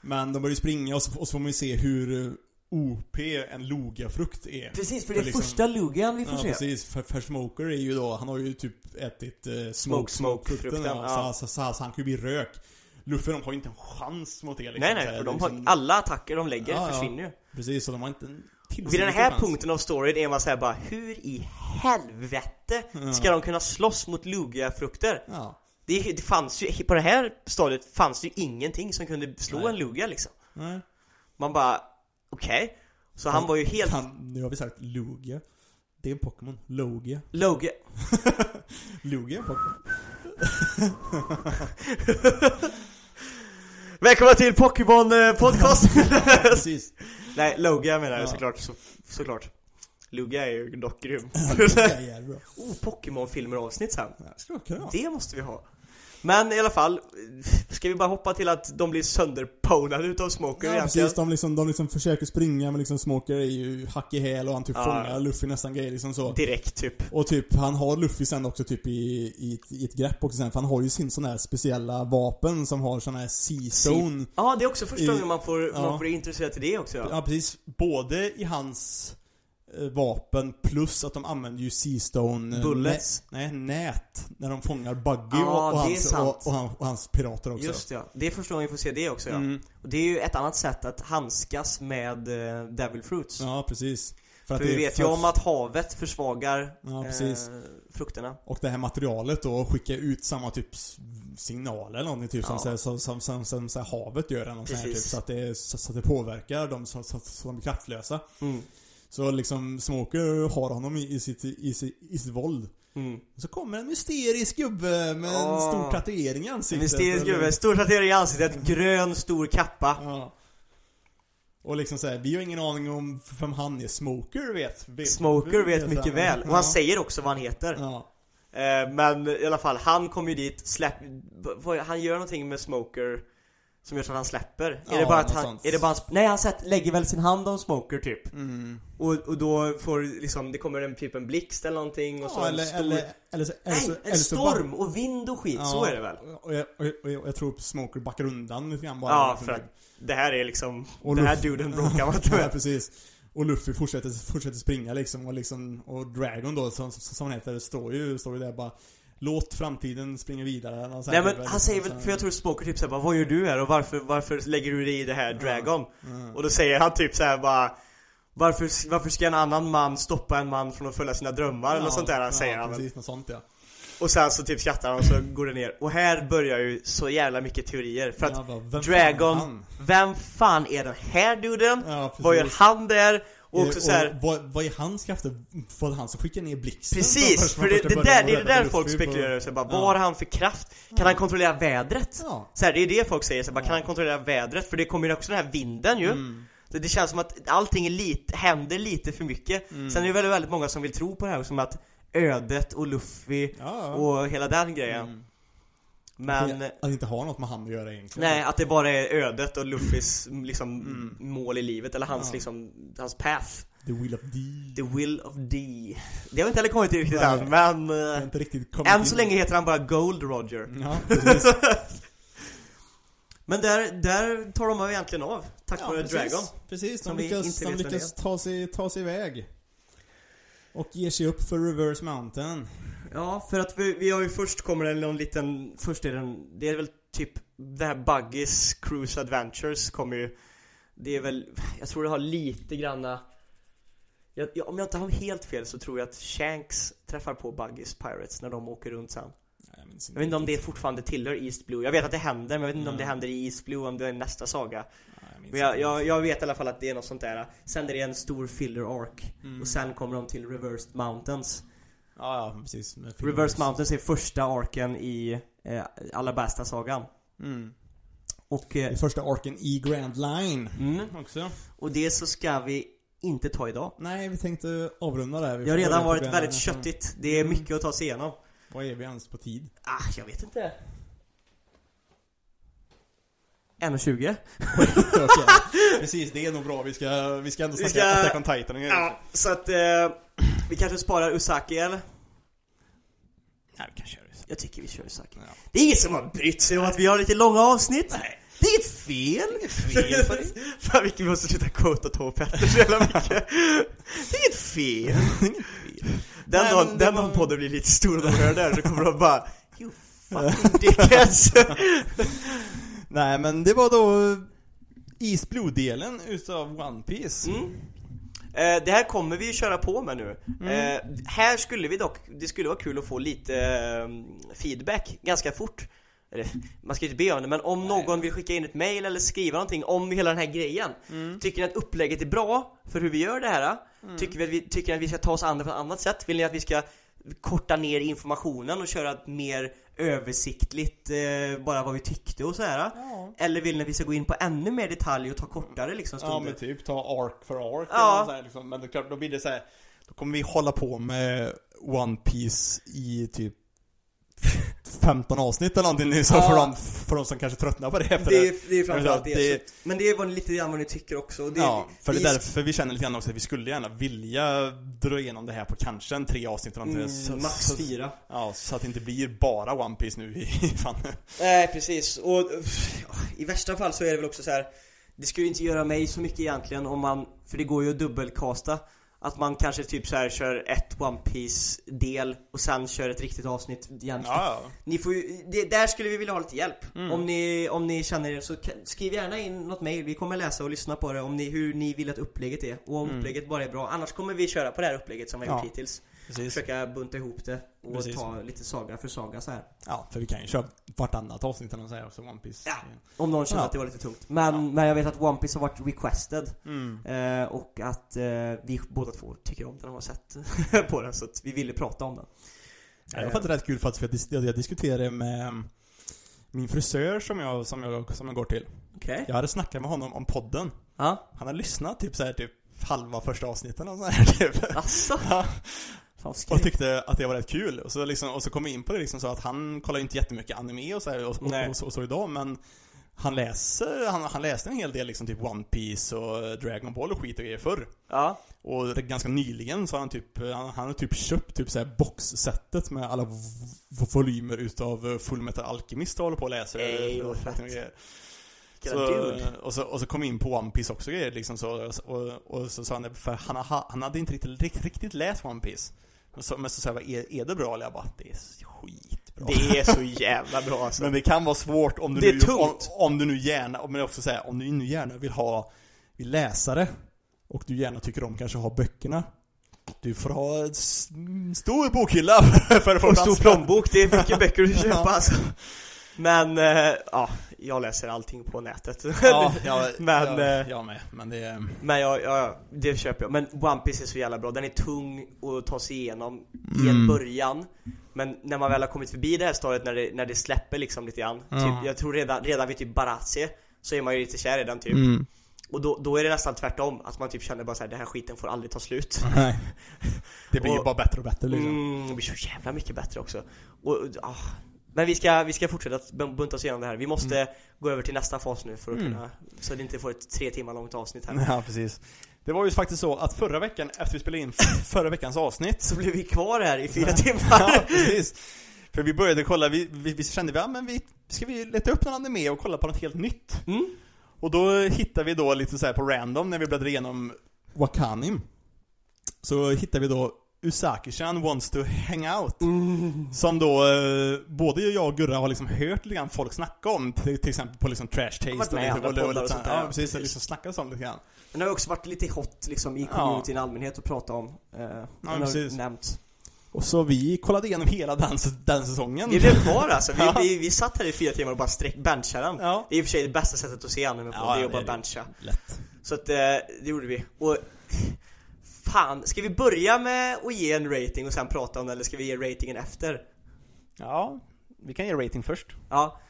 Men de börjar ju springa och så, och så får man ju se hur OP en Logia-frukt är. Precis, för För det är liksom- första Lugian vi får Ja se precis, för, för Smoker är ju då, han har ju typ ätit eh, smoke, Smoke, smoke-frukten frukten, ja, så, så, så, så han kan ju bli rök. Luffy de har ju inte en chans mot det liksom. Nej nej, för de liksom, har, alla attacker de lägger Ja, försvinner ju Precis, så de har inte en Vid den här punkten av storyn är man såhär bara Hur i helvete ska de kunna slåss mot Lugia-frukter? Ja. Det, det fanns ju, på det här stadiet fanns det ju ingenting som kunde slå Nej. en Lugia liksom Nej. Man bara, okej Så han var ju helt Fan, nu har vi sagt Lugia. Det är en Pokémon. Logia. Logia en Pokémon. Välkomna till Pokémon eh, podcast! Precis. Nej, Logia menar jag Ja. såklart, så, såklart Lugia är ju dock grym Lugia är jävligt bra. Oh, Pokémon-filmer avsnitt sen Ja, det. Det måste vi ha Men i alla fall, ska vi bara hoppa till att de blir sönderponade utav Smoker Ja egentligen? precis, de liksom, de liksom försöker springa men liksom Smoker är ju hack i häl och han typ Ja. fångar Luffy nästan grejer liksom så. Direkt typ Och typ, han har Luffy sen också typ i, i, ett- i ett grepp också sen, för han har ju sin sån här speciella vapen som har sån här Seastone Ja, det är också första gången man får, ja. man får introducera till det också ja. Ja precis, både i hans vapen plus att de använder ju Seastone eh, Bullets. nä- Nej, nät När de fångar Buggy Ja, och, hans, och, och, han, och hans pirater också Just ja, det är första gången vi får se det också ja Mm. Och det är ju ett annat sätt att handskas med eh, Devil Fruits Ja precis För, För vi vet för ju om att havet försvagar Ja, eh, frukterna Och det här materialet då skickar ut samma typ signaler eller någonting typ som, Ja. som, som, som, som, så här havet gör eller något sånt här, typ, så, att det, så, så att det påverkar dem så, så, så de blir kraftlösa. mm. Så liksom Smoker har honom i, i, sitt, i, i sitt våld. Mm. Så kommer en mysterisk gubbe med en Åh. stor tatuering i ansiktet. Mysterisk eller- gubbe, stor tatuering i ansiktet, grön stor kappa Ja. Och liksom såhär, vi har ingen aning om vem han är. Smoker vet. vet Smoker vet mycket väl, och han Ja. säger också vad han heter Ja. Eh, Men i alla fall, han kommer ju dit, släpp, han gör någonting med Smoker Som gör så att han släpper Ja, Är det bara att han, sånt. är det bara han, nej han sätt, lägger väl sin hand om Smoker typ Mm. och, och då får liksom, det kommer en typ en blixt eller någonting och så Ja, en eller, stor eller, eller, så, eller, Nej, så, en eller så bara- storm och vind och skit, så är det väl? Och jag, och jag, och jag, jag tror Smoker backar undan lite grann bara. Ja, för att det här är liksom, Och den här Luffy- duden bråkar man inte Ja, med precis. Och Luffy fortsätter, fortsätter springa liksom och liksom, och Dragon då som, som han heter, står ju, står ju där bara Låt framtiden springa vidare sånt Nej men typ, han säger väl, för jag tror Smoker typ såhär Vad gör du här och varför, varför lägger du dig i det här Dragon? Mm. Och då säger han typ såhär bara varför, varför ska en annan man stoppa en man från att följa sina drömmar eller något sånt där säger ja, han väl. precis, något sånt ja. Och sen så typ skrattar han och så går det ner Och här börjar ju så jävla mycket teorier För att Ja, bara, vem fan är Dragon, han? vem fan är den här duden? Ja. Vad gör han där? Och också så här, och vad, vad är hans krafter? Var det han som skickar ner blixten? Precis, för det, det, där, det är det där folk spekulerar så bara, Ja. vad har han för kraft? Kan han kontrollera vädret? Ja. Så här, det är det folk säger, så bara, kan han kontrollera vädret? För det kommer ju också den här vinden ju Mm. det, det känns som att allting lite, händer lite för mycket Mm. Sen är det väldigt, väldigt många som vill tro på det här, som att ödet och Luffy ja. och hela den grejen Mm. Men, Att det inte har något med han att göra egentligen. nej, att det bara är ödet och Luffys liksom Mm. mål i livet, eller hans Ja. liksom, hans path The will of D. The will of D Det har inte heller kommit riktigt Nej. än, men eh, inte riktigt kommit än så in. länge heter han bara Gold Roger Ja. Men där, där tar de egentligen av, tack vare precis. Dragon Precis, de lyckas, de lyckas ta, sig, ta sig iväg. Och ger sig upp för Reverse Mountain. Ja, för att vi, vi har ju först kommer det någon liten, först är den, det är väl typ det här Buggies Cruise Adventures kommer ju Det är väl, jag tror det har lite granna jag, jag, Om jag inte har helt fel så tror jag att Shanks träffar på Buggies Pirates när de åker runt sen. Jag Jag vet inte om det fortfarande tillhör East Blue, jag vet att det händer men jag vet inte om det Mm. händer i East Blue, om det är nästa saga. Men jag, jag, jag vet i alla fall att det är något sånt där. Sen är det en stor filler arc. Mm. Och sen kommer de till Reversed Mountains Ja, ja, precis. Reverse Mountains är första arken i eh, Alabasta-sagan Mm. Och, Det eh, är första arken i Grand Line. mm, Också. och det så ska vi inte ta idag Nej, vi tänkte avrunda där. Vi Det har redan varit väldigt Line. köttigt, det är mycket att ta sig igenom Vad är vi ens på tid? Ah, jag vet inte 1.20? Okej. Precis, det är nog bra. Vi ska, vi ska ändå Vi snacka ska- Attack on Titan. Ja, så att eh, vi kanske sparar Usaki eller? Nej, vi kan köra det. Jag tycker vi kör Usaki Ja. Det är ingen som har brytt sig om att vi har lite långa avsnitt Nej. Det är inget fel! Inget fel på det. Fan vilket vi måste sluta quota Tove Petter så jävla mycket Det är inget fel! Den Nej, dagen, det den var- dagen podden blir lite stor och de hör det här så kommer de bara You fucking dickheads! Nej, men det var då East Blue-delen utav One Piece. Mm. Eh, det här kommer vi ju köra på med nu. Mm. Eh, här skulle vi dock, det skulle vara kul att få lite eh, feedback ganska fort. Man ska ju inte be om det, men om någon vill skicka in ett mail eller skriva någonting om hela den här grejen. Mm. Tycker ni att upplägget är bra för hur vi gör det här? Tycker, vi att vi, tycker ni att vi ska ta oss an det på ett annat sätt? Vill ni att vi ska korta ner informationen och köra ett mer översiktligt, eh, bara vad vi tyckte och så här? Ja. Eller vill ni att vi ska gå in på ännu mer detalj och ta kortare liksom Ja stunder? men typ ta ark för ark Ja. eller något så här, liksom. Men det är klart, då blir det så här. Då kommer vi hålla på med One Piece i typ 15 avsnitt eller någonting nu så Ja. för, de, för de som kanske tröttnar på det efter Det är, det är framförallt det, det- Men det är vad, lite grann vad ni tycker också det, Ja, för det vi- är därför vi känner lite grann också att vi skulle gärna vilja dra igenom det här på kanske en tre avsnitt eller någonting. Så- mm, Max så- fyra Ja, så att det inte blir bara One Piece nu i fan. Nej precis, och ja, i värsta fall så är det väl också så här. Det skulle inte göra mig så mycket egentligen om man, för det går ju att dubbelkasta Att man kanske typ så här kör ett One piece del och sen kör ett riktigt avsnitt igen. Ja, Ni får ju, det, där skulle vi vilja ha lite hjälp. Mm. om, ni, om ni känner er så skriv gärna in något mail, vi kommer läsa och lyssna på det om ni, hur ni vill att upplägget är. Och om Mm. upplägget bara är bra. Annars kommer vi köra på det här upplägget som vi har Ja. gjort hittills precis. Försöka bunta ihop det och Precis. ta lite saga för saga så här. Ja, för vi kan ju köra vartannat avsnitt eller här också, One Piece. Ja. Om någon känner Ja. att det var lite tungt. Men, men jag vet att One Piece har varit requested. Mm. Eh, och att eh, vi båda två tycker om den och har sett på den. Så att vi ville prata om den. Ja, det var faktiskt rätt kul för att jag, jag diskuterade med min frisör som jag, som jag, som jag går till. Okej. Jag hade snackat med honom om podden. Ja. Han har lyssnat typ så här, typ halva första avsnitten och så här, typ. Asså? Ja, och tyckte att det var rätt kul. Och så, liksom, och så kom vi in på det liksom så att han kollar ju inte jättemycket anime och så, här, och, och, och, så, så idag men han läser, han, han läste en hel del liksom typ One Piece och Dragon Ball och skit och grejer förr. Ja. Och ganska nyligen så har han typ, han, han har typ köpt typ såhär boxsetet med alla volymer utav eh, Full Metal Alchemist och håller på och läser. Ey, och, så, och, så, och så kom in på One Piece också grejer liksom så, och, och så sa han det, för han, ha- han hade inte riktigt, riktigt, riktigt läst One Piece. Så, men så sa jag, är, är det bra? Eller jag bara, det är skitbra. Det är så jävla bra alltså. Men det kan vara svårt om du Det är nu, tungt. Om, om du nu gärna, men också säga om du nu gärna vill ha, vill läsare och du gärna tycker om kanske ha böckerna. Du får ha en stor bokhylla för att få Och stor plånbok, det är mycket böcker köpa Ja. alltså. Men, eh, ja, jag läser allting på nätet. Ja, ja, Men, ja, eh, jag med. Men det. Men jag, ja, det köper jag. Men One Piece är så jävla bra. Den är tung att ta sig igenom i en Mm. början. Men när man väl har kommit förbi det här stadiet när det, när det släpper liksom lite grann. Ja. Typ, jag tror redan, redan vid typ Baratse så är man ju lite kär i den typ. Mm. Och då, då är det nästan tvärtom. Att man typ känner bara såhär, den här skiten får aldrig ta slut. Nej. Det blir ju Och- bara bättre och bättre liksom. Mm, det blir så jävla mycket bättre också. Och, ah. Men vi ska, vi ska fortsätta att bunta oss igenom det här. Vi måste gå över till nästa fas nu för att Mm. kunna, så att det inte får ett tre timmar långt avsnitt här. Ja, precis. Det var ju faktiskt så att förra veckan, efter vi spelade in förra veckans avsnitt Så blev vi kvar här i fyra timmar. Ja, precis. För vi började kolla, vi, vi, vi kände vi, ja men vi, ska vi leta upp någon anime och kolla på något helt nytt? Mm. Och då hittade vi då lite så här på random när vi bläddrade igenom Wakanim. Så hittade vi då Usaki-chan wants to hang out. Mm. Som då, eh, både jag och Gurra har liksom hört lite grann folk snacka om, till, till exempel på liksom Trash Taste lite- andra lite poddar och så- sånt där, Ja, ja, precis, precis. liksom snackas om lite grann. Den har också varit lite hot liksom i communityn i allmänhet att prata om. Eh, har precis. nämnt. Och så vi kollade igenom hela den, den säsongen. Vi blev kvar alltså. Vi, Ja. vi, vi satt här i fyra timmar och bara streck benchade den. Ja. Det är i och för sig det bästa sättet att se anime på, Ja, det är det att bara det. bencha. Lätt. Så att eh, det gjorde vi. Och fan, ska vi börja med att ge en rating och sen prata om den eller ska vi ge ratingen efter? Ja, vi kan ge rating först. Ja.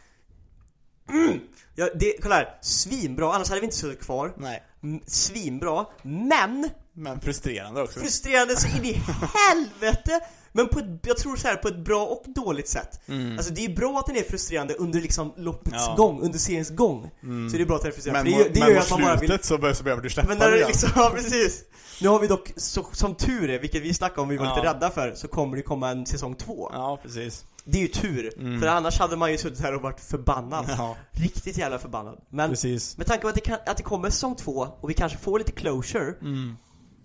Mm. Ja, det, kolla här. Svinbra, annars hade vi inte suttit kvar. Nej. Mm, Svinbra, men Men frustrerande också. frustrerande så in i helvete! Men på ett, jag tror så här på ett bra och dåligt sätt. Mm. Alltså det är bra att den är frustrerande under liksom loppets Ja. gång, under seriens gång. Mm. Så det är bra att den är frustrerande. Men, för det, det men gör att man bara vill... så, bör, så behöver du släppa Men när det igen. liksom, ja precis. Nu har vi dock, så, som tur är, vilket vi snackade om vi var Ja. lite rädda för, så kommer det komma en säsong två. Ja, precis. Det är ju tur, Mm. för annars hade man ju suttit här och varit förbannad. Ja, Riktigt jävla förbannad. Men precis. med tanke på att det, kan, att det kommer säsong två och vi kanske får lite closure, Mm.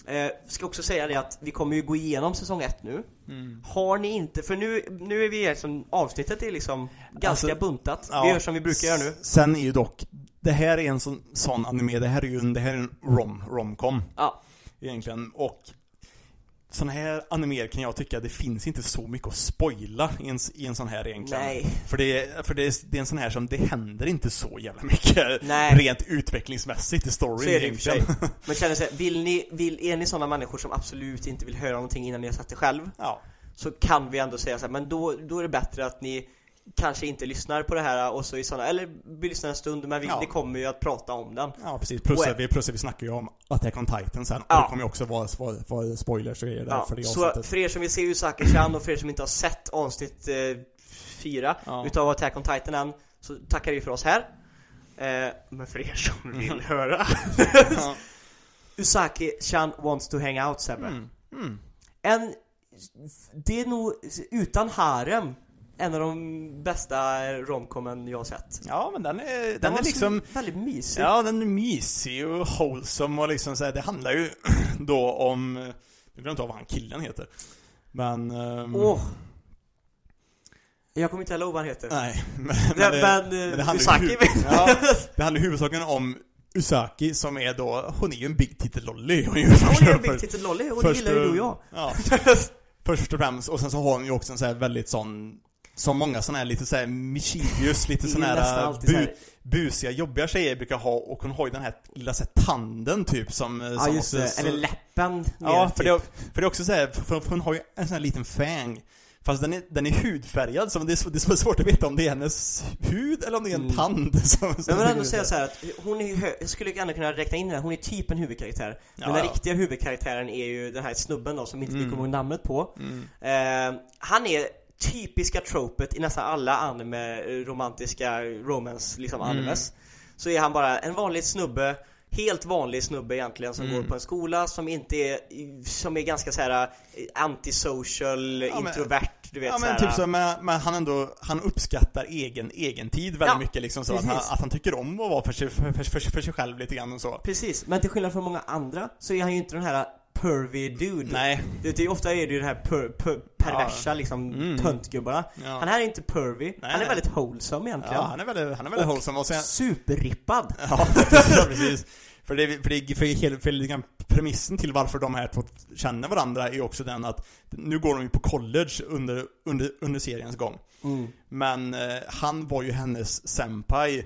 eh, ska också säga det att vi kommer ju gå igenom säsong ett nu. Mm. Har ni inte, för nu, nu är vi liksom, avsnittet är liksom ganska Alltså, buntat. ja. Vi gör som vi brukar göra nu. Sen är ju dock, det här är en sån, sån anime, det här är ju en, det här är en rom, romcom Ja, egentligen. Och såna här animer kan jag tycka, det finns inte så mycket att spoila i en, i en sån här egentligen. nej. För, det, är- för det, är, det är en sån här som, det händer inte så jävla mycket Nej. rent utvecklingsmässigt i storyn egentligen. Men känner sig, vill ni, vill, är ni sådana människor som absolut inte vill höra någonting innan ni har sett det själv? Ja. Så kan vi ändå säga så här, men då, då är det bättre att ni kanske inte lyssnar på det här och så i såna, eller vi lyssnar en stund men vi, Ja. det kommer ju att prata om den. Ja precis, plus, Och- att vi, plus att vi snackar ju om Attack on Titan sen, och Ja. det kommer ju också vara, vara, vara spoilers och grejer där Ja, för det så avsnittet. för er som vill se Usaki-chan och för er som inte har sett avsnitt eh, Ja. utav Attack on Titan än, så tackar vi för oss här. Eh, men för er som vill höra Ja. Usaki-chan wants to hang out Sebbe. Mm. Mm. En, det är nog, utan harem, en av de bästa romcomen jag har sett. Ja men den är, den, Den är liksom väldigt mysig. Ja, den är mysig och wholesome och liksom så här, det handlar ju då om, jag glömde inte av vad han killen heter. Men... ehm, Åh! Jag kommer inte ihåg vad han heter. Nej, men, Men, det, men, men det eh, handlar ju Usaki hu- ja, det handlar huvudsakligen om Usaki som är då, hon är ju en big titted lolly. Hon är ju Hon är en big titted lolly och det först- gillar ju du och jag. Ja, först och främst. Och sen så har hon ju också en så här väldigt sån som många såna här lite såhär mischievous, lite såna nästan här, alltid så bu, här- busiga, jobbiga tjejer brukar ha och hon har ju den här lilla så här, tanden typ som Ja som just måste- det, eller läppen Ja, mer, för, typ. det, för det är också såhär, för, för hon har ju en sån här liten fäng Fast den är, den är hudfärgad, så det är, det är svårt att veta om det är hennes hud eller om det är en Mm. tand som, som jag vill ändå säga så här att hon är hö- jag skulle ändå kunna räkna in den, hon är typ en huvudkaraktär. Ja, men den ja. riktiga huvudkaraktären är ju den här snubben då, som inte vi Mm. kommer ihåg namnet på. mm. Eh, han är typiska tropet i nästan alla anime, eh, romantiska romance, liksom Mm. animes. Så är han bara en vanlig snubbe, helt vanlig snubbe egentligen som Mm. går på en skola som inte är, som är ganska så här eh, antisocial, Ja, men- introvert, du vet Ja så men typ så, men, men han ändå, han uppskattar egen, egen tid väldigt Ja, mycket liksom så att han, att han tycker om att vara för sig, för, för, för sig själv lite grann och så Precis, men till skillnad från många andra så är han ju inte den här pervy dude. Nej, Det, det, ofta är det ju det här per, per, perversa liksom Mm. töntgubbarna. ja. Han här är inte pervy, han är nej. väldigt wholesome egentligen. ja, han är väldigt, han är väldigt Och wholesome och sen, Superrippad. ja, ja precis För det, för det, för, hela, för grann premissen till varför de här två känner varandra är ju också den att nu går de ju på college under, under, under seriens gång. Mm. Men eh, han var ju hennes senpai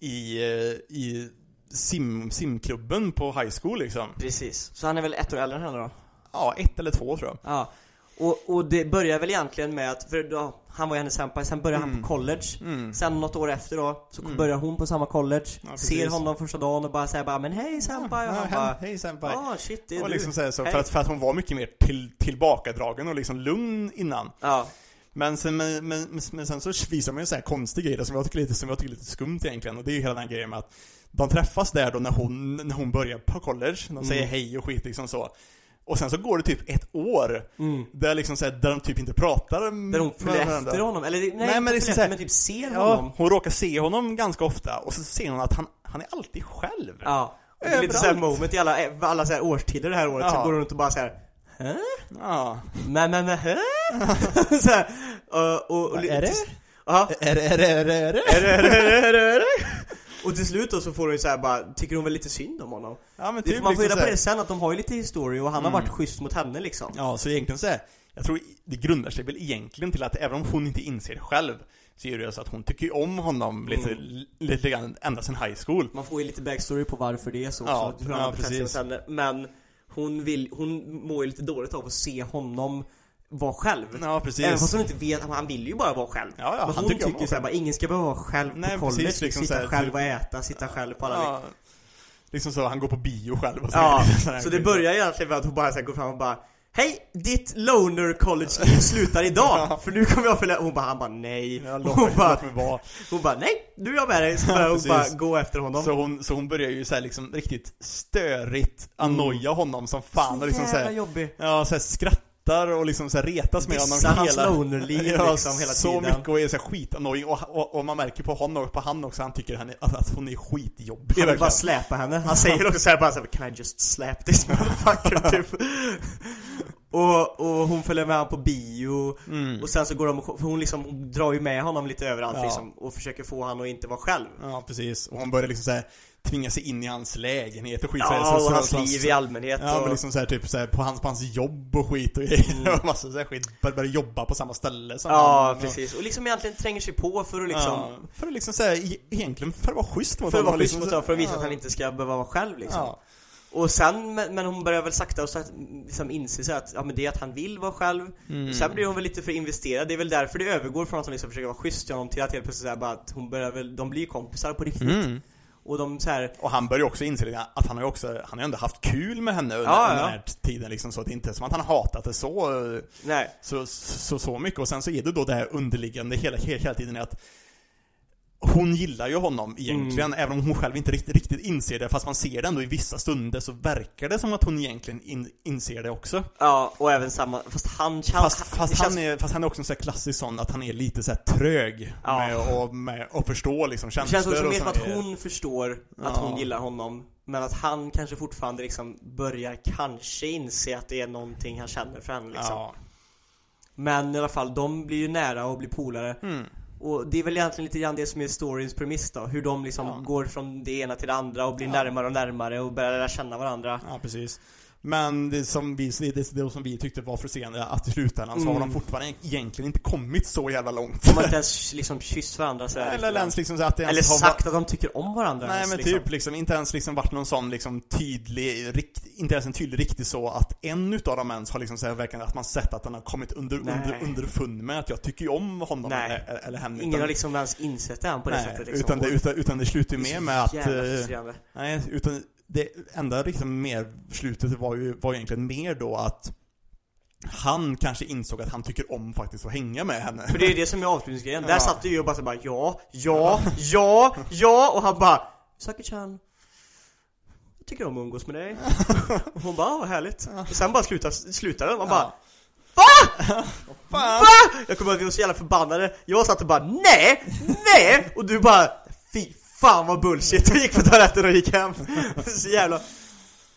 i, eh, i sim, simklubben på high school liksom. Precis. Så han är väl ett år äldre än henne då? Ja, ett eller två tror jag. Ja. Och, och det börjar väl egentligen med att, för då, han var ju hennes senpai, sen börjar han Mm. på college Mm. Sen något år efter då, så Mm. börjar hon på samma college Ja. Ser honom första dagen och bara säger bara 'Men hej senpai' och Ja, han hem- bara Hej senpai. ah shit det är och du' liksom här, så för, att, för att hon var mycket mer till, tillbakadragen och liksom lugn innan. Ja, Men sen, men, men, men sen så visar man ju så här konstiga grejer som jag tycker lite, som jag tycker lite skumt egentligen. Och det är ju hela den här grejen med att de träffas där då när hon, när hon börjar på college. De säger Mm. hej och skit liksom så. Och sen så går det typ ett år mm. där liksom så här, där de typ inte pratar Där hon med följer efter honom, eller nej, Nej, men men, det är följer så här- men typ ser Ja, honom hon råkar se honom ganska ofta och så ser hon att han, han är alltid själv. Ja, och det är lite såhär moment i alla, alla så här årstider det här året, så Ja. går hon runt och bara såhär Hä? Ja. Men men men hä? så här, och, och, och, är det? Ja, Är det, är det, är det, är det? är det, är det, är det, är det? Och till slut då så får hon ju såhär bara, tycker hon väl lite synd om honom? Ja men typ man får reda på här- det sen att de har ju lite historia och han Mm. har varit schysst mot henne liksom Ja, så egentligen så är, jag tror det grundar sig väl egentligen till att även om hon inte inser det själv så är det ju så att hon tycker om honom lite, Mm. lite grann ända sedan high school. Man får ju lite backstory på varför det är så Ja, hur ja, han precis. henne Men hon vill, hon mår ju lite dåligt av att se honom vara själv Ja, precis. Även fast hon inte vet, han vill ju bara vara själv Ja, ja, Men hon tycker tycker såhär ingen ska behöva vara själv Nej, på college, precis, liksom sitta såhär, själv typ- och äta, sitta själv på alla ja, liksom så, han går på bio själv och så Ja, så det börjar egentligen med att hon bara så går fram och bara Hej! Ditt loner college-liv slutar idag! För nu kommer jag följa... Hon bara, han bara nej. Ja, hon, bara, hon bara nej, nu är jag med dig. Så börjar hon bara gå efter honom. Så hon, så hon börjar ju så här liksom riktigt störigt annoja honom som fan och liksom så jävla här, jobbig. Ja, så här skrattar och liksom så här retas med honom hans hela lonerliv Ja, liksom hela så tiden. mycket och är så här skitannoying och, och, och man märker på honom och på han också, han tycker han är, att hon är skitjobbig Han vill bara släpa henne. Han säger också såhär bara såhär, Can I just slap this motherfucker? typ. och, och hon följer med honom på bio. Mm. Och sen så går de, för hon liksom hon drar ju med honom lite överallt Ja. liksom. Och försöker få honom att inte vara själv. Ja, precis. Och hon börjar liksom så här tvinga sig in i hans lägenhet och skit Ja, så så, och så, hans så, liv så, i allmänhet. Ja, och, men liksom så här, typ så här, på hans, på hans jobb och skit och Mm. och massa så här skit. Bör, börjar jobba på samma ställe som Ja, han, och- precis. Och liksom egentligen tränger sig på för att liksom Ja, för att liksom säga, egentligen för att vara schysst mot För att vara honom, schysst liksom mot så- honom, för att visa ja. att han inte ska behöva vara själv liksom. Ja. Och sen, men, hon börjar väl sakta och sakta liksom inse så att, ja men det är att han vill vara själv Mm. och Sen blir hon väl lite för investerad, det är väl därför det övergår från att hon liksom försöker vara schysst till honom till att helt plötsligt säga bara att hon börjar väl, de blir kompisar på riktigt Mm. Och de så här, Och han börjar också inse att han har ju också, han har ändå haft kul med henne under, Ja, under ja. den här tiden liksom, så att det inte är som att han hatat det så, nej så, så, så mycket. Och sen så är det då det här underliggande hela, hela, hela tiden att hon gillar ju honom egentligen, även om hon själv inte riktigt, riktigt inser det, fast man ser det ändå i vissa stunder så verkar det som att hon egentligen in, inser det också. Ja, och även samma, fast han känns, Fast, fast, det känns han är, fast han är också en sån här klassisk sån att han är lite så här trög Ja. med, att- med att förstå liksom Det känslor känns också och mer som att hon förstår att Ja. hon gillar honom Men att han kanske fortfarande liksom börjar kanske inse att det är någonting han känner för henne liksom Ja. Men i alla fall, de blir ju nära och blir polare Mm. Och det är väl egentligen lite grann det som är storyns premiss då Hur de liksom Ja. går från det ena till det andra och blir Ja. närmare och närmare och börjar lära känna varandra Ja, precis. Men det som vi, det, det, som vi tyckte var frustrerande, att i slutändan så har Mm. de fortfarande egentligen inte kommit så jävla långt. De har inte ens liksom kysst varandra så här Eller ens liksom så att det ens Eller har sagt att de tycker om varandra Nej ens, men liksom. typ liksom, inte ens liksom varit någon sån liksom tydlig, rikt, inte ens en tydlig riktig så att en utav dem ens har liksom så här, verkligen att man sett att den har kommit under, Nej. under, underfund med att jag tycker ju om honom Nej. eller, eller henne. Ingen utan, har liksom ens insett det än på det nej, sättet liksom. utan, det, utan, utan det slutar ju är med att eh. Nej, utan det enda liksom mer slutet var ju var egentligen mer då att han kanske insåg att han tycker om faktiskt att hänga med henne. För det är det som är avslutningsgrejen. Ja. Där satt du ju och bara så bara ja, ja, ja, ja och han bara Saki-chan Jag tycker om att umgås med dig. Och hon bara, "Ah, vad härligt. Och sen bara slutar, slutar det. Man bara Fan! VA? Jag kommer att vi var så jävla förbannade. Jag satt och bara nej, nej! Och du bara fy fan vad bullshit. Och gick på toaletten och gick hem. Så jävla...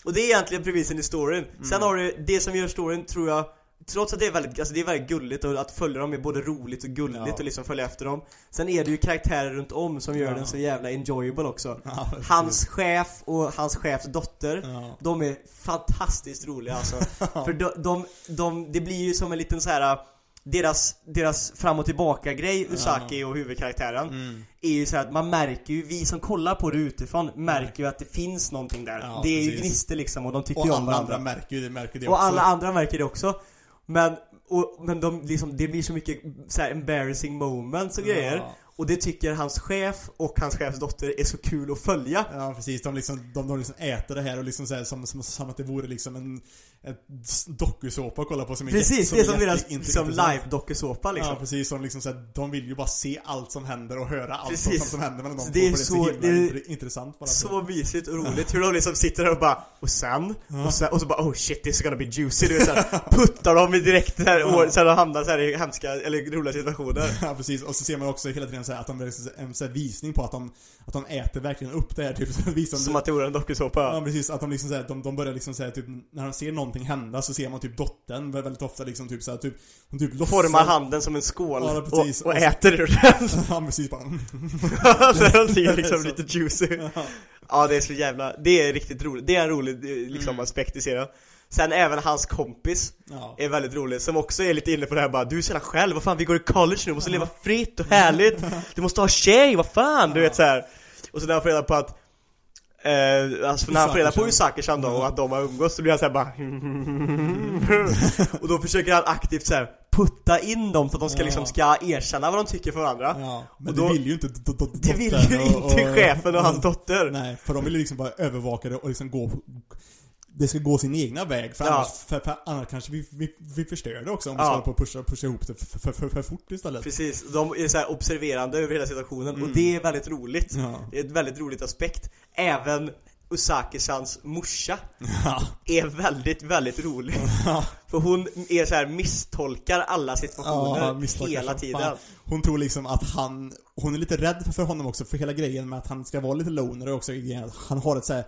Och det är egentligen premissen i storyn. Sen har du det som gör storyn, tror jag, trots att det är väldigt, alltså det är väldigt gulligt och att följa dem är både roligt och gulligt Ja. och liksom följa efter dem Sen är det ju karaktärer runt om som gör Ja. den så jävla enjoyable också Ja. Hans chef och hans chefs dotter. De är fantastiskt roliga alltså För de, de, de, det blir ju som en liten så här deras, deras fram och tillbaka grej, Usaki och huvudkaraktären Mm. Är ju så att man märker ju, vi som kollar på det utifrån märker ju att det finns någonting där Ja, Det är ju precis. gnister liksom och de tycker Och ju om alla varandra andra märker ju det, märker det Och också. alla andra märker det också Men, och, men de liksom, det blir så mycket så här embarrassing moments och grejer Ja. Och det tycker hans chef och hans chefs dotter är så kul att följa. Ja precis, de liksom, de, de liksom äter det här och liksom så här, som, som, som att det vore liksom en dokusåpa att kolla på som är Precis, som det är som deras jätteintressant. som live-dokusåpa liksom. Ja precis, som liksom så här, de vill ju bara se allt som händer och höra allt som, som händer mellan dem Så det är för det är så, så- det är intre- intressant bara. Så mysigt och roligt hur de liksom sitter där och bara Och sen, och sen, och så bara oh shit this is gonna be juicy. Du vet såhär Puttar dem direkt där Ja. år, sen de hamnar så här i hemska, eller roliga situationer. Ja precis, och så ser man också hela tiden så här att de en så här visning på att de, att de äter verkligen upp det här typ, så visar Som att det vore en dokusåpa Ja precis, att de liksom såhär, de, de börjar liksom såhär typ, när de ser någonting hända så ser man typ dottern väldigt ofta liksom typ såhär, typ, hon typ låtsas Formar handen som en skål Ja, och, och Och så- äter ur den Ja precis bara Så den blir liksom Så. lite juicy Ja. Ja det är så jävla, det är riktigt roligt, det är en rolig eh, liksom Mm. aspekt i serien Sen även hans kompis Ja. är väldigt rolig, som också är lite inne på det här bara Du är så jävla själv, vad fan vi går i college nu, måste leva fritt och härligt Du måste ha tjej, vad fan, du vet så här. Och så när han får reda på att Eh, alltså när han får reda på. Usaki-chan då och att de har umgåtts så blir han såhär bara Och då försöker han aktivt så här putta in dem så att de ska Ja. liksom ska erkänna vad de tycker för varandra Ja, men Och då- det vill ju inte Det vill ju inte chefen och hans dotter Nej, för de vill ju liksom bara övervaka det och liksom gå det ska gå sin egna väg, för, Ja. annars, för, för annars kanske vi, vi, vi förstör det också om vi Ja. ska på och pusha, pusha ihop det för, för, för, för fort istället. Precis, de är så här observerande över hela situationen och Mm. det är väldigt roligt Ja. Det är ett väldigt roligt aspekt Även Usaki-chans morsa Ja. är väldigt, väldigt rolig Ja. För hon är så här misstolkar alla situationer Ja, hela tiden fan. Hon tror liksom att han, hon är lite rädd för honom också för hela grejen med att han ska vara lite loner och också att han har ett så här,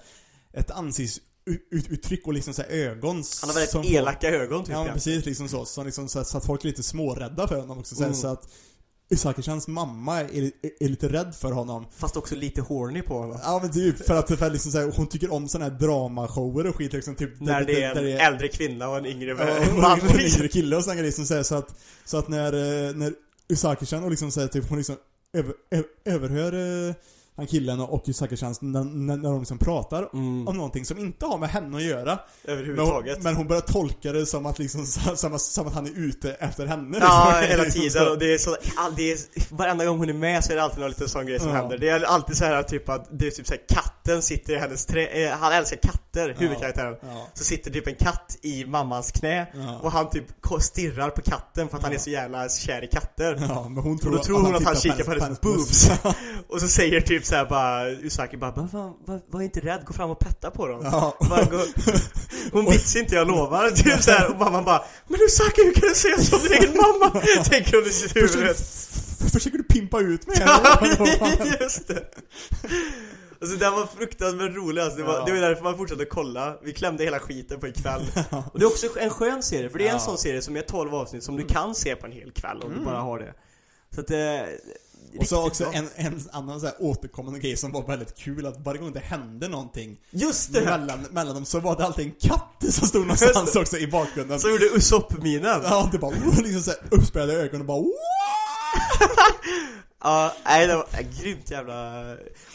ett ansiktsuttryck och liksom så här ögon Han har väldigt som elaka ögon typ Ja jag. precis, liksom så. Så, liksom, så, så att folk är lite smårädda för honom också. Så, Mm. så att Usaki-chans mamma är, är, är lite rädd för honom. Fast också lite horny på honom Ja men typ, för att för liksom, så här, hon tycker om såna här dramashower och skit liksom, typ När det är en där äldre kvinna och en yngre Ja, och man och en liksom. yngre kille och såna grejer som säger så att Så att när, eh, när Usaki-chan och liksom säger typ hon liksom över, över, överhör eh, han killen och Usaki-chan när, när, när de liksom pratar Mm, om någonting som inte har med henne att göra men överhuvudtaget hon, men hon börjar tolka det som att liksom, som, som att han är ute efter henne Ja, liksom. hela Liksom tiden så. och det är så, all- det är, varenda gång hon är med så är det alltid någon liten sån grej som Ja. händer Det är alltid så här typ att, det är typ så här, katten sitter i hennes trä, eh, han älskar katter, huvudkaraktären. Ja. Så sitter typ en katt i mammans knä Ja. och han typ stirrar på katten för att han är så jävla kär i katter. Ja, men hon tror, Och då tror hon att han tittar kikar på hennes boobs. Och så säger typ såhär bara Usaki bara, "Men fan, var, var inte rädd, gå fram och petta på dem. Bara gå, Hon vits inte, jag lovar. Typ så här, och mamman bara Men Usaki hur kan du säga så om din egen mamma? Tänker hon i sitt huvud. Försöker, försöker du pimpa ut mig? Ja, just det Alltså den var fruktansvärt rolig alltså. det, var, Ja. det var därför man fortsatte kolla Vi klämde hela skiten på en kväll Och det är också en skön serie, för det är en Ja. sån serie som är 12 avsnitt som du kan se på en hel kväll om du bara har det Så att det Och så också en, en annan så här återkommande grej som var väldigt kul att varje gång det hände någonting Just det! mellan, mellan dem så var det alltid en katt som stod någonstans också i bakgrunden. Så gjorde Usopp-minen Ja, det bara liksom så här uppspärrade ögon och bara! Ja, nej det var äh, grymt jävla...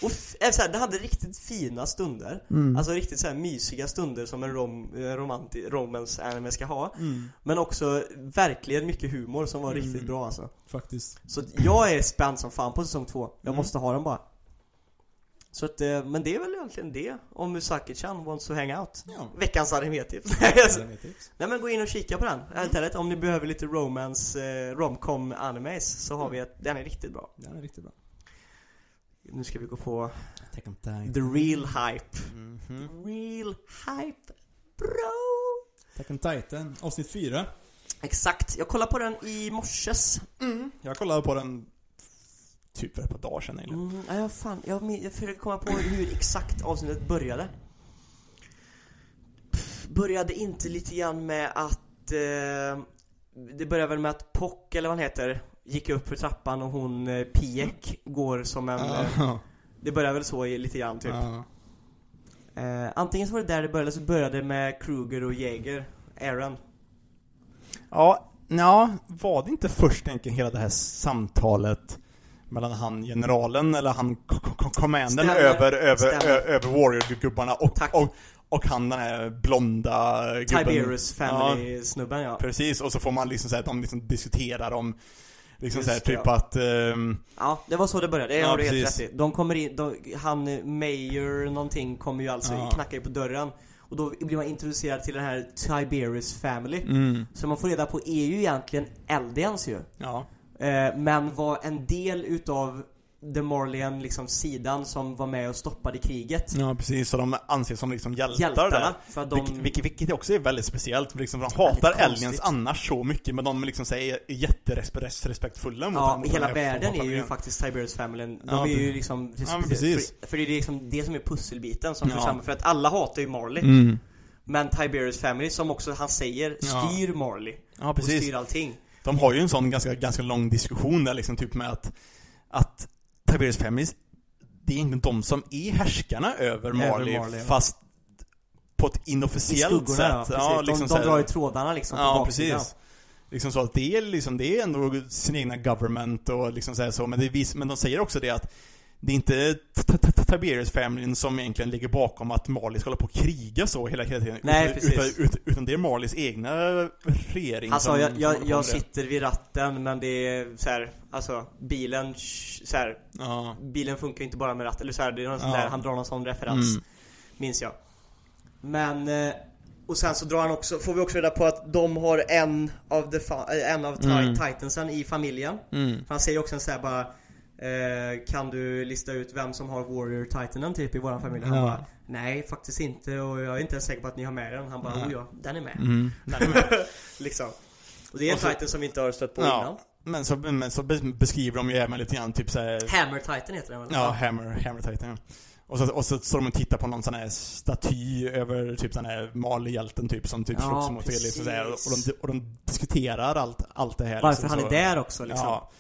Och så här, det hade riktigt fina stunder. Alltså riktigt så här mysiga stunder som en rom, eh, romanti- romance anime ska ha. Men också verkligen mycket humor som var riktigt bra alltså. Faktiskt. Så jag är spänd som fan på säsong två. Jag Mm. måste ha den bara Så att, eh, men det är väl egentligen det. Om Musaki-chan wants to hang out. Ja. Veckans anime-tips Nej men gå in och kika på den, ärligt talat Om ni behöver lite romance, eh, romcom animes Så har vi ett, den är riktigt bra. Den är riktigt bra. Nu ska vi gå på. The real hype. Mhm. Real hype bro! On Titan, avsnitt 4. Exakt, jag kollade på den i morses. Jag kollade på den typ för ett par dagar sedan egentligen. mm, ja, fan, jag, jag försöker komma på hur exakt avsnittet började Pff, Började inte lite grann med att eh, Det börjar väl med att Pock, eller vad han heter Gick upp för trappan och hon eh, Piek går som en eh. Det börjar väl så i, lite grann typ eh, Antingen så var det där det började, eller så började det med Kruger och Jäger Aaron Ja, ja, var det inte först egentligen hela det här samtalet mellan han generalen eller han commandern över, över, över Warrior-gubbarna och, och, och han den här blonda gubben. Tiberius family-snubben ja. Precis, och så får man liksom säga att de liksom diskuterar om Liksom Just såhär typ ja. att ehm, Ja, det var så det började, det Ja, har du helt rätt i. De kommer in, de, han Mayor någonting kommer ju alltså, Ja. knackar ju på dörren. Och då blir man introducerad till den här Tiberius family. Mm, Så man får reda på är ju egentligen Eldians ju. Ja, eh, Men var en del utav The Morlian liksom sidan som var med och stoppade kriget ja precis, så de anses som liksom hjältar Hjältarna, där för de... Vilket, vilket, vilket också är väldigt speciellt, för liksom, för de hatar aliens annars så mycket men de liksom säger jätterespektfulla mot Ja, mot hela här världen är ju faktiskt Tiberius familjen De Ja, är ju liksom Ja, precis. för, för det är liksom det som är pusselbiten som Ja. ja. samman För att alla hatar ju Marley Mm. Men Tiberius family som också han säger Ja. styr Marley Ja Och precis. styr allting De har ju en sån ganska, ganska lång diskussion där liksom typ med att Att Tiberius Families Det är egentligen de som är härskarna över Marley, Marley, ja. fast På ett I inofficiellt sätt. ja, precis. liksom de, de drar ju trådarna liksom på Ja precis Liksom så att det är liksom, det är ändå sin egna government och liksom så, här så men, det vis, men de säger också det att Det är inte T- T- T- Tiberius familjen som egentligen ligger bakom att Marley ska hålla på och kriga så hela, tiden Nej, utan, utan, utan, det är Marleys egna regering sa som- jag, som jag, på jag sitter vid ratten men det är så här, alltså bilen, så här, Ja, bilen funkar inte bara med ratten, eller så här, det är någon sån Ja. där, han drar någon sån referens Mm. Minns jag Men, eh, och sen så drar han också, får vi också reda på att de har en av, the eh, en av Mm. titansen i familjen mm. För han säger också en så här bara eh, Kan du lista ut vem som har Warrior Titanen typ i våran familj? Han Ja. bara Nej faktiskt inte och jag är inte ens säker på att ni har med den Han bara Nej. oh ja, den är med Mm. Den är med. Liksom Och det är en så- Titan som vi inte har stött på Ja. innan Men så, men så be- beskriver de ju även lite grann typ såhär Hammer Titan heter den väl? Ja, Hammer, Hammer Titan ja. Och så, och så står de och tittar på någon sån här staty över typ sån här Marley-hjälten typ som typ Ja, slogs mot Elis och, här, och, de, och de diskuterar allt, allt det här Varför liksom, han är så. där också liksom Ja.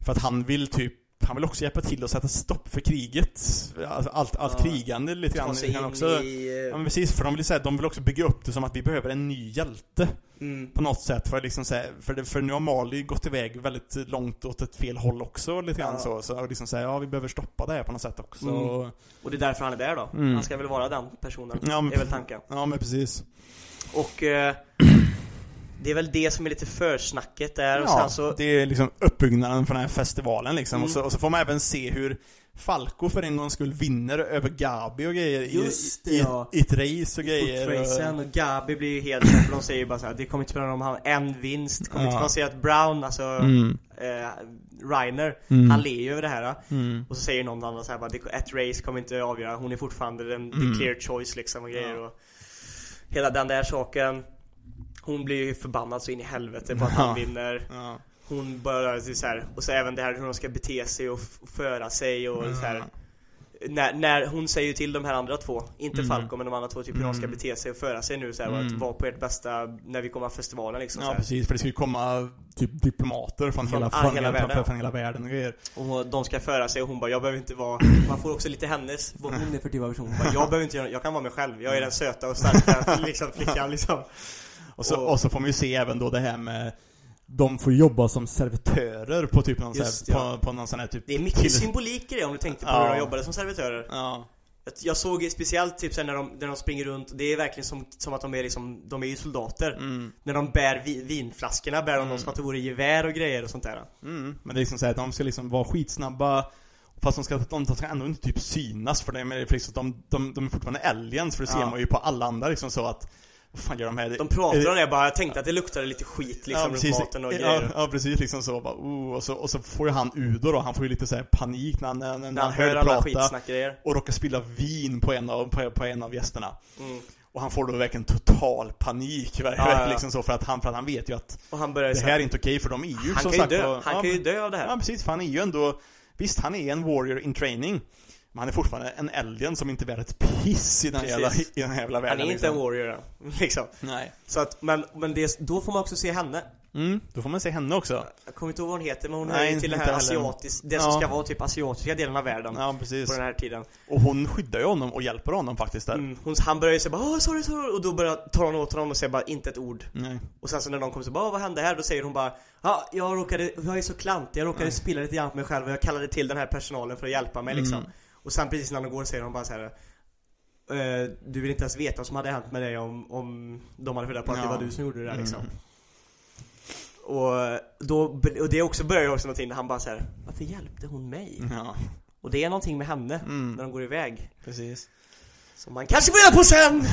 För att han vill typ han vill också hjälpa till att sätta stopp för kriget. Alltså allt, allt Ja. krigande lite grann. Han också, i... ja eh, men precis, för de vill säga, de vill också bygga upp det som att vi behöver en ny hjälte. Mm. På något sätt, för, liksom, här, för, det, för nu har Marley gått iväg väldigt långt åt ett fel håll också, lite grann Ja. så. Så liksom säga, ja vi behöver stoppa det här på något sätt också. Mm. Och det är därför han är där då Mm. Han ska väl vara den personen Ja, men, är väl tanken ja men precis. Och eh, Det är väl det som är lite försnacket där och Ja, sen så det är liksom uppbyggnaden för den här festivalen liksom. Mm. Och, så, och så får man även se hur Falco för en gångs skull vinner över Gabi och grejer Just det, i, ja. i, i ett race och grejer. Footracen och Gabi blir ju helt för de säger ju bara så här, det kommer inte spela någon om han en vinst kommer Ja. inte, man ser att Brown, alltså Mm, eh, Reiner, mm, han ler ju över det här mm, Och så säger någon annan så här bara, "Det- ett race kommer inte avgöra, hon är fortfarande den Mm. the clear choice liksom och grejer Ja. och Hela den där saken Hon blir ju förbannad så in i helvete på att Ja. han vinner ja. Hon börjar så här, och så även det här hur de ska bete sig och föra sig och så här. När, när hon säger ju till de här andra två, inte Mm. Falco men de andra två, typ hur de ska Mm. bete sig och föra sig nu så här, Mm. att vara på ert bästa när vi kommer av festivalen liksom Ja precis, för det ska ju komma typ diplomater från, Från hela, från, hela hela, världen, från, ja. från hela världen och grejer. Och de ska föra sig och hon bara, jag behöver inte vara Man får också lite hennes, vad hon är för typ av person Hon bara, Jag behöver inte göra jag kan vara mig själv Jag är den söta och starka liksom, flickan liksom Och så, Och- och så får man ju se även då det här med de får jobba som servitörer på typ någon, Just, så här, ja. på, på någon sån här typ Det är mycket till- symbolik i det om du tänkte på Ja. hur de jobbade som servitörer Ja, Jag- Jag såg speciellt typ sen när de, när de springer runt, det är verkligen som, som att de är liksom, de är ju soldater mm, När de bär vi, vinflaskorna bär de Mm. dem som att det vore gevär och grejer och sånt där mm. Men det är liksom så här, att de ska liksom vara skitsnabba Fast de ska, de, ska ändå inte typ synas för det, men det är liksom, de, de, de är fortfarande aliens för det ser man ju på alla andra liksom så att Vad fan gör de här? De pratar om det bara, jag tänkte att det luktade lite skit liksom runt maten och ja, grejer ja, precis liksom så bara, oh, och så, och så får ju han Udo då, han får ju lite så här panik när, när, när, När han hör alla skitsnackgrejer och råkar spilla vin på en av, på, på en av gästerna mm. Och han får då verkligen total panik, verkligen Ja, ja, ja. liksom så för att han, för att han vet ju att han det här är inte okej för de är ju Han som kan ju sagt dö, var- han ja, kan ju dö av det här Ja precis, för han är ju ändå Visst, han är en warrior in training Men han är fortfarande en alien som inte är värd ett piss i den, jävla, i den här jävla Han världen är inte en liksom. warrior liksom. Nej. Så att, men, men det, då får man också se henne. Mm, då får man se henne också. Jag kommer inte ihåg vad hon heter men hon Nej, är ju till den här heller. asiatisk, det som Ja. ska vara typ asiatiska delen av världen. Ja, precis. På den här tiden. Och hon skyddar ju honom och hjälper honom faktiskt där. Mm, hon, han börjar ju säga bara Åh, sorry, sorry och då börjar tar hon åt honom och säger bara inte ett ord. Nej. Och sen så när någon kommer så bara "Åh, vad hände här? Då säger hon bara Ja, jag råkade, jag är så klantig, jag råkade spilla lite grann på mig själv och jag kallade till den här personalen för att hjälpa mig liksom. Mm. Och sen precis när de går säger hon bara så här. "Eh, Du vill inte ens veta vad som hade hänt med dig om, om de hade fått reda på att det var du som gjorde det där liksom. Mm. Och, då, och det också börjar ju också någonting när han bara säger Varför hjälpte hon mig? Ja, Och det är någonting med henne Mm. när de går iväg precis. Som man kanske får reda på sen!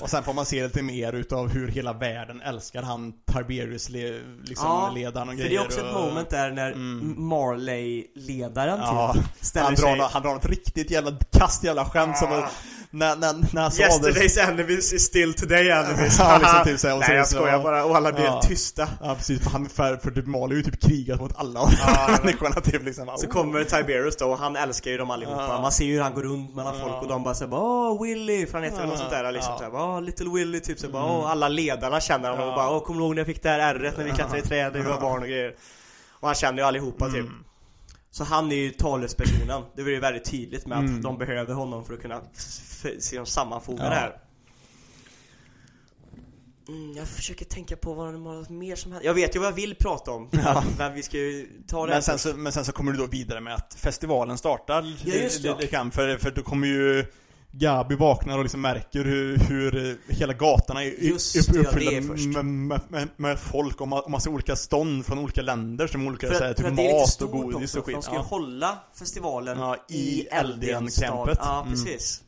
Och sen får man se lite mer utav hur hela världen älskar han Tiberius le, liksom Ja, ledaren och För grejer det är också ett och, moment där när Mm. Marley-ledaren Ja, typ ställer han sig drar, nå- han drar något riktigt jävla kast jävla skämt som Ah. När, när, när han sa det. Yesterday's enemies is still today enemies. Ja, liksom typ så här, och Nej jag skojar bara. Och alla blir Ja. tysta. Ja precis, för, han, för, för typ Mali har ju typ krigat mot alla Ja, människorna typ liksom. Så oh. kommer Tiberius då och han älskar ju dem allihopa. Ja. Man ser ju hur han går runt mellan folk och de bara såhär Åh Willy, för han heter väl något sånt där liksom ja. såhär Åh Little Willy! Typ så bara Mm. Åh alla ledarna känner honom och bara Åh kommer du ihåg när jag fick det här ärret när vi klättrade i träd vi var barn och grejer? Och han känner ju allihopa typ. Mm. Så han är ju talespersonen Det var ju väldigt tydligt med att Mm. de behöver honom för att kunna se dem sammanfoga Ja. det här Mm, jag försöker tänka på vad det var mer som hände. Jag vet ju vad jag vill prata om. Ja. Men vi ska ju ta det Men sen, så, men sen så kommer du då vidare med att festivalen startar Ja, just det. grann, för, för då kommer ju Gabi vaknar och liksom märker hur, hur eh, hela gatorna är upp, ja, uppfyllda är först. med, med, med, med folk och, ma- och massa olika stånd från olika länder som olika För, så här, typ mat och godis också, och för de skit. ska Ja. hålla festivalen Ja, i i. Eldien-campet. Ja, Mm. precis.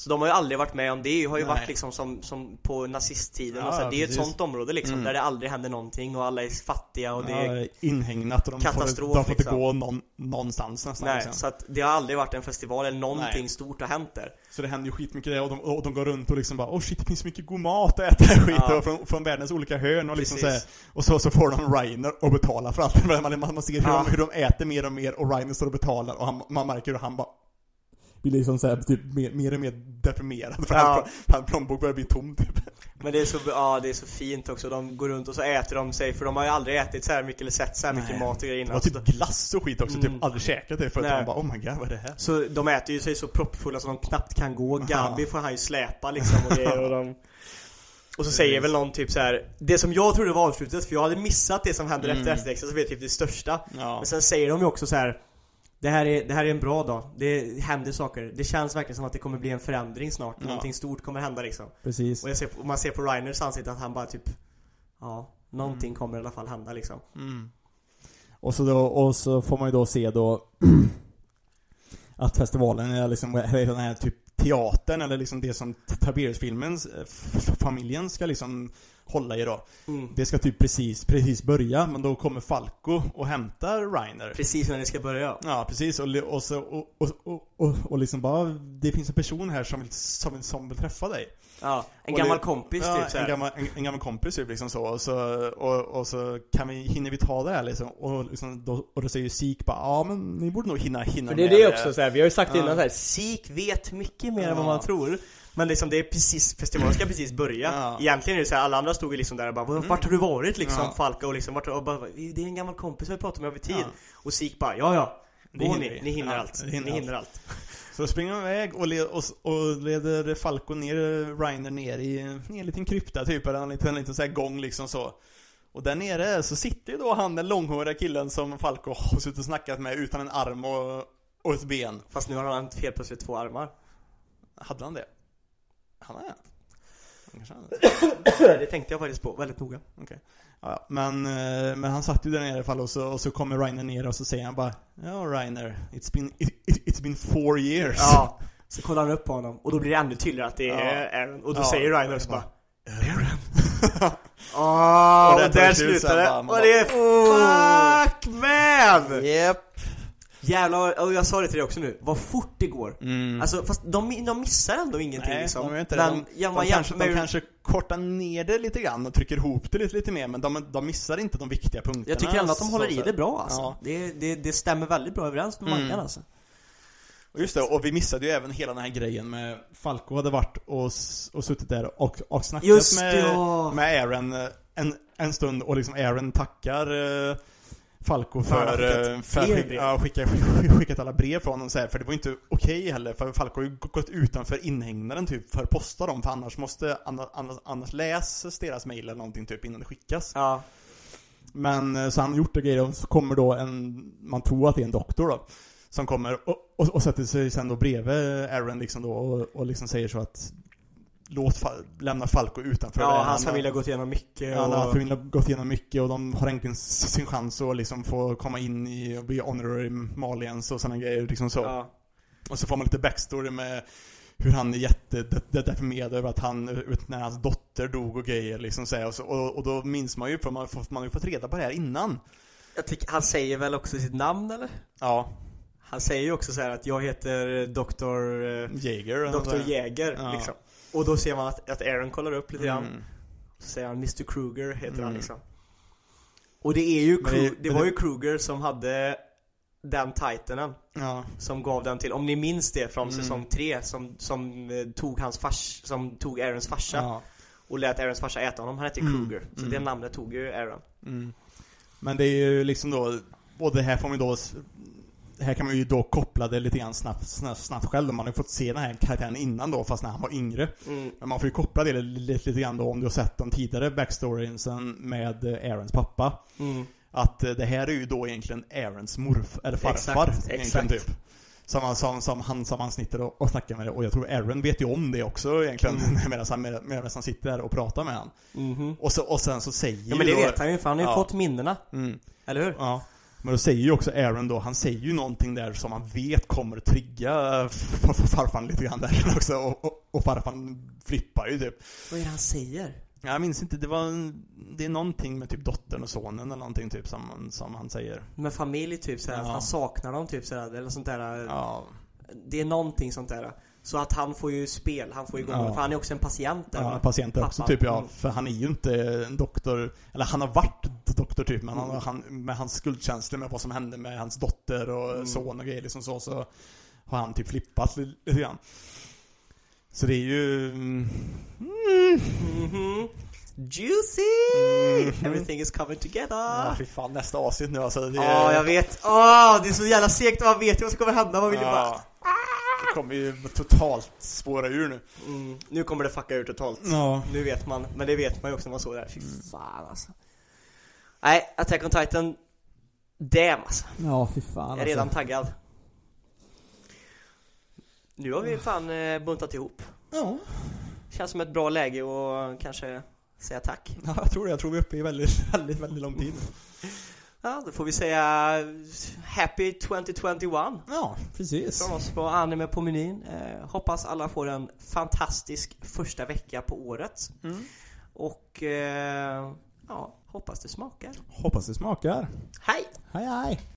Så de har ju aldrig varit med om det, har ju Nej. varit liksom som, som på nazisttiden och Ja, så här. Det är ju ett sånt område liksom, Mm. där det aldrig händer någonting och alla är fattiga och det är ja, inhägnat och de katastrof, får, de får inte liksom. gå någon, någonstans nästan Nej, liksom. så att det har aldrig varit en festival eller någonting Nej. stort har hänt där. Så det händer ju skitmycket där och de, och de går runt och liksom bara oh shit det finns mycket god mat att äta skit Ja. och från, från världens olika hörn och liksom så Precis. här, Och så, så får de Reiner att betala för allt. Man, man, man ser hur, Ja. de, hur de äter mer och mer och Reiner står och betalar och han, man märker hur han bara blir liksom såhär typ mer, mer och mer deprimerad för Ja. hans, hans plånbok börjar bli tom typ. Men det är så, ja det är så fint också, de går runt och så äter de sig, för de har ju aldrig ätit så här mycket eller sett så här mycket Nej. mat och grejer Det innan. var Så, typ glass och skit också, Mm. typ aldrig käkat det förut. Man bara oh my god vad är det här? så de äter ju sig så proppfulla så de knappt kan gå, Gabi får han ju släpa liksom och grejer och de och så säger väl någon typ så här. Det som jag trodde var avslutet, för jag hade missat det som händer Mm. efter eftertexten, så vet typ det största Ja. Men sen säger de ju också så här. Det här, är, det här är en bra dag, det händer saker Det känns verkligen som att det kommer bli en förändring snart Ja. Någonting stort kommer hända liksom Precis. Och jag ser, och man ser på Reiners ansikte att han bara typ Ja, någonting kommer i alla fall hända liksom Mm. Och så, då, och så får man ju då se då att festivalen är liksom, den här typ Teatern eller liksom det som Tiberius-filmen, familjen ska liksom hålla i då. mm. Det ska typ precis, precis börja, men då kommer Falco och hämtar Reiner. Precis när det ska börja Ja, precis. Och, och, så, och, och, och, och, och liksom bara, det finns en person här som vill, som, vill- som vill träffa dig. Ja, en Och gammal det- kompis ja, typ så en, här. gammal, en, en gammal kompis typ liksom så. Och så, och, och så kan vi, hinner vi ta det här liksom? Och, liksom, då, och då säger Sik bara, ja men ni borde nog hinna, hinna För det är med det också så här, vi har ju sagt Ja. innan så här, Sik vet mycket mer än vad Ja. man tror Men liksom det är precis, festivalen ska precis börja Ja. Egentligen är det så här, alla andra stod ju liksom där och bara Vart har du varit liksom Ja. Falka och liksom, vart, och bara, det är en gammal kompis vi pratat med över tid Ja. Och Sik bara, ja ja Gå hinner ni, vi. ni hinner Ja, allt, hinner ni allt. hinner allt Så springer de iväg och, led, och, och leder Falco ner, Reiner ner i, i en liten krypta typ, eller en liten, en liten så här gång liksom så. Och där nere så sitter ju då han den långhåriga killen som Falco har suttit och snackat med utan en arm och, och ett ben. Fast nu har han helt plötsligt två armar Hade han det? Han är Han kanske det. Tänkte jag faktiskt på, väldigt noga Ja, ja. men, eh, men han satt ju där nere i alla fall och så, och så kommer Reiner ner och så säger han bara Ja Reiner, it's been, it, it's been four years. Ja, så kollar han upp på honom och då blir det ännu tydligare att det är Ja. Aaron Och då Ja, säger Reiner också bara, bara Åh, Och och, där där det Och det är bara, fuck man! Yep. Jävlar, och jag sa det till dig också nu, vad fort det går Mm. Alltså fast de, de missar ändå ingenting Nej, liksom de gör inte Men, det. De, ja, man de, kanske, jämför de med- kanske kortar ner det lite grann och trycker ihop det lite, lite mer men de, de missar inte de viktiga punkterna. Jag tycker ändå att de håller i det bra alltså Ja. det, det, det stämmer väldigt bra överens med Mm. mangan alltså Och just det, och vi missade ju även hela den här grejen med Falco hade varit och, och suttit där och, och snackat Just med, det, ja. med Aaron eh, en, en stund och liksom Aaron tackar eh, Falco För skickat eh, för att skicka, ja, skickat alla brev från honom så här, för det var inte okej heller för Falco har ju gått utanför inhägnaden typ för att posta dem för annars måste, annars, annars, annars läses deras mail eller någonting typ innan det skickas. Ja. Men eh, så han har gjort det grejer och så kommer då en, man tror att det är en doktor då. Som kommer och, och, och sätter sig sen då bredvid Aaron liksom då och, och liksom säger så att Låt, lämna Falco utanför Ja, hans Han- familj har gått igenom mycket Ja, och... han har gått igenom mycket och de har äntligen sin chans att liksom få komma in i och bli honorary Malians och sådana grejer liksom så. Ja. Och så får man lite backstory med hur han är jättedeprimerad över att han, ut- när hans dotter dog och grejer liksom så och, så, och, och då minns man ju, för man, man har ju fått reda på det här innan. Jag tycker, han säger väl också sitt namn eller? Ja, Han säger ju också så här att jag heter Dr. eh, Jäger. Dr. Jäger Ja. liksom. Och då ser man att, att Aaron kollar upp lite grann. Mm. Så säger han Mr. Kruger heter han Mm. liksom. Och det är ju, det- Kru- det, men var det- ju Kruger som hade den titlen Ja, som gav den till, om ni minns det från Mm. säsong 3 som, som eh, tog hans fars, som tog Aarons farsa ja. och lät Aarons farsa äta honom. Han hette Mm. Kruger. Så Mm. det namnet tog ju Aaron. Mm. Men det är ju liksom då, och det här får man då här kan man ju då koppla det lite grann snabbt, snabbt, snabbt själv. Man har ju fått se den här karaktären innan då, fast när han var yngre. Mm. Men man får ju koppla det lite, lite grann då om du har sett de tidigare backstoriesen med eh, Aarons pappa. Mm. Att eh, det här är ju då egentligen Aarons morf, eller farfar. Exakt, egentligen exakt. typ. Som, som, som han som han sitter och, och snackar med. Och jag tror Aaron vet ju om det också egentligen. Mm. medan, han, medan han sitter där och pratar med han. Mhm. Och, så, och sen så säger Ja men det ju då, vet han ju för han har ju Ja. fått minnena. Mm. Eller hur? Ja. Men då säger ju också Aaron då, han säger ju någonting där som man vet kommer trigga farfan lite grann där också. Och, och, och farfan flippar ju typ. Vad är det han säger? Jag minns inte, det var Det är någonting med typ dottern och sonen eller någonting typ som, som han säger. Med familj typ såhär, Ja. han saknar dem typ såhär, eller sånt där. Ja. Det är någonting sånt där. Så att han får ju spel, han får ju gå Ja. för han är också en patient där Ja, va? patienter också typ ja. Mm. För han är ju inte en doktor, eller han har varit doktor typ, men han, Mm. han, med hans skuldkänslor med vad som hände med hans dotter och Mm. son och grejer liksom så, så har han typ flippat li- lite grann. Så det är ju... Mm, Mhm. Juicy! Mhm. Everything is coming together! ja, Ja, fy fan, nästa avsnitt nu alltså. Det, jag vet. Åh, det är så jävla segt, man vet ju vad som kommer hända, man vill ju bara... Ja. Det kommer ju totalt spåra ur nu. Mm, nu kommer det fucka ur totalt. Ja. Nu vet man, men det vet man ju också när man såg det här. Fy fan alltså. Nej, Attack on Titan. Damn alltså. Ja, fy fan Jag är redan taggad. Nu har vi fan eh, buntat ihop. Ja. Känns som ett bra läge och kanske säga tack. ja, jag tror det. Jag tror vi är uppe i väldigt, väldigt, väldigt lång tid. Ja, då får vi säga Happy 2021 Ja, precis. från oss på Anime på menyn. Eh, hoppas alla får en fantastisk första vecka på året. Mm. Och eh, ja, hoppas det smakar. Hoppas det smakar. Hej! Hej hej!